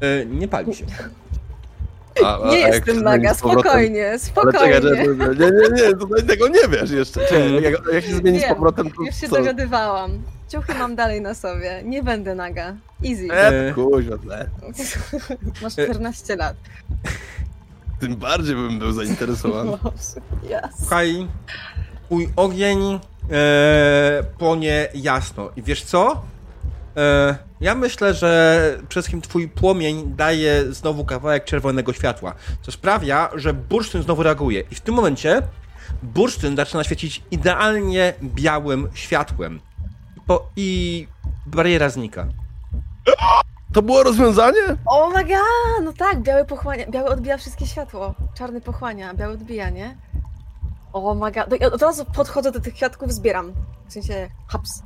E, nie pali się. A, a, nie jestem się naga, zmieni z powrotem? spokojnie, Ale spokojnie. czekaj, nie, nie, nie, tutaj tego nie wiesz jeszcze. Czekaj, jak, jak się zmieni z powrotem, to Już się co? dowiadywałam. Ciuchy mam dalej na sobie. Nie będę naga. Easy. E, kuźwa, tle. Masz 14 lat. Tym bardziej bym był zainteresowany. Yes. Słuchaj, twój ogień e, płonie jasno. I wiesz co? E, ja myślę, że przede wszystkim twój płomień daje znowu kawałek czerwonego światła, co sprawia, że bursztyn znowu reaguje. I w tym momencie bursztyn zaczyna świecić idealnie białym światłem. Po, I bariera znika. To było rozwiązanie? O my god, no tak, biały pochłania, biały odbija wszystkie światło. Czarny pochłania, biały odbija, nie? O my god. Ja Od razu podchodzę do tych kwiatków, zbieram. W sensie, haps.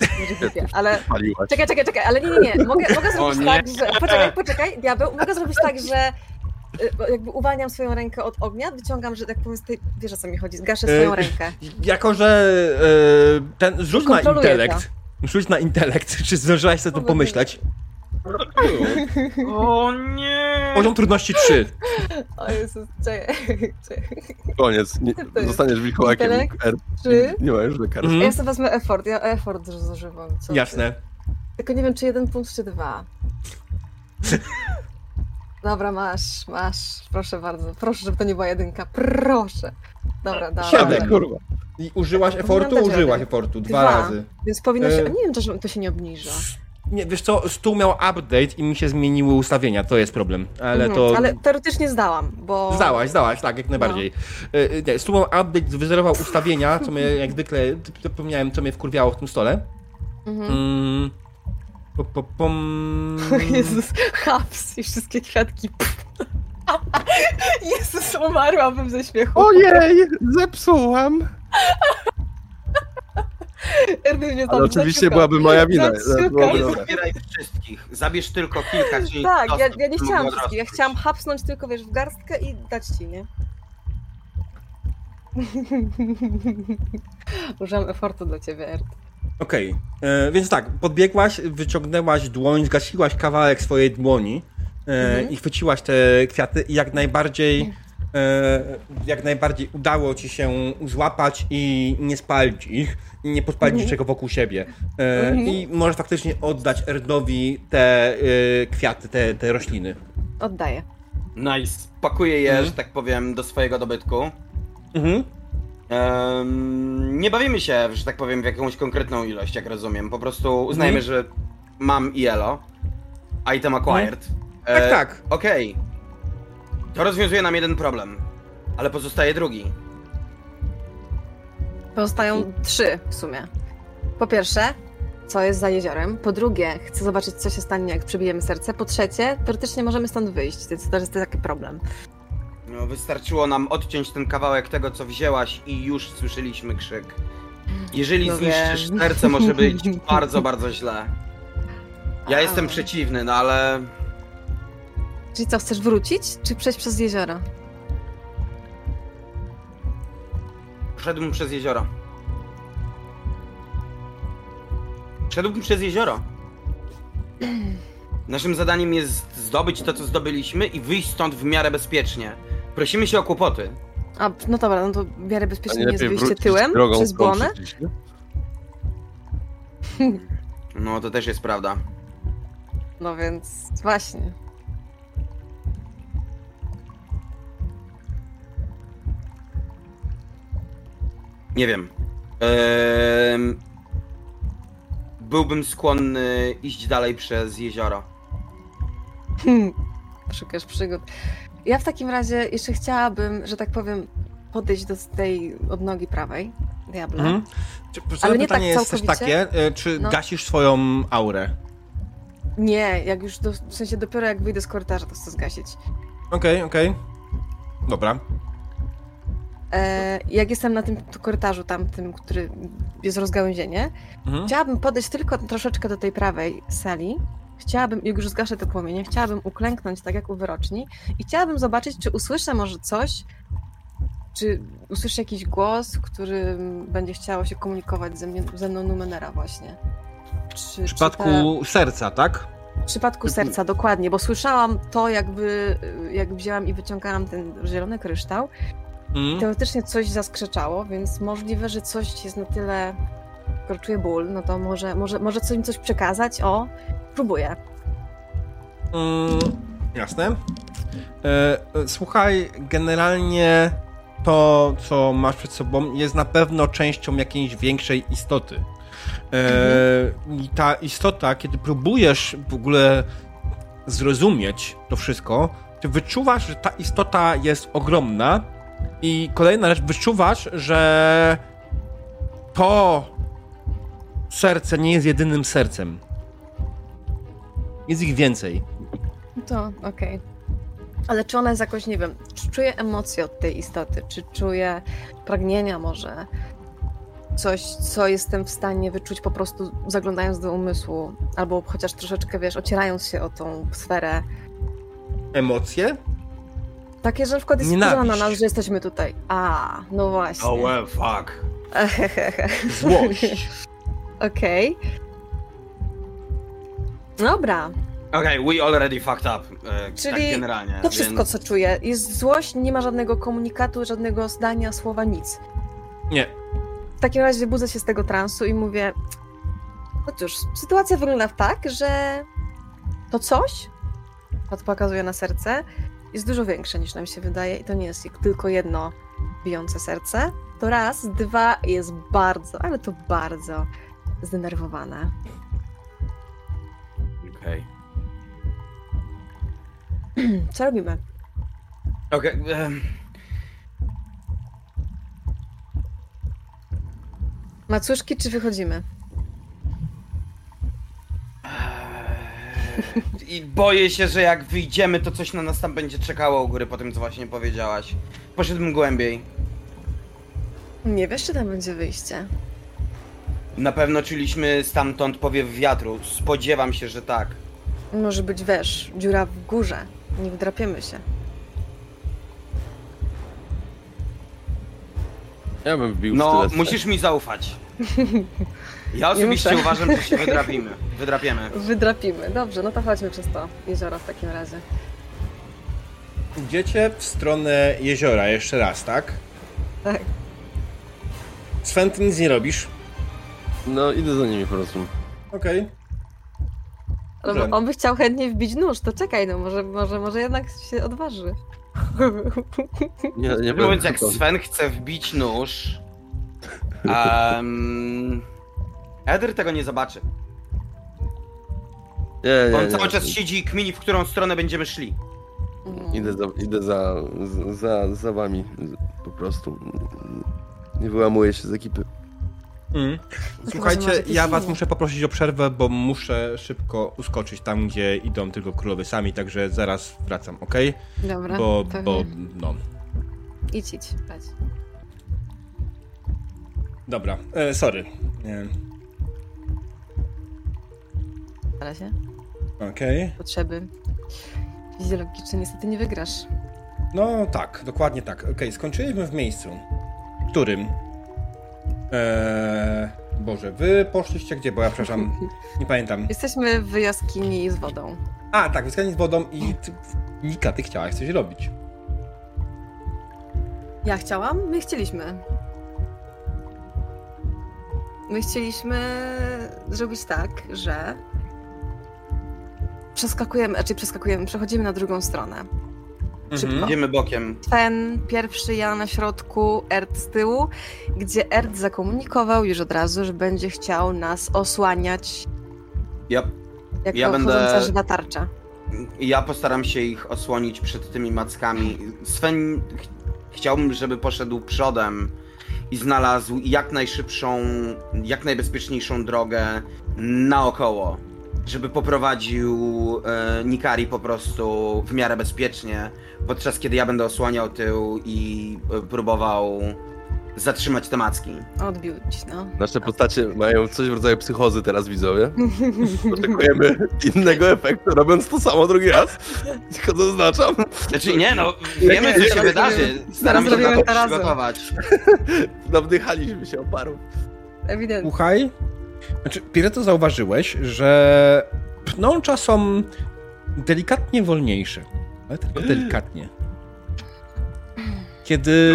Ale... Czekaj, czekaj, czekaj, ale nie, nie, nie. Mogę, mogę zrobić nie. tak, że... Poczekaj, poczekaj, diabeł. Mogę zrobić tak, że y, jakby uwalniam swoją rękę od ognia, wyciągam, że tak powiem z tej... Wiesz o co mi chodzi, zgaszę swoją Y, rękę. Jako, że e, ten rzuć na intelekt. Rzuć na intelekt, czy zdążyłaś sobie to Powodzenia. pomyśleć? O nie! Poziom trudności 3. O Jezus, czekaj, czekaj. Koniec. Nie, jest zostaniesz wilkołakiem. intelekt? R. Czy... Nie ma już lekarza. Mhm. Ja sobie wezmę effort, ja effort zużywam. co ty. Jasne. Tylko nie wiem, czy jeden punkt, czy dwa. Dobra, masz, masz. Proszę bardzo. Proszę, żeby to nie była jedynka. Proszę. Dobra, dobra. kurwa. I użyłaś efortu? Dać Użyłaś radę. efortu. Dwa, Dwa. razy. Więc powinno się... E, Nie wiem, czy to się nie obniża. Nie, wiesz co, stół miał update i mi się zmieniły ustawienia, to jest problem. Ale Mhm, to... Ale teoretycznie zdałam, bo... Zdałaś, zdałaś, tak, jak najbardziej. No. Nie, stół miał update, wyzerował ustawienia, co mnie jak zwykle, zapomniałem, co mnie wkurwiało w tym stole. Mhm. Mm. Po, po, pom. Jezus, haps i wszystkie kwiatki. Jezus, umarłabym ze śmiechu. Ojej, zepsułam. Erwin mnie tam Ale oczywiście byłaby moja wina. Byłoby Nie zabieraj wszystkich. Zabierz tylko kilka, czyli Tak, ja, ja nie do chciałam wszystkich, ja chciałam hapsnąć tylko, wiesz, w garstkę i dać ci, nie? Użyłam efortu dla ciebie, Ert. Okej, e, więc tak, podbiegłaś, wyciągnęłaś dłoń, zgasiłaś kawałek swojej dłoni e, Mhm. i chwyciłaś te kwiaty i jak najbardziej jak najbardziej udało ci się złapać i nie spalić ich i nie podpalić Mhm. niczego wokół siebie. E, Mhm. I możesz faktycznie oddać Erdowi te e, kwiaty, te, te rośliny. Oddaję. Nice. Pakuję je, Mhm. że tak powiem, do swojego dobytku. Mhm. Em, nie bawimy się, że tak powiem, w jakąś konkretną ilość, jak rozumiem. Po prostu uznajmy, Mhm. że mam IELO. Item acquired. Tak, E, tak. Okej. To rozwiązuje nam jeden problem. Ale pozostaje drugi. Pozostają trzy w sumie. Po pierwsze, co jest za jeziorem. Po drugie, chcę zobaczyć, co się stanie, jak przebijemy serce. Po trzecie, teoretycznie możemy stąd wyjść, więc to jest taki problem. No, wystarczyło nam odciąć ten kawałek tego, co wzięłaś i już słyszeliśmy krzyk. Jeżeli No zniszczysz wiem. serce, może być bardzo, bardzo źle. Ja A. jestem przeciwny, no ale Czyli co, chcesz wrócić, czy przejść przez jezioro? Szedłbym przez jezioro. Szedłbym przez jezioro. Naszym zadaniem jest zdobyć to, co zdobyliśmy i wyjść stąd w miarę bezpiecznie. Prosimy się o kłopoty. A, no dobra, no to w miarę bezpiecznie nie jest wyjście tyłem, drogą, przez błonę? No, to też jest prawda. No więc właśnie. Nie wiem. Ehm, byłbym skłonny iść dalej przez jezioro. Hmm, Szukasz przygód. Ja w takim razie jeszcze chciałabym, że tak powiem, podejść do tej odnogi prawej, diable. Mhm. Czy, Ale nie pytanie tak jest też takie, e, czy No. gasisz swoją aurę? Nie, jak już, do, w sensie dopiero jak wyjdę z korytarza, to chcę zgasić. Okej, okej. Dobra. E, jak jestem na tym korytarzu tamtym, który jest rozgałęzienie, Mhm. chciałabym podejść tylko troszeczkę do tej prawej sali. Chciałabym, jak już zgaszę te płomienie, chciałabym uklęknąć tak jak u wyroczni i chciałabym zobaczyć, czy usłyszę może coś, czy usłyszę jakiś głos, który będzie chciało się komunikować ze, mnie, ze mną Numenera właśnie. Czy, W przypadku serca, tak? w przypadku serca, dokładnie, bo słyszałam to, jakby jak wzięłam i wyciągałam ten zielony kryształ. Mhm. Teoretycznie coś zaskrzeczało, więc możliwe, że coś jest na tyle. Czuję ból, no to może, może, może coś mi coś przekazać. O, próbuję. Mm, jasne. E, e, słuchaj, generalnie to, co masz przed sobą, jest na pewno częścią jakiejś większej istoty. E, I ta istota, kiedy próbujesz w ogóle zrozumieć to wszystko, ty wyczuwasz, że ta istota jest ogromna i kolejna rzecz, wyczuwasz, że to serce nie jest jedynym sercem. Jest ich więcej. To okej. Ale czy ona jest jakoś, nie wiem, czy czuje emocje od tej istoty, czy czuje pragnienia może? Coś, co jestem w stanie wyczuć po prostu zaglądając do umysłu, albo chociaż troszeczkę, wiesz, ocierając się o tą sferę. Emocje? Takie, że na przykład jest na nas, że jesteśmy tutaj. A, no właśnie. Oh well, fuck. Złość. Okej. Dobra, Okej, we already fucked up. E, Czyli tak generalnie. to wszystko, więc... co czuję. Jest złość, nie ma żadnego komunikatu, żadnego zdania, słowa, nic. Nie. W takim razie budzę się z tego transu i mówię: No cóż, sytuacja wygląda tak, że to coś, pokazuje na serce, jest dużo większe niż nam się wydaje i to nie jest tylko jedno bijące serce. To raz, dwa jest bardzo, ale to bardzo zdenerwowane. Okej. Co robimy? Okej. em, Macuszki, czy wychodzimy? I boję się, że jak wyjdziemy, to coś na nas tam będzie czekało u góry po tym, co właśnie powiedziałaś. Poszedłbym głębiej. Nie wiesz, czy tam będzie wyjście. Na pewno czuliśmy stamtąd powiew wiatru. Spodziewam się, że tak. Może być, wiesz, dziura w górze. Nie wdrapiemy się. Ja bym wbił No, sztylet. musisz mi zaufać. Ja osobiście muszę. uważam, że się wydrapimy. Wydrapiemy. Wydrapimy. Dobrze, no to chodźmy przez to jezioro w takim razie. Idziecie w stronę jeziora jeszcze raz, tak? Tak. Sven, ty nic nie robisz. No, idę za nimi po prostu. Okej. Ale Dobrze. on by chciał chętnie wbić nóż, to czekaj, no może, może, może jednak się odważy. Nie, nie Mówiąc, jak Sven chce wbić nóż... Um, Eder tego nie zobaczy. Nie, nie, On nie. cały czas siedzi i kmini, w którą stronę będziemy szli. Mm. Idę za, idę za, za, za wami. Po prostu. Nie wyłamuję się z ekipy. Mm. może Słuchajcie, ja was muszę poprosić o przerwę, bo muszę szybko uskoczyć tam, gdzie idą tylko królowie sami, także zaraz wracam, ok? Dobra, Bo, pewnie. bo, no. Idź, idź. Dobra, e, sorry. Nie. Na razie. Okej. Potrzeby fizjologiczne niestety nie wygrasz. No tak, dokładnie tak. Okej, skończyliśmy w miejscu. Którym? Eee, Boże, wy poszliście gdzie? Bo ja przepraszam, nie pamiętam. Jesteśmy w jaskini z wodą. A, tak, wyskanie z wodą i ty, Nika, ty chciałaś coś robić. Ja chciałam? My chcieliśmy. My chcieliśmy zrobić tak, że przeskakujemy, znaczy przeskakujemy, przechodzimy na drugą stronę. Szybko. Idziemy bokiem. Ten pierwszy, ja na środku, Erd z tyłu, gdzie Erd zakomunikował już od razu, że będzie chciał nas osłaniać Ja, jako Ja będę- żywa tarcza. ja postaram się ich osłonić przed tymi mackami. Sven ch chciałbym, żeby poszedł przodem i znalazł jak najszybszą, jak najbezpieczniejszą drogę naokoło. Żeby poprowadził e, Nikari po prostu w miarę bezpiecznie, podczas kiedy ja będę osłaniał tył i e, próbował zatrzymać te macki. Odbił ci, no. Nasze postacie mają coś w rodzaju psychozy teraz, widzowie. Oczekujemy innego efektu, robiąc to samo drugi raz. Tylko zaznaczam. Znaczy nie no, wiemy co się wydarzy. Staramy się na to przygotować. Nawdychaliśmy się oparów. Ewidentnie. Słuchaj, znaczy, Pireto zauważyłeś, że pnącza są delikatnie wolniejsze, ale tylko delikatnie. Kiedy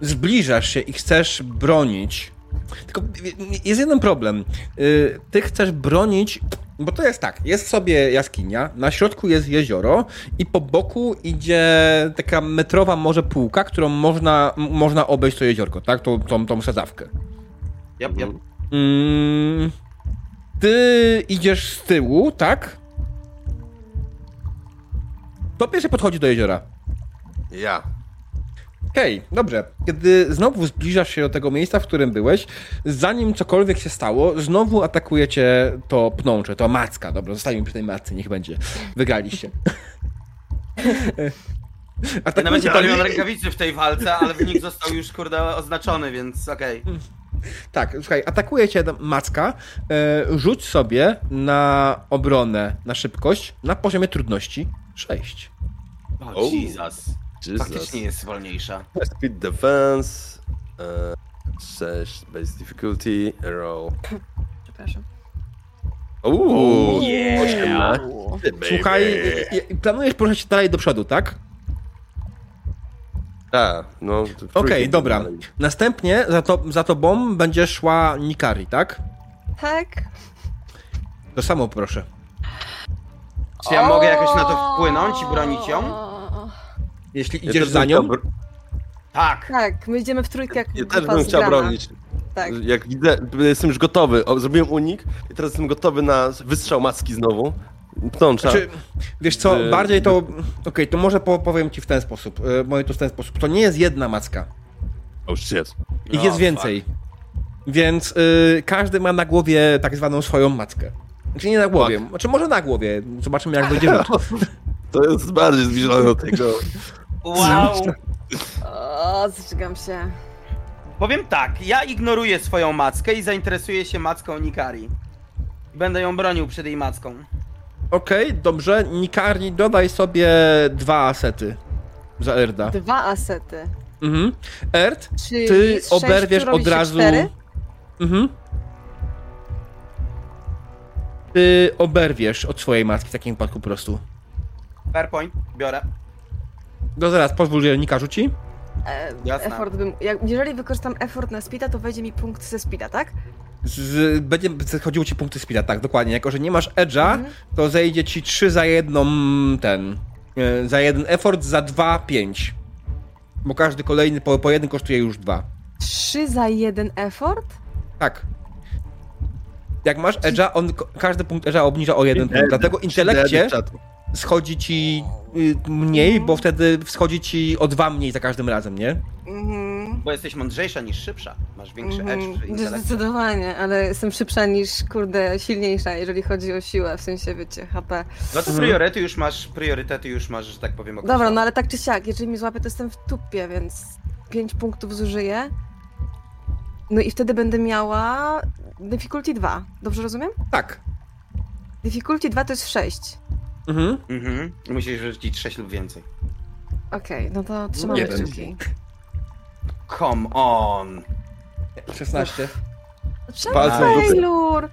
zbliżasz się i chcesz bronić, tylko jest jeden problem. Y, Ty chcesz bronić, bo to jest tak, jest sobie jaskinia, na środku jest jezioro i po boku idzie taka metrowa może półka, którą można, można obejść to jeziorko, tak? Tą, tą, tą sadzawkę. Yep, yep. Mm, ty idziesz z tyłu, tak? To pierwszy podchodzi do jeziora. Ja. Okej, dobrze. Kiedy znowu zbliżasz się do tego miejsca, w którym byłeś, zanim cokolwiek się stało, znowu atakujecie to pnącze, to macka. Dobra, zostańmy przy tej matce, niech będzie. Wygraliście. Ja Atakujecie będzie dalej- palion rękawicy w tej walce, ale wynik został już kurde oznaczony, więc okej. Tak, słuchaj, atakuje cię Macka. E, rzuć sobie na obronę, na szybkość, na poziomie trudności 6. O, O. Jesus. Jesus. Faktycznie jest wolniejsza. Speed defense. E, 6 base difficulty. Roll. Przepraszam. Uuu, Yeah. 18. Uuu. baby. Słuchaj, planujesz poruszać się dalej do przodu, tak? Tak, no. to Okej, trójki dobra. dalej. Następnie za, to, za tobą będzie szła Nikari, tak? Tak. To samo proszę. Czy ja mogę jakoś na to wpłynąć i bronić ją? Jeśli idziesz za nią, Tak. Tak, my idziemy w trójkę jak Ja też bym chciał bronić. Tak. Jak widzę, jestem już gotowy. O, zrobiłem unik i teraz jestem gotowy na wystrzał maski znowu. Pnącza. Znaczy, wiesz co, bardziej to. Okej, to może po, powiem ci w ten sposób. e, Mówię to w ten sposób. To nie jest jedna macka. Oh shit. Ich O, jest więcej. Więc y, każdy ma na głowie tak zwaną swoją mackę. Znaczy nie na głowie, znaczy może na głowie. Zobaczymy jak dojdziemy. To jest bardziej zbliżone do tego. Wow. O, zżygam się. Powiem tak, ja ignoruję swoją mackę i zainteresuję się macką Nikari. Będę ją bronił przed jej macką. Okej, dobrze. Nikari, dodaj sobie dwa asety za Erda. Dwa asety. Mhm. Erd, Czyli ty oberwiesz od razu. cztery? Mhm. Ty oberwiesz od swojej matki w takim wypadku po prostu. Fair point, biorę. No zaraz, pozwól, że Nika rzuci. E, Jasne. effort bym, jak, jeżeli wykorzystam effort na speeda, to wejdzie mi punkt ze speeda, tak? Z, będzie chodziło ci punkty speeda, tak, dokładnie. Jako, że nie masz edge'a, Mhm. to zejdzie ci 3 za jedną ten. e, Za jeden effort, za dwa 5. Bo każdy kolejny po, po jeden kosztuje już dwa. Trzy za jeden effort? Tak. Jak masz edge'a, on każdy punkt edge'a obniża o jeden punkt. Dlatego intelekcie schodzi ci y, mniej, bo wtedy schodzi ci o dwa mniej za każdym razem, nie? Mhm. Bo jesteś mądrzejsza niż szybsza. Masz większy Mhm. edge w. Zdecydowanie, ale jestem szybsza niż, kurde, silniejsza, jeżeli chodzi o siłę, w sensie, wiecie, HP. No to priorytety już masz, priorytety już masz, że tak powiem, Dobra, określone. no ale tak czy siak, jeżeli mi złapie, to jestem w tupie, więc 5 punktów zużyję. No i wtedy będę miała difficulty 2. Dobrze rozumiem? Tak. Difficulty 2 to jest 6. Mhm. Mhm. Musisz rzucić 6 lub więcej. Okej, no to trzymamy jeden. kciuki. Come on. 16. Czemu Palcem w dupę.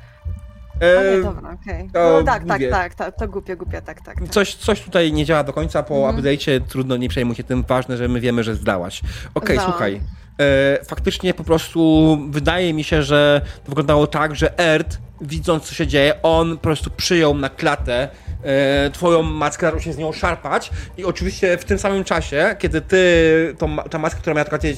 E, nie, dobra, okej. to No tak, tak, tak, tak, to głupie, głupie, tak, tak. tak. Coś, coś tutaj nie działa do końca po Mhm. update'cie, trudno, nie przejmuj się tym, ważne, że my wiemy, że zdałaś. Okej, Zdałam. słuchaj, e, faktycznie po prostu wydaje mi się, że to wyglądało tak, że Erd, widząc co się dzieje, on po prostu przyjął na klatę e, twoją maskę, zaczął się z nią szarpać i oczywiście w tym samym czasie, kiedy ty, tą, ta maska, która miała tylko cię,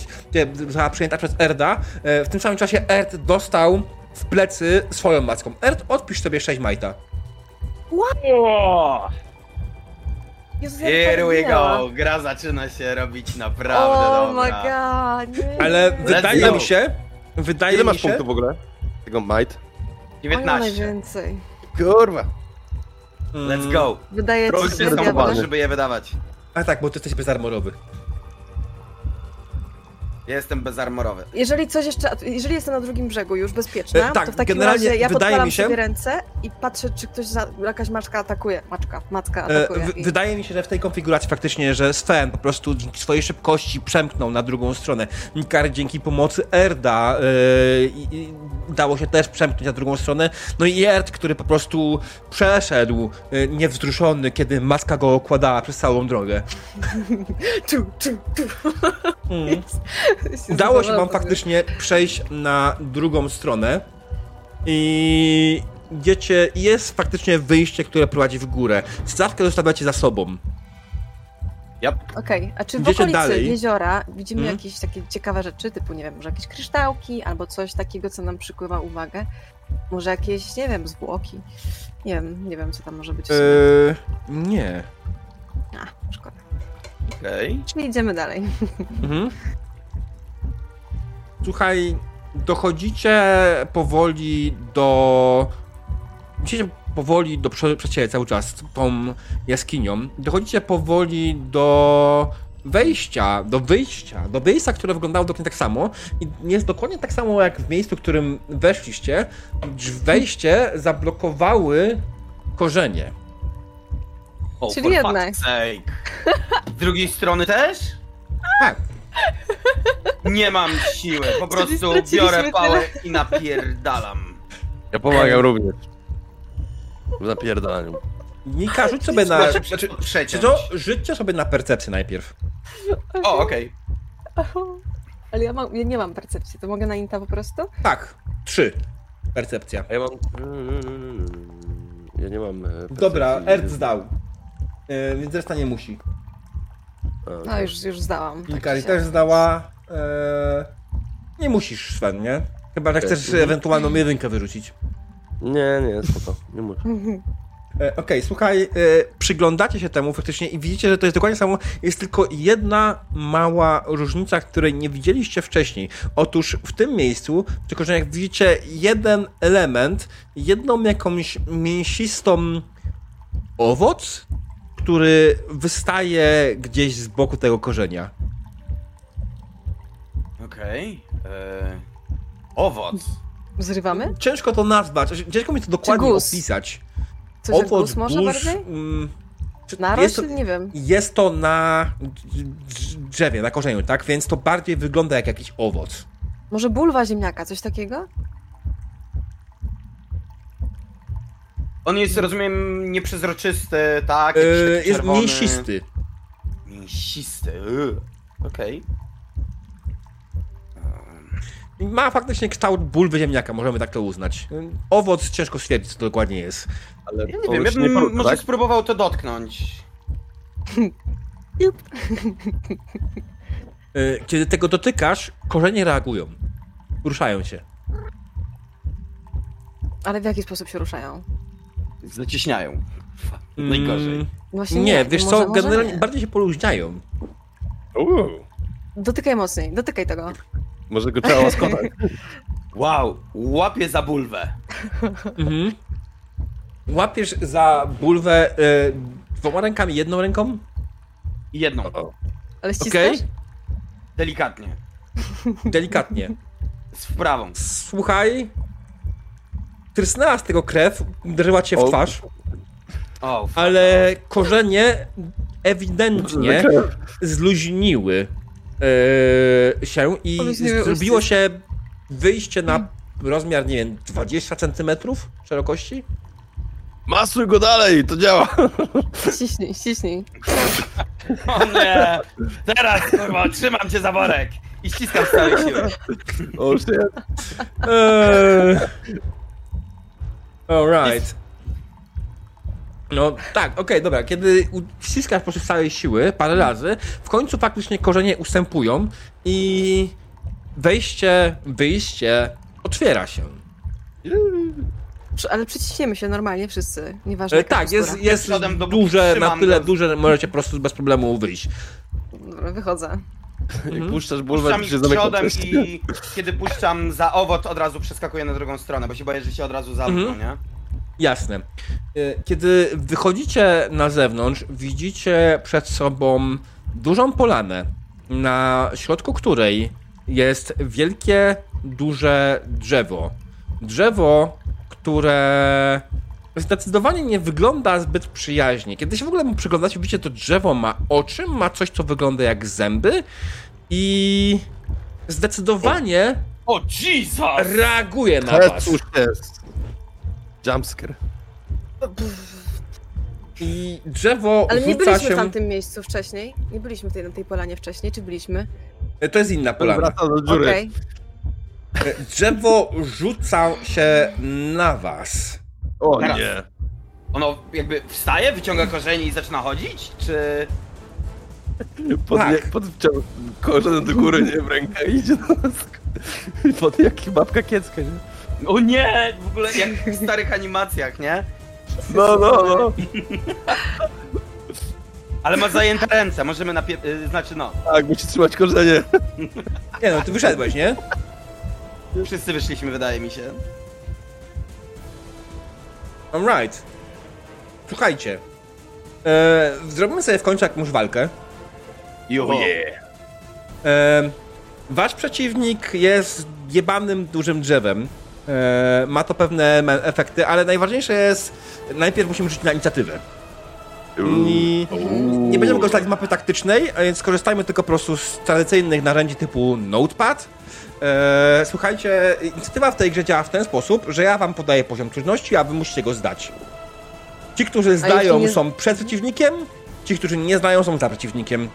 została przyjęta przez Erda, e, w tym samym czasie Erd dostał w plecy swoją maską. Erd, odpisz sobie 6 majta. Jezus, ja Here we go. Gra zaczyna się robić naprawdę Oh dobra. my god, nie. Ale wydaje go. mi się, wydaje Ile mi masz się, punktów w ogóle? Tego might? O, 19. najwięcej. Kurwa. Let's go. Wydaje ci się, żeby je wydawać. A tak, bo ty jesteś bezarmorowy. Ja jestem bezarmorowy. Jeżeli coś jeszcze, jeżeli jestem na drugim brzegu już bezpieczna, E, tak, to w takim generalnie razie ja wydaje podpalam mi się- sobie ręce i patrzę, czy ktoś, za, jakaś maczka atakuje. Maczka, macka E, atakuje. w, i... wydaje mi się, że w tej konfiguracji faktycznie, że Sven po prostu dzięki swojej szybkości przemknął na drugą stronę. Nikar dzięki pomocy Erda e, i, i dało się też przemknąć na drugą stronę. No i Erd, który po prostu przeszedł e, niewzruszony, kiedy maska go okładała przez całą drogę. Tu, tu, tu. Mm. Udało się wam faktycznie przejść na drugą stronę i idziecie, jest faktycznie wyjście, które prowadzi w górę. Stawkę zostawiacie za sobą. Okej, a czy w Idziecie okolicy dalej. jeziora widzimy Mhm. jakieś takie ciekawe rzeczy, typu, nie wiem, może jakieś kryształki albo coś takiego, co nam przykuwa uwagę? Może jakieś, nie wiem, zwłoki? Nie wiem, nie wiem, co tam może być. Eee, nie. A, szkoda. Okej. Czyli idziemy dalej. Mhm. Słuchaj, dochodzicie powoli do. Musicie powoli do siebie cały czas tą jaskinią. Dochodzicie powoli do wejścia, do wyjścia, do miejsca, które wyglądało dokładnie tak samo i jest dokładnie tak samo jak w miejscu, w którym weszliście. Wejście zablokowały korzenie. O, Czyli jednak. Z drugiej strony też? Tak. Nie mam siły, po prostu biorę pałę i napierdalam. Ja pomagam również. W napierdalaniu. Nika, rzuć sobie na... Czy przeciąć. to rzućcie sobie na percepcję najpierw. O, okej. Ale ja, mam, ja nie mam percepcji, to mogę na Inta po prostu? Tak, trzy. Percepcja. A ja mam... Ja nie mam... e, percepcji. Dobra, Erd zdał. Yy, więc reszta nie musi. A, No już, już zdałam. tak Ikari czy też zdała. E, nie musisz, Sven, nie? Chyba, że chcesz ewentualną jedynkę wyrzucić. Nie, nie, spoko. Nie muszę. E, Okej, słuchaj, e, przyglądacie się temu faktycznie i widzicie, że to jest dokładnie samo. Jest tylko jedna mała różnica, której nie widzieliście wcześniej. Otóż w tym miejscu, tylko że jak widzicie jeden element, jedną jakąś mięsistą owoc, który wystaje gdzieś z boku tego korzenia. Okej. e, Owoc. Zrywamy? Ciężko to nazwać, ciężko mi to dokładnie opisać. Coś jak guz może guz, bardziej? mm, czy- Narośl? jest to, Nie wiem. jest to na drz- drzewie, na korzeniu, tak? Więc to bardziej wygląda jak jakiś owoc. Może bulwa ziemniaka, coś takiego? On jest, rozumiem, nieprzezroczysty, tak? E, jakiś taki jest czerwony. mięsisty. Mięsisty. yy. Okej. Ma faktycznie kształt bulwy ziemniaka, możemy tak to uznać. Owoc ciężko stwierdzić, co to dokładnie jest. Ale Ja nie wiem, ja bym może tak? spróbował to dotknąć. E, Kiedy tego dotykasz, korzenie reagują. Ruszają się. Ale w jaki sposób się ruszają? Zacieśniają. Najgorzej. Mm, Właśnie Nie, wiesz może, co, może generalnie nie. bardziej się poluźniają. Uuu, Dotykaj mocniej, dotykaj tego. Może go trzeba łaskotać. Wow, łapię za bulwę. Mhm. Łapiesz za bulwę e, dwoma rękami, jedną ręką? Jedną. O, Ale ściskasz? Okej. Delikatnie. Delikatnie. Z prawą. Słuchaj. Trysnęła z tego krew, uderzyła cię w twarz, ale korzenie ewidentnie zluźniły e, się i zrobiło się wyjście na rozmiar, nie wiem, 20 centymetrów szerokości? Masuj go dalej, to działa. Ściśnij, ściśnij. O nie! Teraz, kurwa, trzymam cię za worek i ściskam z całej siły. O shit. Eee. Alright. No tak, okej, dobra. Kiedy ściskasz po prostu z całej siły parę razy, w końcu faktycznie korzenie ustępują i wejście, wyjście otwiera się. Ale przyciśniemy się normalnie wszyscy, nieważne E, jaka tak, jest, jest przodem, dopóki duże, na trzymam tyle go. duże, że możecie po prostu bez problemu wyjść. Dobra, wychodzę. Jak puszczasz bulwę, Puszczam to ich się zamyka przodem i kiedy puszczam za owoc, od razu przeskakuję na drugą stronę, bo się boję, że się od razu zamkną, Mhm. nie? Jasne. E, Kiedy wychodzicie na zewnątrz, widzicie przed sobą dużą polanę, na środku której jest wielkie, duże drzewo. Drzewo, które zdecydowanie nie wygląda zbyt przyjaźnie. Kiedy się w ogóle mu przyglądacie, widzicie, to drzewo ma oczy, ma coś, co wygląda jak zęby i zdecydowanie O Jesus! reaguje na was. cóż jest? Jumpscare. I drzewo Ale nie byliśmy się... w tamtym miejscu wcześniej. Nie byliśmy w tej, na tej polanie wcześniej, czy byliśmy? To jest inna polana. Wraca do dziury. Okej. Drzewo rzuca się na was. O Teraz. nie. Ono jakby wstaje, wyciąga korzenie i zaczyna chodzić? Czy... Pod, Tak. jak, pod wciął korzeń do góry, nie w rękę i idzie do nas. Pod jak babka kiecka, nie? O nie! W ogóle jak w starych animacjach, nie? No, no, no. Ale ma zajęte ręce, możemy napie... y, Znaczy no, Tak, musi trzymać korzenie. Nie no, ty wyszedłeś, nie? wszyscy wyszliśmy wydaje mi się. Alright. Słuchajcie. E, zrobimy sobie w końcu jakąś walkę. Oh yeah. E, wasz przeciwnik jest jebanym dużym drzewem. E, ma to pewne efekty, ale najważniejsze jest, najpierw musimy rzucić na inicjatywę. I nie będziemy korzystać z mapy taktycznej, a więc skorzystajmy tylko po prostu z tradycyjnych narzędzi typu Notepad. E, słuchajcie, inicjatywa w tej grze działa w ten sposób, że ja wam podaję poziom trudności, a wy musicie go zdać. Ci, którzy zdają, nie- są przed przeciwnikiem, ci, którzy nie znają, są za przeciwnikiem.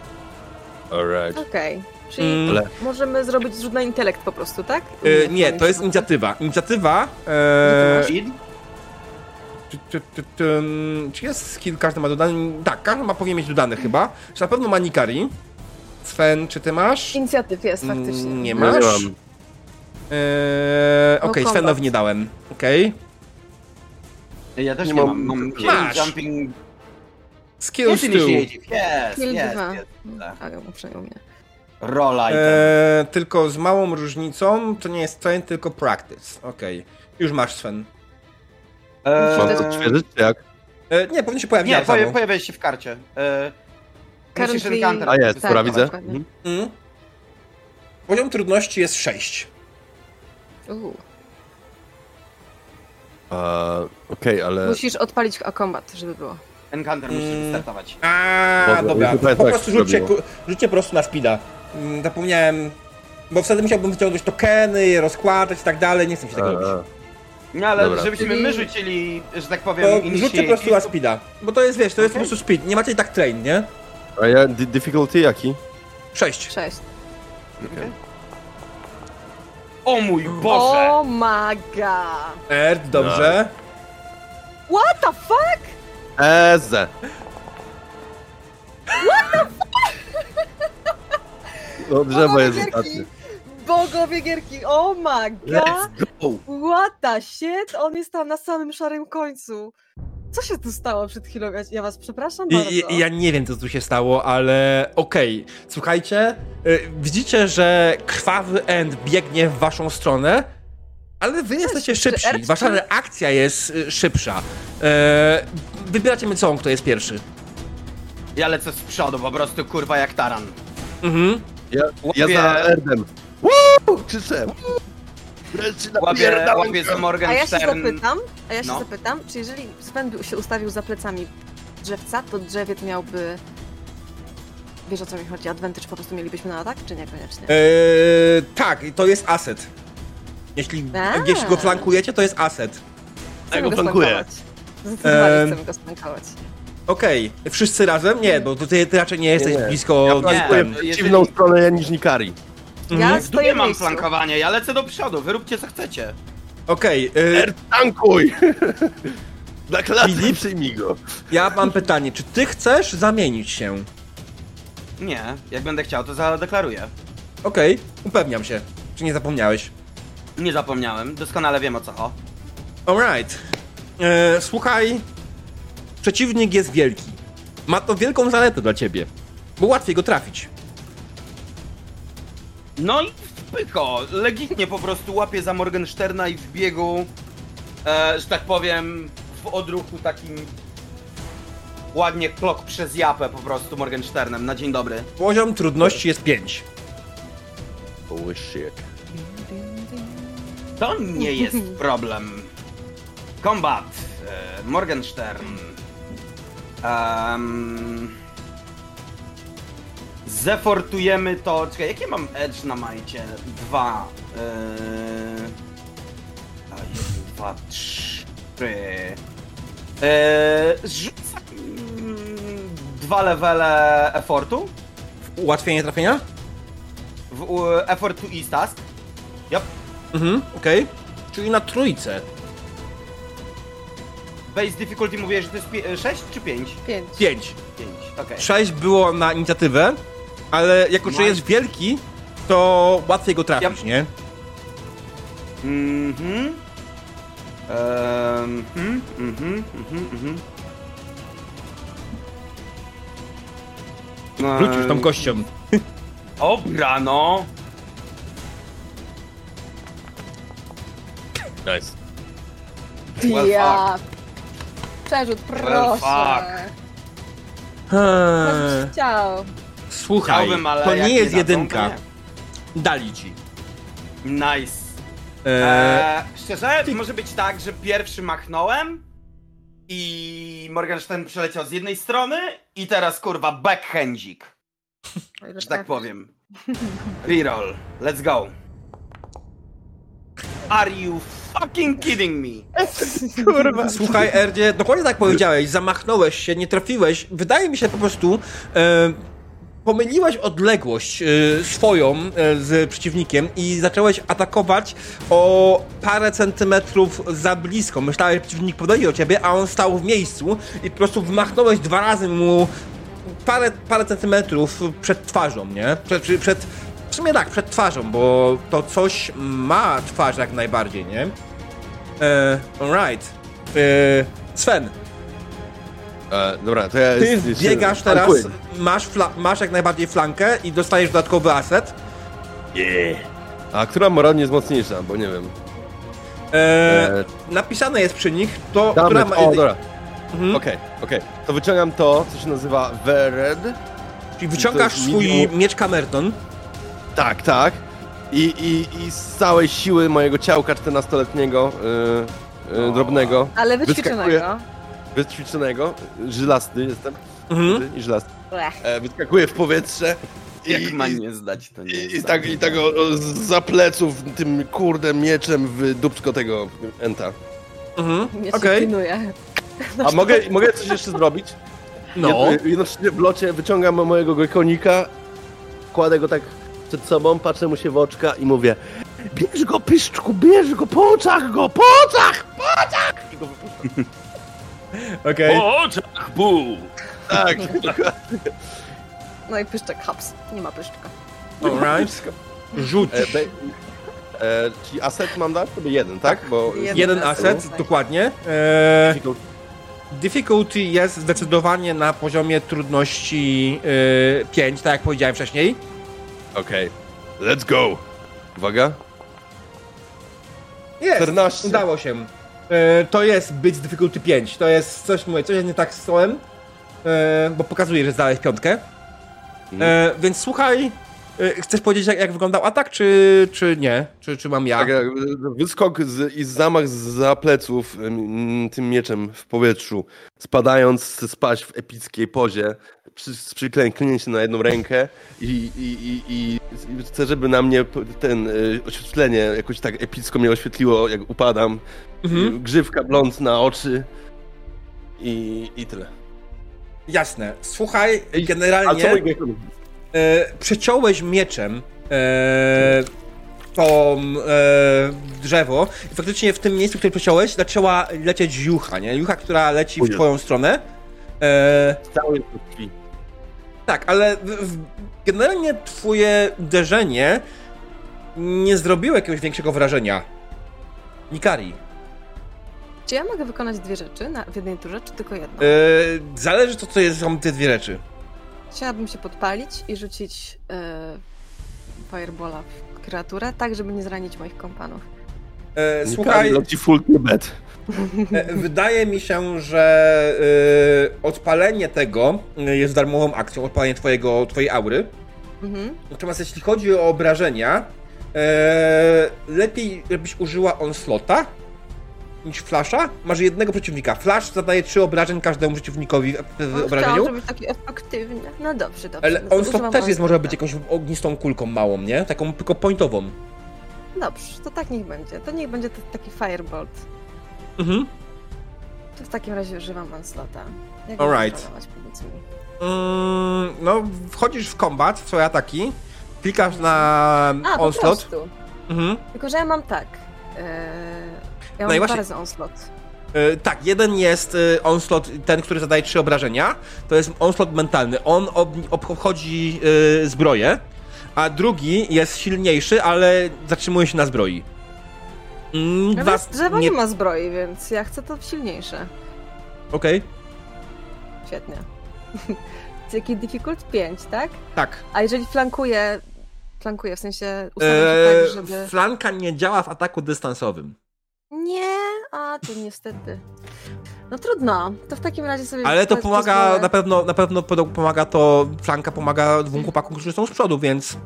Alright. Okej. Czyli Mm, możemy zrobić zrzut na intelekt po prostu, tak? e, nie, to jest inicjatywa. Inicjatywa. E? Czy, czy, czy, czy, czy jest skill, każdy ma dodany? Tak, każdy ma powinien mieć dodany chyba. Czy na pewno ma Nikari? Sven, czy ty masz? Inicjatyw jest faktycznie. Mm, Nie Ja masz? nie mam. Eee, Okej, No Svenowi nie dałem. Okej. Ja też Nie nie, mam- mam. Masz. jumping. Skills Jest 2. initiative. Yes, Kill yes, dwa. yes. Ale uprzejmie mnie. Item. Eee, tylko z małą różnicą, to nie jest train, tylko practice. Okej. Już masz Sven. Eee, Mam to czy jak? Eee, nie, powinien się pojawić Nie, poja pojawia się w karcie. Eee, Currently- encounter. A jest, Tak, dobra, widzę. Mhm. Mm. Poziom trudności jest 6. Uuu. A, Okej, ale... Musisz odpalić a combat, żeby było. Encounter musisz Mm. wystartować. A, Dobra, Po tak prostu rzućcie, rzućcie po prostu na speeda. Mm, Zapomniałem. Bo wtedy musiałbym wyciągnąć tokeny, je rozkładać i tak dalej. Nie chcę się tego robić. No ale Dobra. żebyśmy my rzucili, że tak powiem, To rzućcie po prostu na speeda. Bo to jest, wiesz, to jest po prostu speed. Nie macie i tak train, nie? A ja... di- Difficulty jaki? 6. Sześć. Okej. O mój Boże! Oh my god! Erd, dobrze. What the fuck? Eze! No drzewo jest ostatnie. Bogowie gierki! Oh my god! Let's go! What the shit? On jest tam na samym szarym końcu. Co się tu stało przed chwilą? Ja- was przepraszam bardzo. I, i, ja nie wiem, co tu się stało, ale okej. Słuchajcie, y, widzicie, że krwawy End biegnie w waszą stronę, ale wy jesteście szybsi. Wasza reakcja jest y, szybsza. E, wybieracie między sobą, kto jest pierwszy. Ja lecę z przodu, po prostu kurwa jak taran. Mhm. Ja, ja za Erdem. Woo! Krzyczę. Woo! Wreszcie Łapię, napierdalam łapię go. z Morgan A ja się zapytam, a ja się No. zapytam, czy jeżeli Sven się ustawił za plecami drzewca, to drzewiec miałby... Wiesz o co mi chodzi? Advantage po prostu mielibyśmy na atak, czy niekoniecznie? E, tak, to jest asset. Jeśli, jeśli go flankujecie, to jest asset. Chcemy go go flankuję. Zdecydowanie Em. chcemy go splankować. Okej, wszyscy razem? Nie, bo ty, ty raczej nie jesteś Nie, nie. blisko... Ja Nie, flankuję ten. w jeżeli- przeciwną stronę niż Nikari. Mhm. Ja W stoję w mam miejscu. flankowanie, ja lecę do przodu, wyróbcie co chcecie. Okej, y, Erd, tankuj! Na klatę Filip? przyjmij go. ja mam pytanie, czy ty chcesz zamienić się? Nie, jak będę chciał, to zadeklaruję. Okej, upewniam się. Czy nie zapomniałeś? Nie zapomniałem, doskonale wiem o co. Alright. E, słuchaj, przeciwnik jest wielki. Ma to wielką zaletę dla ciebie, bo łatwiej go trafić. No i pyko, legitnie po prostu łapię za Morgensterna i w biegu, e, że tak powiem, w odruchu takim ładnie klok przez japę po prostu Morgensternem, na dzień dobry. Poziom trudności jest 5. Oh shit. To nie jest problem. Combat, e, Morgenstern. Um, zefortujemy to. Czekaj, jakie mam edge na majcie? Dwa. Yy, a, jeden, dwa, trzy. Yy, zrzucam mm, dwa levele effortu. Ułatwienie trafienia? W, u, effort to east task. Yep. Mhm, okej. Czyli na trójce. Base difficulty mówię, że to jest 6 czy 5? Pięć. 5. 5, okej. 6 było na inicjatywę, ale jako, że jest wielki, to łatwiej go trafić, Yep. nie? Mhm. Ehm, mhm, mhm, mhm, mhm. No, Rzucisz tą kością. Dobra, no. Nice. Well, ja przerzut, proszę. Well, fuck. Eee, chciał. Słuchaj, Chciałbym, ale to jak nie jest dadzą, to jedynka. nie. Dali ci. Nice. Eee, Eee, szczerze, może być tak, że pierwszy machnąłem i Morgenstern przeleciał z jednej strony i teraz kurwa backhandzik, że tak powiem. Reroll, let's go. Are you fucking kidding me? Kurwa. Słuchaj, Erdzie, dokładnie tak powiedziałeś, zamachnąłeś się, nie trafiłeś. Wydaje mi się po prostu. E, pomyliłeś odległość e, swoją e, z przeciwnikiem i zacząłeś atakować o parę centymetrów za blisko. Myślałeś, że przeciwnik podejdzie do ciebie, a on stał w miejscu i po prostu wmachnąłeś dwa razy mu parę, parę centymetrów przed twarzą, nie? Przed, przed, w sumie tak, przed twarzą, bo to coś ma twarz jak najbardziej, nie? E, alright. E, Sven, E, dobra, to ja ty biegasz teraz, masz, fla- masz jak najbardziej flankę i dostajesz dodatkowy aset. Yeah. A która moralnie jest mocniejsza, bo nie wiem. E, E, napisane jest przy nich to, Damet, która ma... o, dobra. Mhm. Okej, okej. To wyciągam to, co się nazywa Vered. Czyli wyciągasz swój minimum- miecz Camerton. Tak, tak. I, i, I z całej siły mojego ciałka 14-letniego, yy, yy, drobnego, Ale Wyskakuje. wyćwiczonego. Wyćwiczonego, żylasty jestem, Mhm. i żelasty, Blech. e, wyskakuję w powietrze i, Jak ma i, nie zdać, to nie i, i tak, i tak o, o, za pleców tym kurde mieczem w dupsko tego enta. Mhm. Się pilnuje. A mogę, mogę coś jeszcze zrobić? No. Jed- Jednocześnie w locie wyciągam mojego gojkonika, kładę go tak przed sobą, patrzę mu się w oczka i mówię Bierz go, pyszczku, bierz go, po oczach go, po oczach, po oczach! I go wypuszczam. Okej. oczach, bu! Tak. No i pyszczek, haps. Nie ma pyszczka. Alright. Rzuć. E, be, e, czyli aset mam dać? To by jeden, tak? Bo jeden. Jeden aset. aset, dokładnie. E, difficulty jest zdecydowanie na poziomie trudności e, 5, tak jak powiedziałem wcześniej. Okej, let's go! Uwaga. Jest, 14. udało się. E, to jest być difficulty 5. To jest coś, mówię, coś jest nie tak z stołem, e, bo pokazuje, że zdałeś piątkę. E, więc słuchaj, chcesz powiedzieć jak, jak wyglądał atak, czy, czy nie? Czy, czy mam ja? Tak, jak wyskok z, i zamach za pleców ym, tym mieczem w powietrzu, spadając spaść w epickiej pozie, przy, z przyklęknięciem na jedną rękę i, i, i, i, chcę, żeby na mnie ten y, oświetlenie jakoś tak epicko mnie oświetliło, jak upadam. Mhm. Y, Grzywka blond na oczy i, i tyle. Jasne. Słuchaj, generalnie e, przeciąłeś mieczem e, to e, drzewo i faktycznie w tym miejscu, które przeciąłeś, zaczęła lecieć jucha, nie? Jucha, która leci w twoją stronę. E, Cały krwi. Tak, ale w, w, generalnie twoje uderzenie nie zrobiło jakiegoś większego wrażenia. Nikari. Czy ja mogę wykonać dwie rzeczy na, w jednej turze, czy tylko jedną? E, zależy to, co jest, są te dwie rzeczy. Chciałabym się podpalić i rzucić e, firebola w kreaturę, tak żeby nie zranić moich kompanów. E, Nie słuchaj, leci full bed. E, wydaje mi się, że e, odpalenie tego e, jest darmową akcją, odpalenie twojego, twojej aury. Mhm. Natomiast jeśli chodzi o obrażenia, e, lepiej, żebyś użyła onslota niż flasha. Masz jednego przeciwnika. Flash zadaje trzy obrażeń każdemu przeciwnikowi w- No, obrażeniu. Chciałam taki efektywny. No dobrze, dobrze. Ale onslot też jest, może być jakąś ognistą kulką małą, nie? Taką tylko pointową. Dobrze, to tak niech będzie. To niech będzie taki firebolt. Mhm. To w takim razie używam onslota. Jak Alright. Mm, no, wchodzisz w kombat, w swoje ataki, klikasz na A, po onslot. prostu. Mhm. Tylko, że ja mam tak. Yy, ja mam No i dwa właśnie- razy onslot. E, tak, jeden jest e, onslot, ten, który zadaje trzy obrażenia. To jest onslot mentalny. On ob, obchodzi e, zbroję, a drugi jest silniejszy, ale zatrzymuje się na zbroi. Mm, No dwa- więc drzewo nie... nie- ma zbroi, więc ja chcę to silniejsze. Okej, Świetnie. Jaki difficult 5, tak? tak. A jeżeli flankuje, flankuje w sensie ustawiam się E, tak, żeby... Flanka nie działa w ataku dystansowym. Nie, a to niestety. No trudno, to w takim razie sobie... Ale to pomaga, na pewno, na pewno pomaga to, flanka pomaga dwóm chłopakom, którzy są z przodu, więc...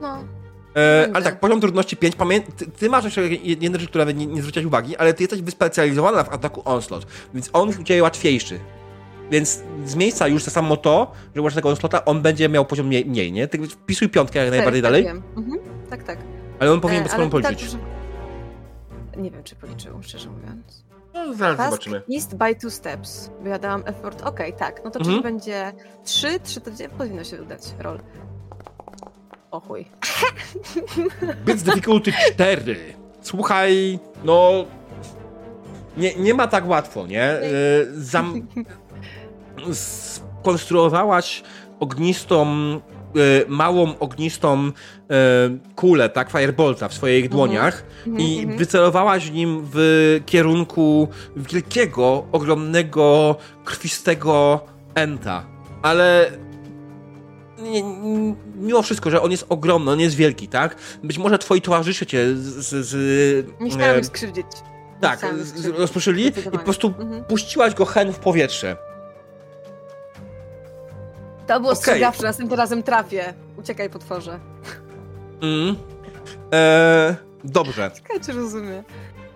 No, E, ale tak, poziom trudności 5, pamię... ty, ty masz jeszcze jedną rzecz, która nie, nie zwróciłaś uwagi, ale ty jesteś wyspecjalizowana w ataku onslaught, więc on już u ciebie łatwiejszy. Więc z miejsca już to samo to, że masz tego onslaughta, on będzie miał poziom mniej, mniej nie? Ty wpisuj piątkę jak najbardziej tak, dalej, Tak, wiem. mhm. tak, tak. ale on powinien E, bez problemu tak, policzyć. że- Nie wiem, czy policzył, szczerze mówiąc. No, zaraz Task zobaczymy. East by two steps. Bo ja dałam effort. Okej, tak. No to Mhm. czyli będzie 3, 3 to gdzie powinno się udać. Roll. O chuj. Bits difficulty 4. Słuchaj, no. Nie, nie ma tak łatwo, nie? E, Zam... Skonstruowałaś ognistą, e, małą ognistą e, kulę, tak, firebolta w swoich dłoniach Mhm, i mhm. wycelowałaś nim w kierunku wielkiego, ogromnego, krwistego enta. Ale nie, mimo wszystko, że on jest ogromny, on jest wielki, tak? Być może twoi towarzysze cię z... z, z Nie chciałam e, skrzywdzić. Tak, rozproszyli i po prostu Mhm. puściłaś go hen w powietrze. To było Okej. strzegawcze, następnym razem trafię. Uciekaj, potworze. Mm. E, dobrze. Ciekawe, czy rozumie.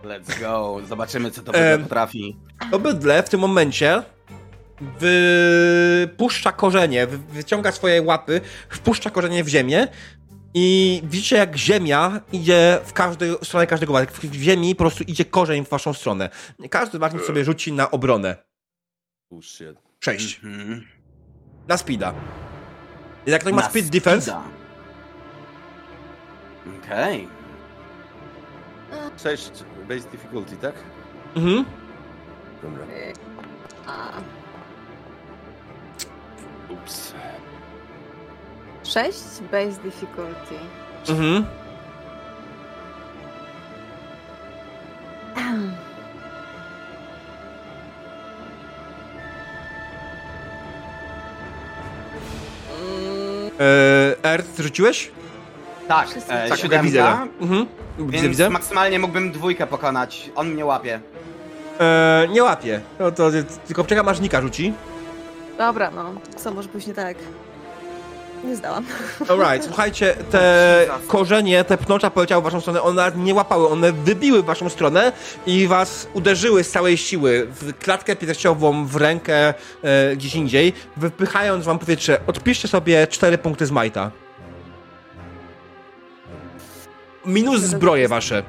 Let's go, zobaczymy co to bydle potrafi. To bydle w tym momencie wypuszcza korzenie, wy- wyciąga swoje łapy, wpuszcza korzenie w ziemię i widzicie jak ziemia idzie w każdej w stronę każdego was. W ziemi po prostu idzie korzeń w waszą stronę. Każdy z was sobie rzuci na obronę. 6. Mhm. Na speeda. Jak ktoś ma speed defense. Okej. 6 base difficulty, tak? mhm. Dobra. A, Ups. 6 base difficulty. Mhm. Mm, E, Earth rzuciłeś? Tak, e, Tak, siódemka, widzę. Mhm. Widzę, więc widzę. maksymalnie mógłbym dwójkę pokonać. On mnie łapie. E, nie łapie. No to tylko czekam aż Nika rzuci. Dobra, no. Co może pójść nie tak? Nie zdałam. Alright, słuchajcie, te korzenie, te pnącza poleciały w waszą stronę, one nie łapały, one wybiły w waszą stronę i was uderzyły z całej siły w klatkę piersiową, w rękę, e, gdzieś indziej, wypychając wam powietrze. Odpiszcie sobie 4 punkty z Majta. Minus zbroje wasze.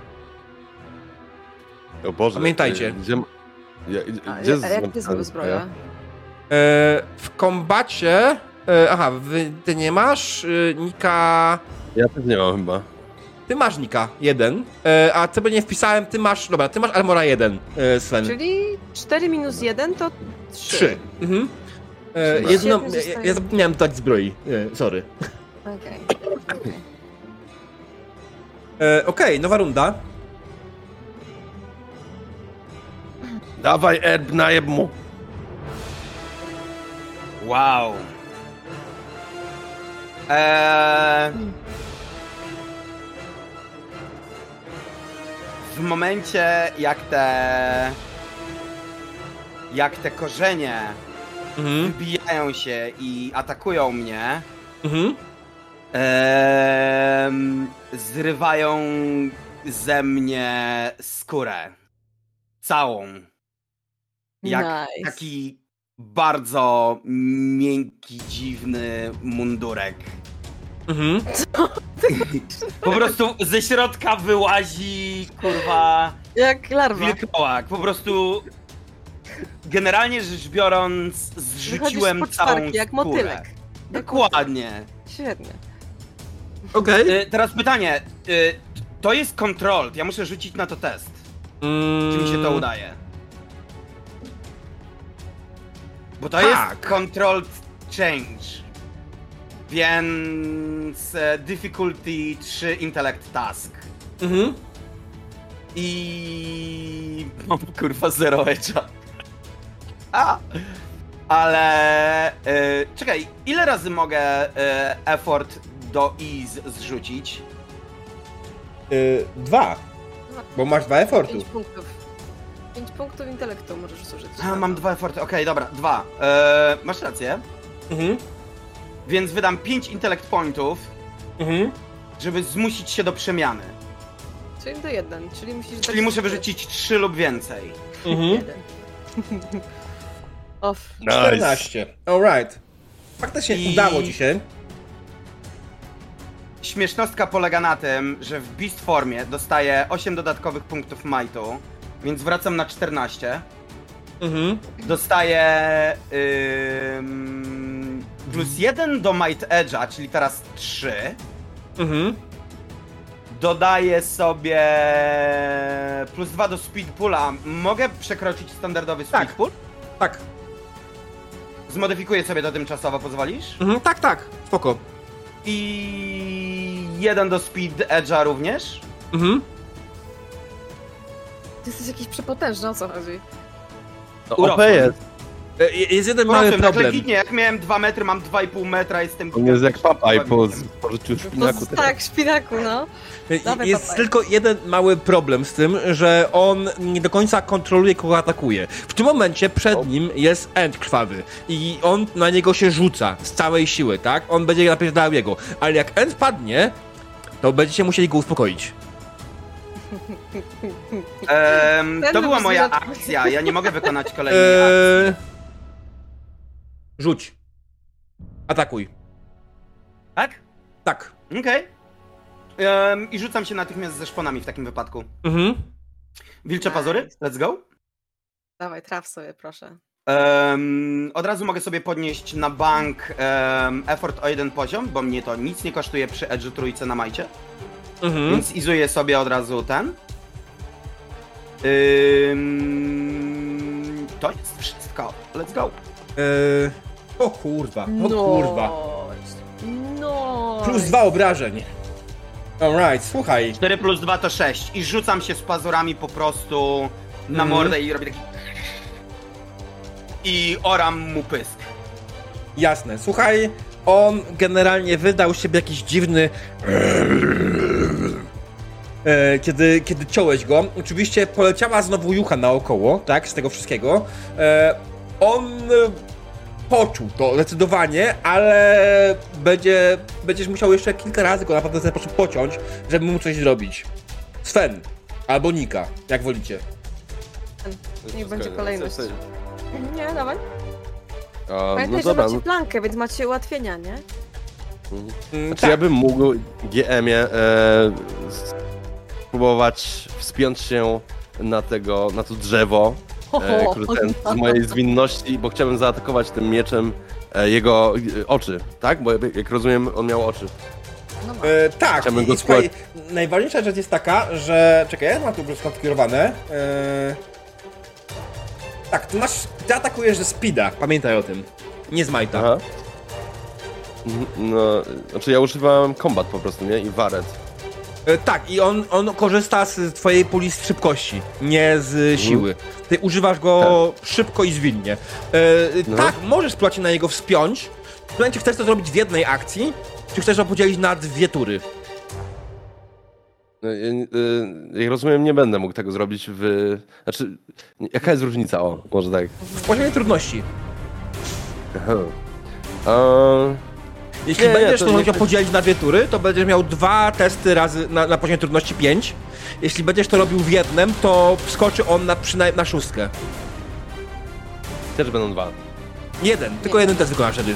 O Boże. Pamiętajcie. Gdzie, ja, A, gdzie a jak ty zbroja? E, w kombacie... E, aha, wy, ty nie masz, e, Nika... Ja też nie mam chyba. Ty masz Nika, jeden, e, a co by nie wpisałem, ty masz, dobra, ty masz Armora jeden, e, Sven. Czyli 4 minus 1 to 3. Trzy. Mhm. E, jedno, ja, ja zapomniałem dać zbroi, e, sorry. Okej. okej. E, Okej, nowa runda. Dawaj Erb, najeb mu. Wow. Eee... W momencie jak te... Jak te korzenie Mhm. wbijają się i atakują mnie, Mhm. em, zrywają ze mnie skórę. Całą. Jak nice. taki bardzo miękki, dziwny mundurek. Mhm. Po prostu ze środka wyłazi, kurwa, Jak larwa. wilkołak. Po prostu, generalnie rzecz biorąc, zrzuciłem całą szparki, jak skórę. motylek. Dokładnie. Świetnie. Okej. Y, teraz pytanie. Y, to jest controlled. Ja muszę rzucić na to test. Czy mi się to Mm, udaje? Bo to Tak. jest controlled change. Więc e, difficulty 3 intellect task. Mhm. I mam kurwa zero edge'a. A! Ale e, czekaj, ile razy mogę e, effort do ease zrzucić? Y, dwa. Bo masz dwa effortu. 5 punktów. 5 punktów intelektu możesz zużyć. A, mam dwa eforty, okej, dobra, dwa. Eee, masz rację. Mhm. Więc wydam 5 intelekt pointów, Mhm. żeby zmusić się do przemiany. Czyli do jeden, czyli musisz... Czyli muszę wyrzucić 3 lub więcej. Mhm. Jeden. Off. 14. Alright. Faktycznie I- udało ci się. Śmiesznostka polega na tym, że w Beast formie dostaję 8 dodatkowych punktów majtu, więc wracam na 14. Mhm. Dostaję ym, plus 1 do Might Edge'a, czyli teraz 3. Mhm. Dodaję sobie plus 2 do Speed Pula. Mogę przekroczyć standardowy Speed Tak. Pool? Tak. Zmodyfikuję sobie to tymczasowo, pozwolisz? Mhm. Tak, tak. Spoko. I jeden do Speed Edge'a również. Mhm. Ty jesteś jakiś przepotężny, o co chodzi? No, OP Urosłem. jest. E, Jest jeden Mały mały problem. problem. Legitnie, jak miałem 2 metry, mam 2,5 metra, jestem On jest jak papaj po spożyciu szpinaku. Po, tak, szpinaku, no. E, Dawaj, Jest papaj. tylko jeden mały problem z tym, że on nie do końca kontroluje, kogo atakuje. W tym momencie przed O. nim jest End krwawy i on na niego się rzuca z całej siły, tak? On będzie napierdalał jego, ale jak End padnie, to będziecie musieli go uspokoić. Em, Ten to była był moja akcja, ja nie mogę wykonać kolejnej akcji. Eee... Rzuć. Atakuj. Tak? Tak. Okej. Em, I rzucam się natychmiast ze szponami w takim wypadku. Mhm. Wilcze pazury, let's go. Dawaj, traf sobie, proszę. Em, od razu mogę sobie podnieść na bank em, effort o jeden poziom, bo mnie to nic nie kosztuje przy edge'u trójce na majcie. Mhm. Więc izuję sobie od razu ten. Ym, to jest wszystko. Let's go. Eee... O kurwa, o kurwa. No. Plus dwa obrażeń. Alright, słuchaj. 4 plus 2 to 6. I rzucam się z pazurami po prostu na Mhm. mordę i robię taki... I oram mu pysk. Jasne. Słuchaj, on generalnie wydał siebie jakiś dziwny. E, kiedy, kiedy ciąłeś go, oczywiście poleciała znowu jucha naokoło, tak, z tego wszystkiego. E, on e, poczuł to zdecydowanie, ale będzie, będziesz musiał jeszcze kilka razy go naprawdę ten sposób pociąć, żeby mu coś zrobić. Sven albo Nika, jak wolicie. Niech będzie kolejność. Nie, dawaj. A, no Pamiętaj, że dobra, macie no, plankę, więc macie ułatwienia, nie? Mm, Znaczy ja bym mógł GM-ie e, spróbować wspiąć się na tego, na to drzewo, e, który ten, z mojej zwinności, bo chciałbym zaatakować tym mieczem e, jego e, oczy, tak? Bo jak- rozumiem, on miał oczy. No ma. E, tak, Chciałbym i, go słuchaj, najważniejsza rzecz jest taka, że... Czekaj, ja mam tu skonfigurowane. E... Tak, ty, masz, ty atakujesz ze speeda, pamiętaj o tym. Nie z majta. Aha. Mhm, No, znaczy ja używałem kombat po prostu, nie? I waret. E, tak, i on, on korzysta z twojej puli z szybkości, nie z siły. Ty używasz go szybko i zwinnie. E, No. Tak, możesz się na niego wspiąć. Pytanie, czy chcesz to zrobić w jednej akcji, czy chcesz to podzielić na dwie tury. No, e, Jak rozumiem, nie będę mógł tego zrobić w... Znaczy, jaka jest różnica? O, może tak. W poziomie trudności. Aha. E, Jeśli Nie, nie, będziesz to chciał podzielić na dwie tury, to będziesz miał dwa testy razy na, na poziomie trudności 5. Jeśli będziesz to robił w jednym, to wskoczy on na, przynajmniej na szóstkę. też będą dwa. Jeden, tylko jeden test wykonasz wtedy.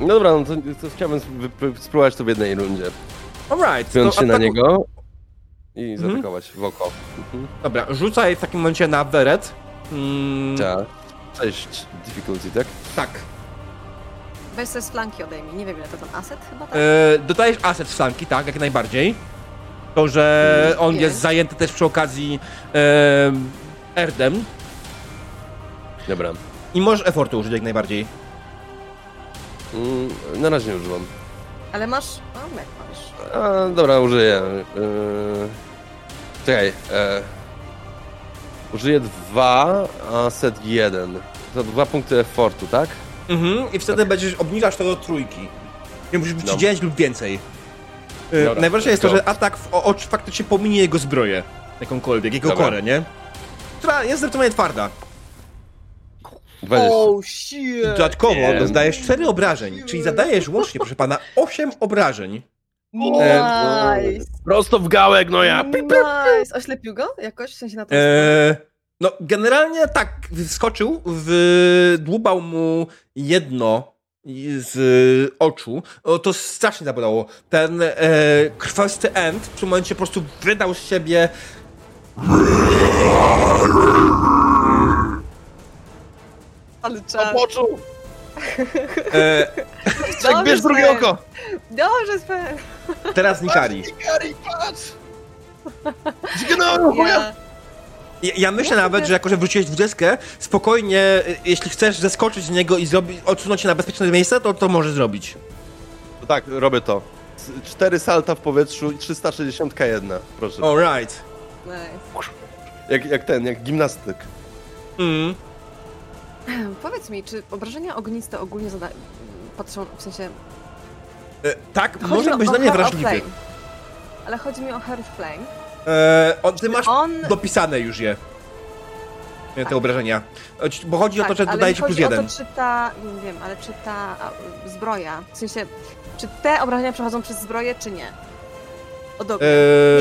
No dobra, no to, to chciałbym sp- sp- spróbować to w jednej rundzie. Alright. Wpiąć to się na ataku- niego i Mhm. zaatakować w oko. Mhm. Dobra, rzucaj w takim momencie na beret. Mm, Tak. Cześć, difficulty, tak? tak. Weź sobie z flanki odejmij. Nie wiem, ile to ten aset chyba tak? E, dodajesz aset z flanki, tak, jak najbardziej. To, że on Jest. jest zajęty też przy okazji e, Erdem. Dobra. I możesz efortu użyć jak najbardziej. Mm, na razie nie używam. Ale masz... O, jak masz. A, dobra, użyję. Yy... Czekaj. E... Użyję dwa, a set jeden. To dwa punkty effortu, tak? Mhm, i wtedy będziesz obniżasz to do trójki. I musisz być Dobra. 9 lub więcej. E, Dobra, Najważniejsze jest to, że atak w o- oczy faktycznie pominie jego zbroję. jakąkolwiek, jego Dobra. korę, nie? Która jest zdecydowanie twarda. 20. Oh shit! Dodatkowo Nie. zdajesz 4 obrażeń, czyli zadajesz łącznie, proszę pana, 8 obrażeń. Nice! Prosto w gałek, no ja. Nice! Oślepił go jakoś? W sensie na to. Eee, no, generalnie tak, wskoczył, wydłubał mu jedno z oczu. O, to strasznie zabolało. Ten e, krwasty end w tym momencie po prostu wydał z siebie Ale czas. Poczuł! e, Tak, bierz drugie oko! Dobrze, Sven! teraz Nikari. Gary, patrz! Zginąłem, chuja! Ja... Ja, ja myślę nawet, że jako, że wróciłeś w deskę, spokojnie, e, jeśli chcesz zeskoczyć z niego i zrobić, odsunąć się na bezpieczne miejsce, to to możesz zrobić. No tak, robię to. Cztery salta w powietrzu i 361, proszę. Alright. Nice. Jak, jak ten, jak gimnastyk. Mm. Powiedz mi, czy obrażenia ogniste ogólnie zada... patrzą, w sensie... E, tak, Chodzi może mi być na nie wrażliwy. Ale chodzi mi o of Flame. E, on, ty masz On... dopisane już je. Te Tak. obrażenia. Bo chodzi o to, że dodaje ci plus jeden. To, czy ta, wiem, wiem, ale czy ta zbroja, w sensie, czy te obrażenia przechodzą przez zbroję, czy nie? O dobra.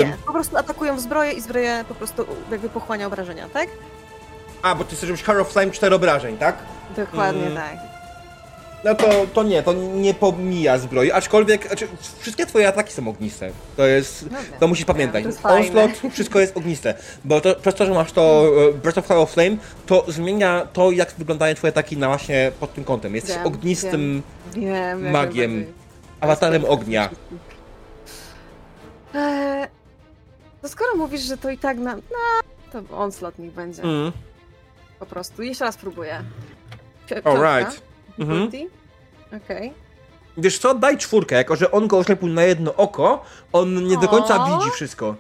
E, Nie, po prostu atakują w zbroję i zbroja po prostu jakby pochłania obrażenia, tak? A, bo ty chcesz robić of Flame 4 obrażeń, tak? Dokładnie Mm. tak. No to, to nie, to nie pomija zbroi, aczkolwiek znaczy, wszystkie twoje ataki są ogniste. To jest, No wiem. to musisz pamiętać. Onslaught, wszystko jest ogniste, bo to, przez to, że masz to e, Breath of Heart of Flame, to zmienia to, jak wyglądają twoje ataki na właśnie pod tym kątem. Jesteś Wiem, ognistym Wiem, jak magiem, awatarem ognia. Eee, to skoro mówisz, że to i tak na... No, to onslaught niech będzie. Mm. Po prostu. Jeszcze raz próbuję. Alright. Mhm. Okej. Wiesz co, daj czwórkę, jako że on go oślepił na jedno oko, on nie do końca O. widzi wszystko.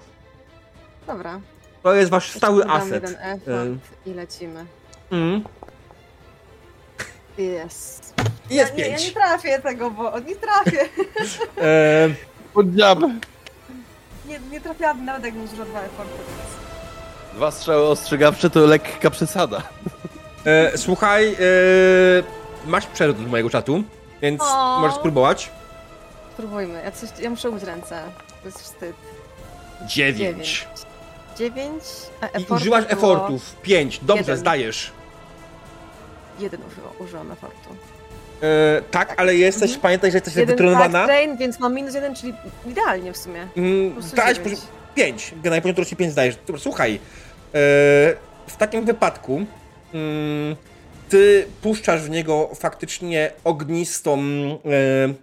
Dobra. To jest wasz stały aset. jeden effort i lecimy. Mm. Jest. Jest ja, nie, ja nie trafię tego, bo nie trafię. E, Poddziamy. Nie, nie trafiłabym nawet jakbym użyła dwa efforty. Więc... Dwa strzały ostrzegawcze to lekka przesada. e, słuchaj, e, masz przerwę do mojego czatu, więc O. możesz spróbować. Spróbujmy. Ja, coś, ja muszę umyć ręce. To jest wstyd. Dziewięć. Dziewięć. a I było- efortów. Pięć. Dobrze, Jeden. zdajesz. Jeden użyłam, efortu. E, tak, ale jesteś, Mhm. pamiętaj, że jesteś Jeden wytrenowana. tak, train, więc mam minus jeden, czyli idealnie w sumie. Mm, Po prostu Zdałeś dziewięć. pięć. Generalnie poziom trudności pięć zdajesz. Dobra, słuchaj. E, w takim wypadku mm, ty puszczasz w niego faktycznie ognistą e,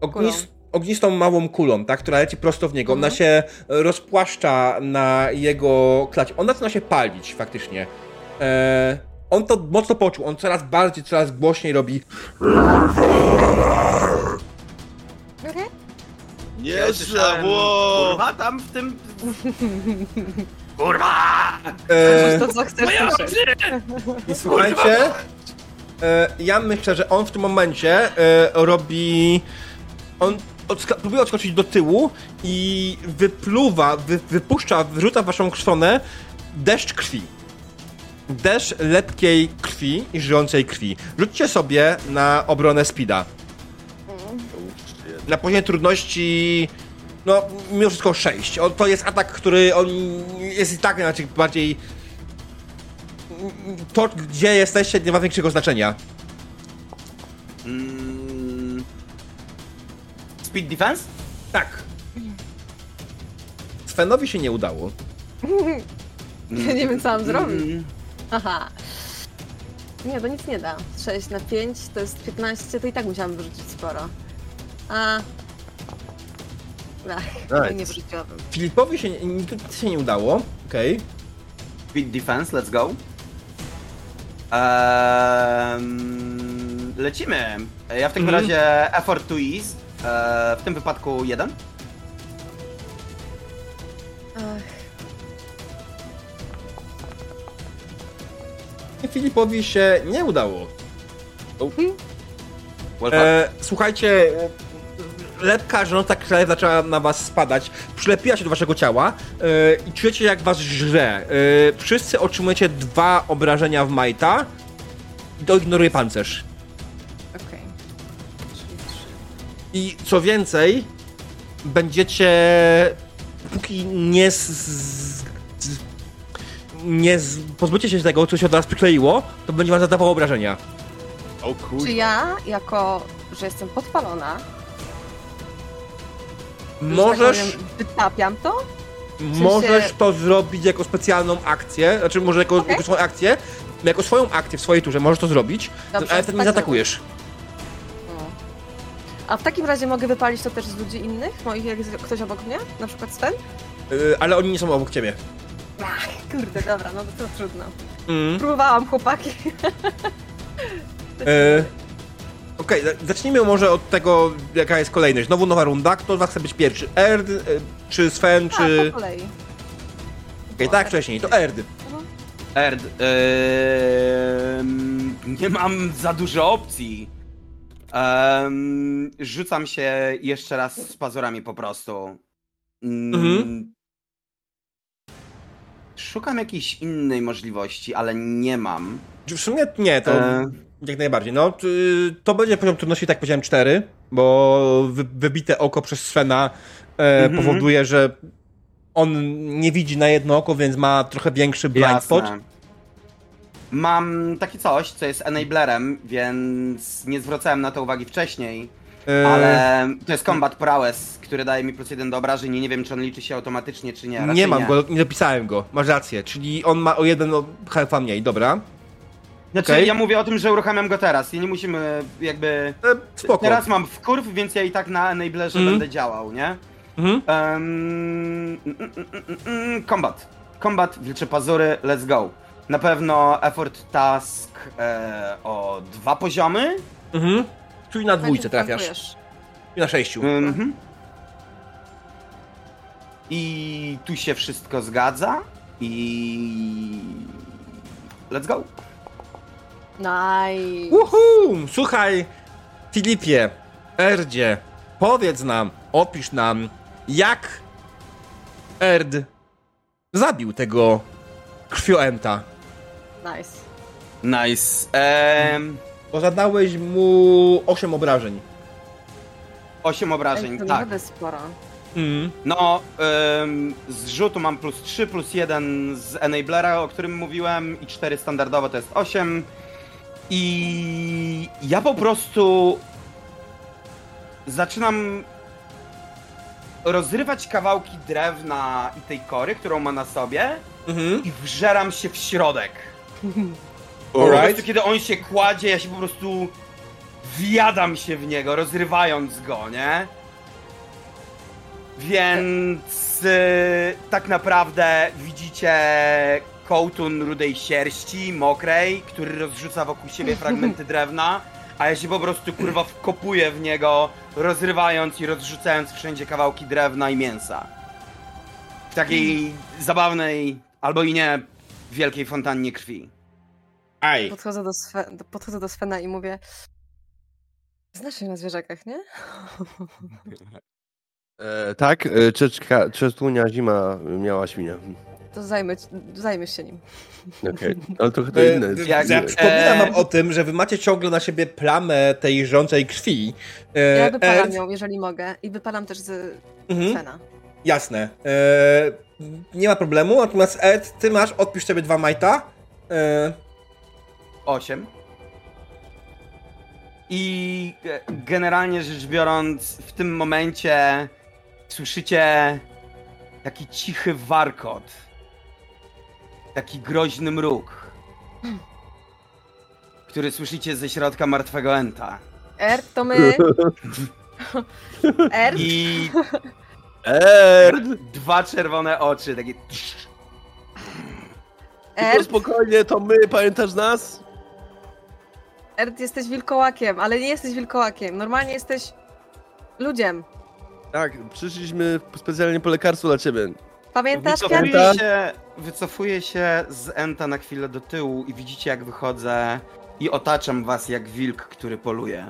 ognis, ognistą małą kulą, tak, która leci prosto w niego. Ona Mhm. się rozpłaszcza na jego klacie. Ona zaczyna się palić faktycznie. E, on to mocno poczuł. On coraz bardziej, coraz głośniej robi. Okej. Ja słyszałem, Kurwa, tam w tym... Kurwa! E, To co chcesz słyszeć. I słuchajcie, e, ja myślę, że on w tym momencie e, robi. On odska- próbuje odskoczyć do tyłu i wypluwa, wy- wypuszcza, wyrzuca w waszą stronę deszcz krwi. Deszcz letkiej krwi i żyjącej krwi. Rzućcie sobie na obronę Speeda. Na poziomie trudności. No, mimo wszystko 6. On, to jest atak, który on jest i tak znaczy bardziej to, gdzie jesteście, nie ma większego znaczenia. Mm. Speed defense? Tak. Svenowi się nie udało. Ja nie wiem, co mam zrobić. Mm. Aha. Nie, to nic nie da. 6 na 5 to jest 15, to i tak musiałam wyrzucić sporo. A. Nice. nie wyrzuciłabym. Filipowi się, nic się nie udało. Okej. Speed defense, let's go. Ehm, lecimy. Ja w takim Mhm. razie effort to ease. E, w tym wypadku jeden. Ach, Filipowi się nie udało. Well, fuck. E, słuchajcie, lepka żrąca krew zaczęła na was spadać, przylepiła się do waszego ciała yy, i czujecie jak was żre. Yy, wszyscy otrzymujecie dwa obrażenia w majta i to ignoruje pancerz. Okej. Trzy. I co więcej, będziecie. Póki nie. Z, z, nie z, pozbycie się tego, co się od was przykleiło, to będzie wam zadawało obrażenia. O kurwa. Czy ja, jako że jestem podpalona, tak Możesz, powiem, wytapiam to? możesz to zrobić jako specjalną akcję, znaczy może jako, Okej. jako swoją akcję, jako swoją akcję w swojej turze możesz to zrobić, Dobrze, ale wtedy nie tak zaatakujesz. A w takim razie mogę wypalić to też z ludzi innych? Moich, jak ktoś obok mnie? Na przykład Sven? Yy, ale oni nie są obok ciebie. Ach, kurde, dobra, no to trudno. Mm. Próbowałam, chłopaki. E, Okej, za- zacznijmy może od tego, jaka jest kolejność. Znowu nowa runda. Kto z was chce być pierwszy? Erd, e, czy Sven, A, czy... po kolei. Okej, tak wcześniej, to Erd. Erd, em, nie mam za dużo opcji. Em, rzucam się jeszcze raz z pazurami po prostu. Mm, Mhm. Szukam jakiejś innej możliwości, ale nie mam. W sumie nie, to E, jak najbardziej. No, to będzie poziom trudności, tak powiedziałem, 4, bo wy, wybite oko przez Svena e, Mhm. powoduje, że on nie widzi na jedno oko, więc ma trochę większy blind spot. Mam takie coś, co jest enablerem, więc nie zwracałem na to uwagi wcześniej. E, Ale to jest combat prowess, który daje mi plus jeden do obrażeń i nie wiem, czy on liczy się automatycznie, czy nie. Raczej nie mam go, nie dopisałem go. Masz rację, czyli on ma o jeden health'a mniej, dobra. Znaczy, Okej. ja mówię o tym, że uruchamiam go teraz i nie musimy jakby... E, spoko. Teraz mam wkurw, więc ja i tak na enablerze Mhm. będę działał, nie? Mhm. Mm, mm, mm, mm, mm, combat. Combat, wilcze pazury, let's go. Na pewno effort task e, o dwa poziomy. Mhm. Czyli na dwójce trafiasz. I na sześciu. Mhm. I tu się wszystko zgadza. I... Let's go. Nice. Uhu! Słuchaj, Filipie, Erdzie, powiedz nam, opisz nam, jak Erd zabił tego krwioenta. Nice. Nice. Ehm, Bo zadałeś mu 8 obrażeń. 8 obrażeń, to tak. naprawdę sporo. Mm. No, ym, z rzutu mam plus 3, plus 1 z Enablera, o którym mówiłem, i 4 standardowo to jest 8. I ja po prostu zaczynam rozrywać kawałki drewna i tej kory, którą ma na sobie, Mhm. i wżeram się w środek. Po prostu kiedy on się kładzie, ja się po prostu wjadam się w niego, rozrywając go, nie? Więc y, tak naprawdę widzicie kołtun rudej sierści, mokrej, który rozrzuca wokół siebie fragmenty drewna, a ja się po prostu kurwa wkopuję w niego, rozrywając i rozrzucając wszędzie kawałki drewna i mięsa. W takiej zabawnej, albo i nie, wielkiej fontannie krwi. Aj. Podchodzę do, Swe- podchodzę do Svena i mówię Znasz się na zwierzakach, nie? E, tak, e, czeczka, czesłunia zima miała świnia. To zajmę, zajmiesz się nim. Okej, ale trochę to E, inne. e, Jak- ja przypominam e, wam o tym, że wy macie ciągle na siebie plamę tej żrącej krwi. E, Ja wypalam Erd- ją, jeżeli mogę. I wypalam też z Mhm. Svena. Jasne. E, nie ma problemu, natomiast Ed, ty masz, odpisz sobie dwa majta. E, 8. I e, generalnie rzecz biorąc, w tym momencie słyszycie taki cichy warkot. Taki groźny mruk. Który słyszycie ze środka martwego enta. Erd, to my. Erd, I Eee, dwa czerwone oczy, takie. Erd, spokojnie, to my, pamiętasz nas? Erd, jesteś wilkołakiem, ale nie jesteś wilkołakiem. Normalnie jesteś ludziem. Tak, przyszliśmy specjalnie po lekarstwo dla ciebie. Pamiętasz? Pamiętam. się, wycofuję się z enta na chwilę do tyłu i widzicie jak wychodzę i otaczam was jak wilk, który poluje.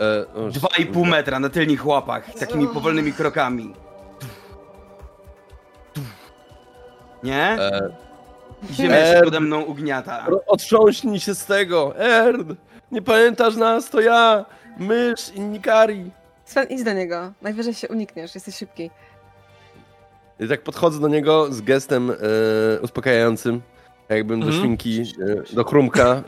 E, o, Dwa i pół metra na tylnych łapach, takimi powolnymi krokami. Nie? E, I Ziemia się pode mną ugniata. otrząśnij się z tego! Erd! Nie pamiętasz nas? To ja! Mysz i Nikari! Sven, idź do niego. Najwyżej się unikniesz, jesteś szybki. I tak podchodzę do niego z gestem e, uspokajającym, jakbym do Mhm. świnki, e, do chrumka. E,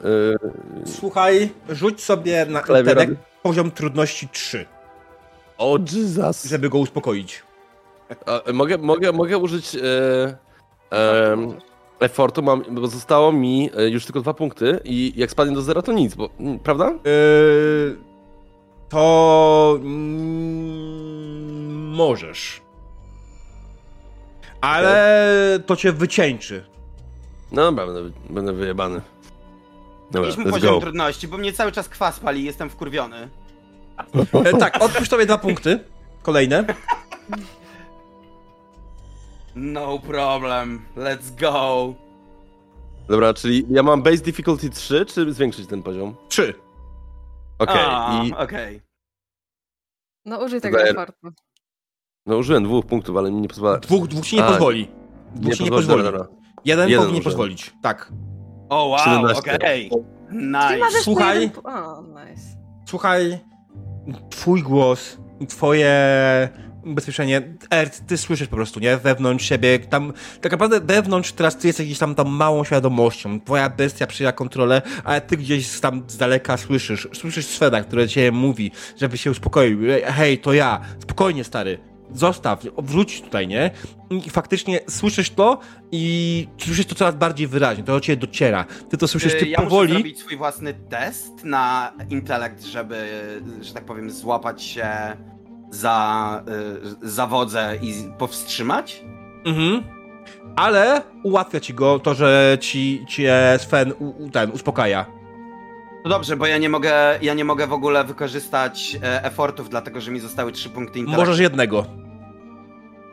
Słuchaj, rzuć sobie na intelekt poziom trudności 3, o Jesus! żeby go uspokoić. A, mogę, mogę, mogę użyć e, e, effortu, mam, bo zostało mi e, już tylko dwa punkty i jak spadnie do zera to nic, bo, mm, prawda? Yy, to mm, możesz. Ale to cię wycieńczy. No dobra, będę, będę wyjebany. Dobra, Mieliśmy let's poziom go. trudności, bo mnie cały czas kwas pali i jestem wkurwiony. E, tak, odpuść sobie dwa punkty. Kolejne. No problem, let's go. Dobra, czyli ja mam base difficulty 3, czy zwiększyć ten poziom? Trzy. Okej, A, i Okej. No użyj tego effortu. No użyłem dwóch punktów, ale mi nie pozwala. Dwóch, dwóch ci nie A, pozwoli. Dwóch ci nie pozwoli. Dobra, dobra. Jeden, Jeden powinien użyłem. pozwolić. Tak. O wow, 17. okej. Nice. możesz po Słuchaj. jeden O, nice. Słuchaj, twój głos i twoje ubezpieczenie, Ert, ty słyszysz po prostu, nie? Wewnątrz siebie, tam, tak naprawdę wewnątrz teraz ty jesteś gdzieś tam, tam małą świadomością, twoja bestia przyjęła kontrolę, ale ty gdzieś tam z daleka słyszysz, słyszysz Sweda, który cię mówi, żeby się uspokoił, hej, to ja, spokojnie stary, zostaw, wróć tutaj, nie? I faktycznie słyszysz to i słyszysz to coraz bardziej wyraźnie, to do ciebie dociera, ty to słyszysz, Czy ty ja muszę powoli... zrobić swój własny test na intelekt, żeby, że tak powiem, złapać się za, y, za wodzę i powstrzymać? Mhm. Ale ułatwia ci go to, że ci cię Sven u, ten uspokaja. No dobrze, bo ja nie mogę, ja nie mogę w ogóle wykorzystać e, effortów, dlatego że mi zostały trzy punkty intelektu. Możesz jednego.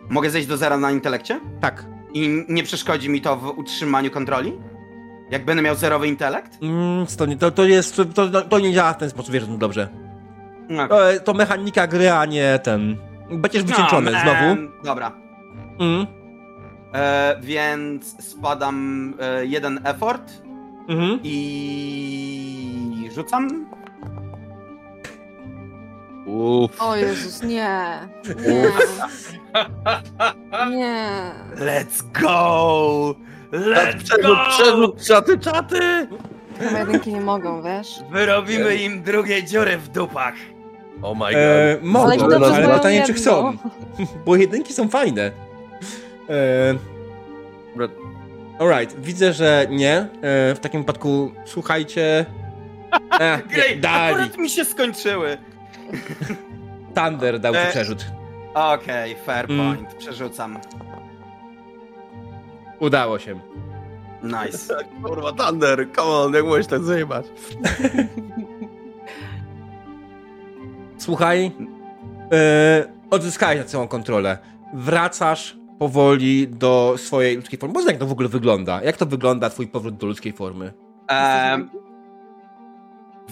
Mogę zejść do zera na intelekcie? Tak. I nie przeszkodzi mi to w utrzymaniu kontroli? Jak będę miał zerowy intelekt? Mm, to, nie, to, to jest. To, to nie działa w ten sposób, wiesz, no dobrze. No, To, to mechanika gry, a nie ten. Będziesz wycieńczony no, znowu. em, Dobra. Mm, E, więc spadam e, jeden effort mhm. i rzucam. Uff. O Jezus, nie. Nie. Nie. Let's go! Let's Przerzut, go! przerzut, czaty, czaty! Chyba jedynki nie mogą, wiesz? Wyrobimy im drugie dziury w dupach. Oh my god. E, mogą, Ale ale, pytanie, czy chcą. Bo jedynki są fajne. E, alright, widzę, że nie. E, w takim wypadku słuchajcie. E, dali. akurat mi się skończyły. Thunder dał ci E, przerzut. Okej, fair Mm. point. Przerzucam. Udało się. Nice. Kurwa, Thunder, come on, jak możesz tak zajebać? Słuchaj, e, odzyskałeś całą kontrolę. Wracasz powoli do swojej ludzkiej formy. Może jak to w ogóle wygląda? Jak to wygląda twój powrót do ludzkiej formy?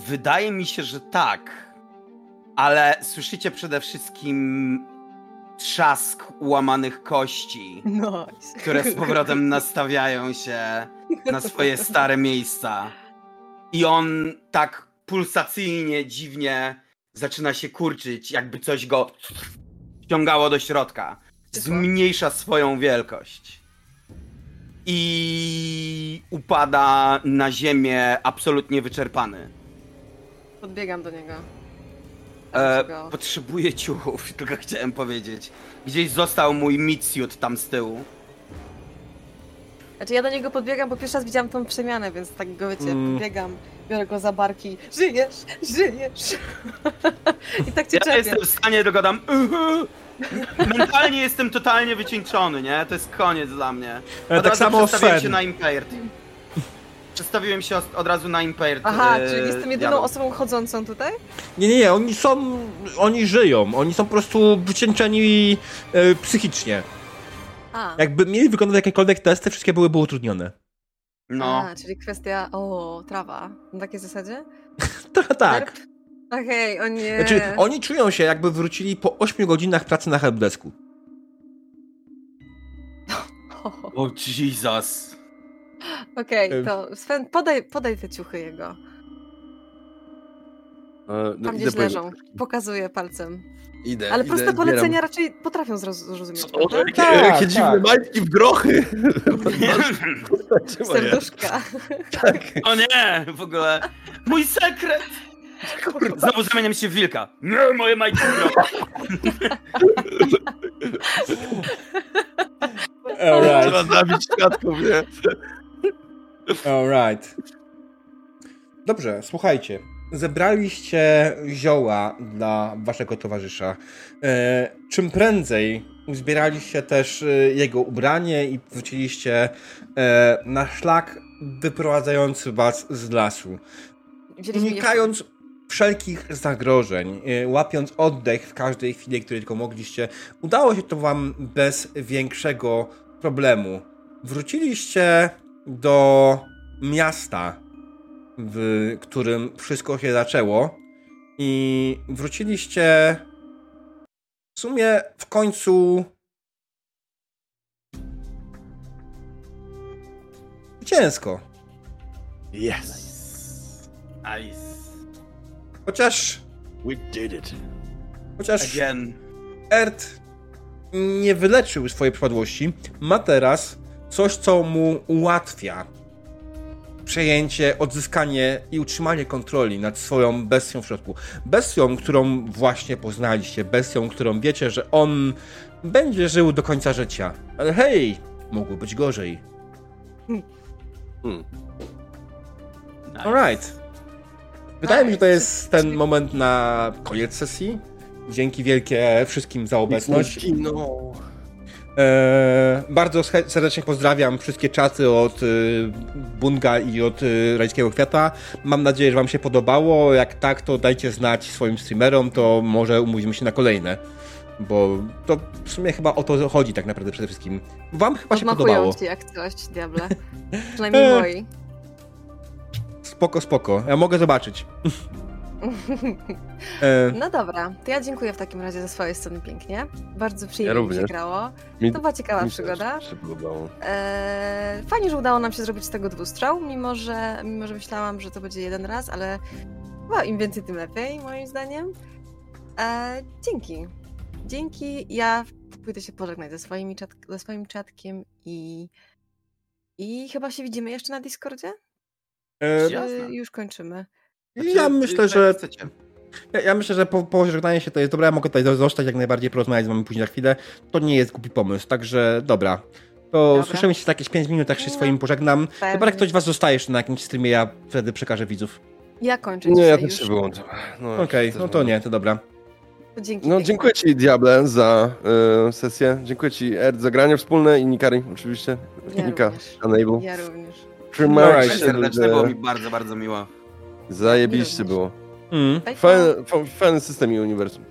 Wydaje mi się, że tak. Ale słyszycie przede wszystkim trzask łamanych kości, Nice. które z powrotem nastawiają się na swoje stare miejsca. I on tak pulsacyjnie, dziwnie zaczyna się kurczyć, jakby coś go ściągało do środka. Zmniejsza swoją wielkość. I upada na ziemię absolutnie wyczerpany. Podbiegam do niego. E, potrzebuję ciuchów, tylko chciałem powiedzieć. Gdzieś został mój mitsuit tam z tyłu. Znaczy ja do niego podbiegam, bo pierwszy raz widziałam tą przemianę, więc tak go wiecie, Mm. podbiegam, biorę go za barki. Żyjesz, żyjesz. I tak cię Ja czepię. jestem w stanie, tylko dam "Uhu". Mentalnie jestem totalnie wycieńczony, nie? To jest koniec dla mnie. E, Od tak razu samo przestawiłem się Sven. na Impaired. Przestawiłem się od, od razu na Impaired. Aha, e, czyli jestem jedyną diabeł. osobą chodzącą tutaj? Nie, nie, nie, oni są, oni żyją, oni są po prostu wycieńczeni e, psychicznie. A, Jakby mieli wykonać jakiekolwiek testy, wszystkie byłyby utrudnione. No. A czyli kwestia, o, trawa. Na takiej zasadzie? Trochę tak. Herb? Okej, o nie. Znaczy, oni czują się jakby wrócili po 8 godzinach pracy na helpdesku. O Jesus. Okej, Ym. to Sven, podaj, podaj te ciuchy jego. E, no, Tam gdzieś po- leżą. Pokazuje palcem. Idę, Ale idę, proste zbieram. polecenia raczej potrafią zroz- zrozumieć. Co? Jakie, Tak, jakie tak. dziwne majtki w grochy! Serduszka. Tak. O nie, w ogóle. Mój sekret! Znowu zamieniam się w wilka. Nie, moje majtki. Alright, Trzeba zabić świadków, nie? alright. Dobrze, słuchajcie. Zebraliście zioła dla waszego towarzysza. E, czym prędzej uzbieraliście też e, jego ubranie i wróciliście e, na szlak wyprowadzający was z lasu. Unikając wszelkich zagrożeń, e, łapiąc oddech w każdej chwili, której tylko mogliście, udało się to wam bez większego problemu. Wróciliście do miasta, w którym wszystko się zaczęło i wróciliście w sumie w końcu zwycięsko. Yes! Nice. Chociaż We did it. chociaż Again. Ert nie wyleczył swojej przypadłości, ma teraz coś, co mu ułatwia przejęcie, odzyskanie i utrzymanie kontroli nad swoją bestią w środku. Bestią, którą właśnie poznaliście, bestią, którą wiecie, że on będzie żył do końca życia. Ale hej, mogło być gorzej. Hmm. Nice. Alright. Wydaje mi się, że to jest ten moment na koniec sesji. Dzięki wielkie wszystkim za obecność. Kino. Eee, bardzo serdecznie pozdrawiam wszystkie czaty od y, Bunga i od y, Rajskiego Kwiata. Mam nadzieję, że Wam się podobało. Jak tak, to dajcie znać swoim streamerom, to może umówimy się na kolejne. Bo to w sumie chyba o to chodzi tak naprawdę przede wszystkim. Wam chyba się podobało. Odmachują ci jak coś, diable. Przynajmniej moi. Spoko, spoko. Ja mogę zobaczyć. Eee, No dobra, to ja dziękuję w takim razie za swoje strony pięknie. Bardzo przyjemnie Ja mi się grało. Mi, To była ciekawa mi przygoda. też się podobało. Eee, fajnie, że udało nam się zrobić z tego dwustrzał, mimo że, mimo że myślałam, że to będzie jeden raz, ale chyba im więcej, tym lepiej, moim zdaniem. Eee, dzięki. Dzięki. Ja pójdę się pożegnać ze, swoimi czat, ze swoim czatkiem i, i chyba się widzimy jeszcze na Discordzie? Jasne. już kończymy? ja myślę, że. Ja, ja myślę, że po, po żegnaniu się to jest dobra, ja mogę tutaj zostać jak najbardziej, porozmawiać z wami później na chwilę. To nie jest głupi pomysł, także dobra. To Dobra. słyszymy się za jakieś 5 minut, jak się No, swoim pożegnam. Chyba jak pewnie. ktoś was zostaje jeszcze na jakimś streamie, ja wtedy przekażę widzów. Ja kończę Nie, ja też już. się wyłączam. No, Okej, też no to nie, to dobra. To Dzięki. No dziękuję ci Diable za y, sesję. Dziękuję ci Erd za granie wspólne i Nikari oczywiście. Ja Nika, również. Enable. Ja również. Trzymajcie się, Serdeczne, było mi bardzo, bardzo miło. Zajebiście było. Mm. Fajny, fa- fajny system i uniwersum.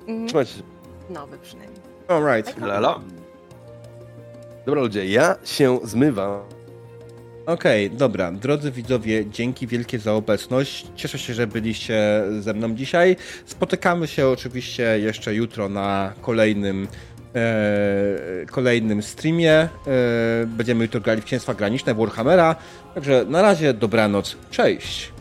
Mhm. Trzymajcie się. Nowy przynajmniej. Alright. Lelo. Dobra ludzie, ja się zmywam. Okej, dobra. Drodzy widzowie, dzięki wielkie za obecność. Cieszę się, że byliście ze mną dzisiaj. Spotykamy się oczywiście jeszcze jutro na kolejnym kolejnym streamie. E, będziemy jutro grali w Księstwa Graniczne Warhammera. Także na razie dobranoc. Cześć!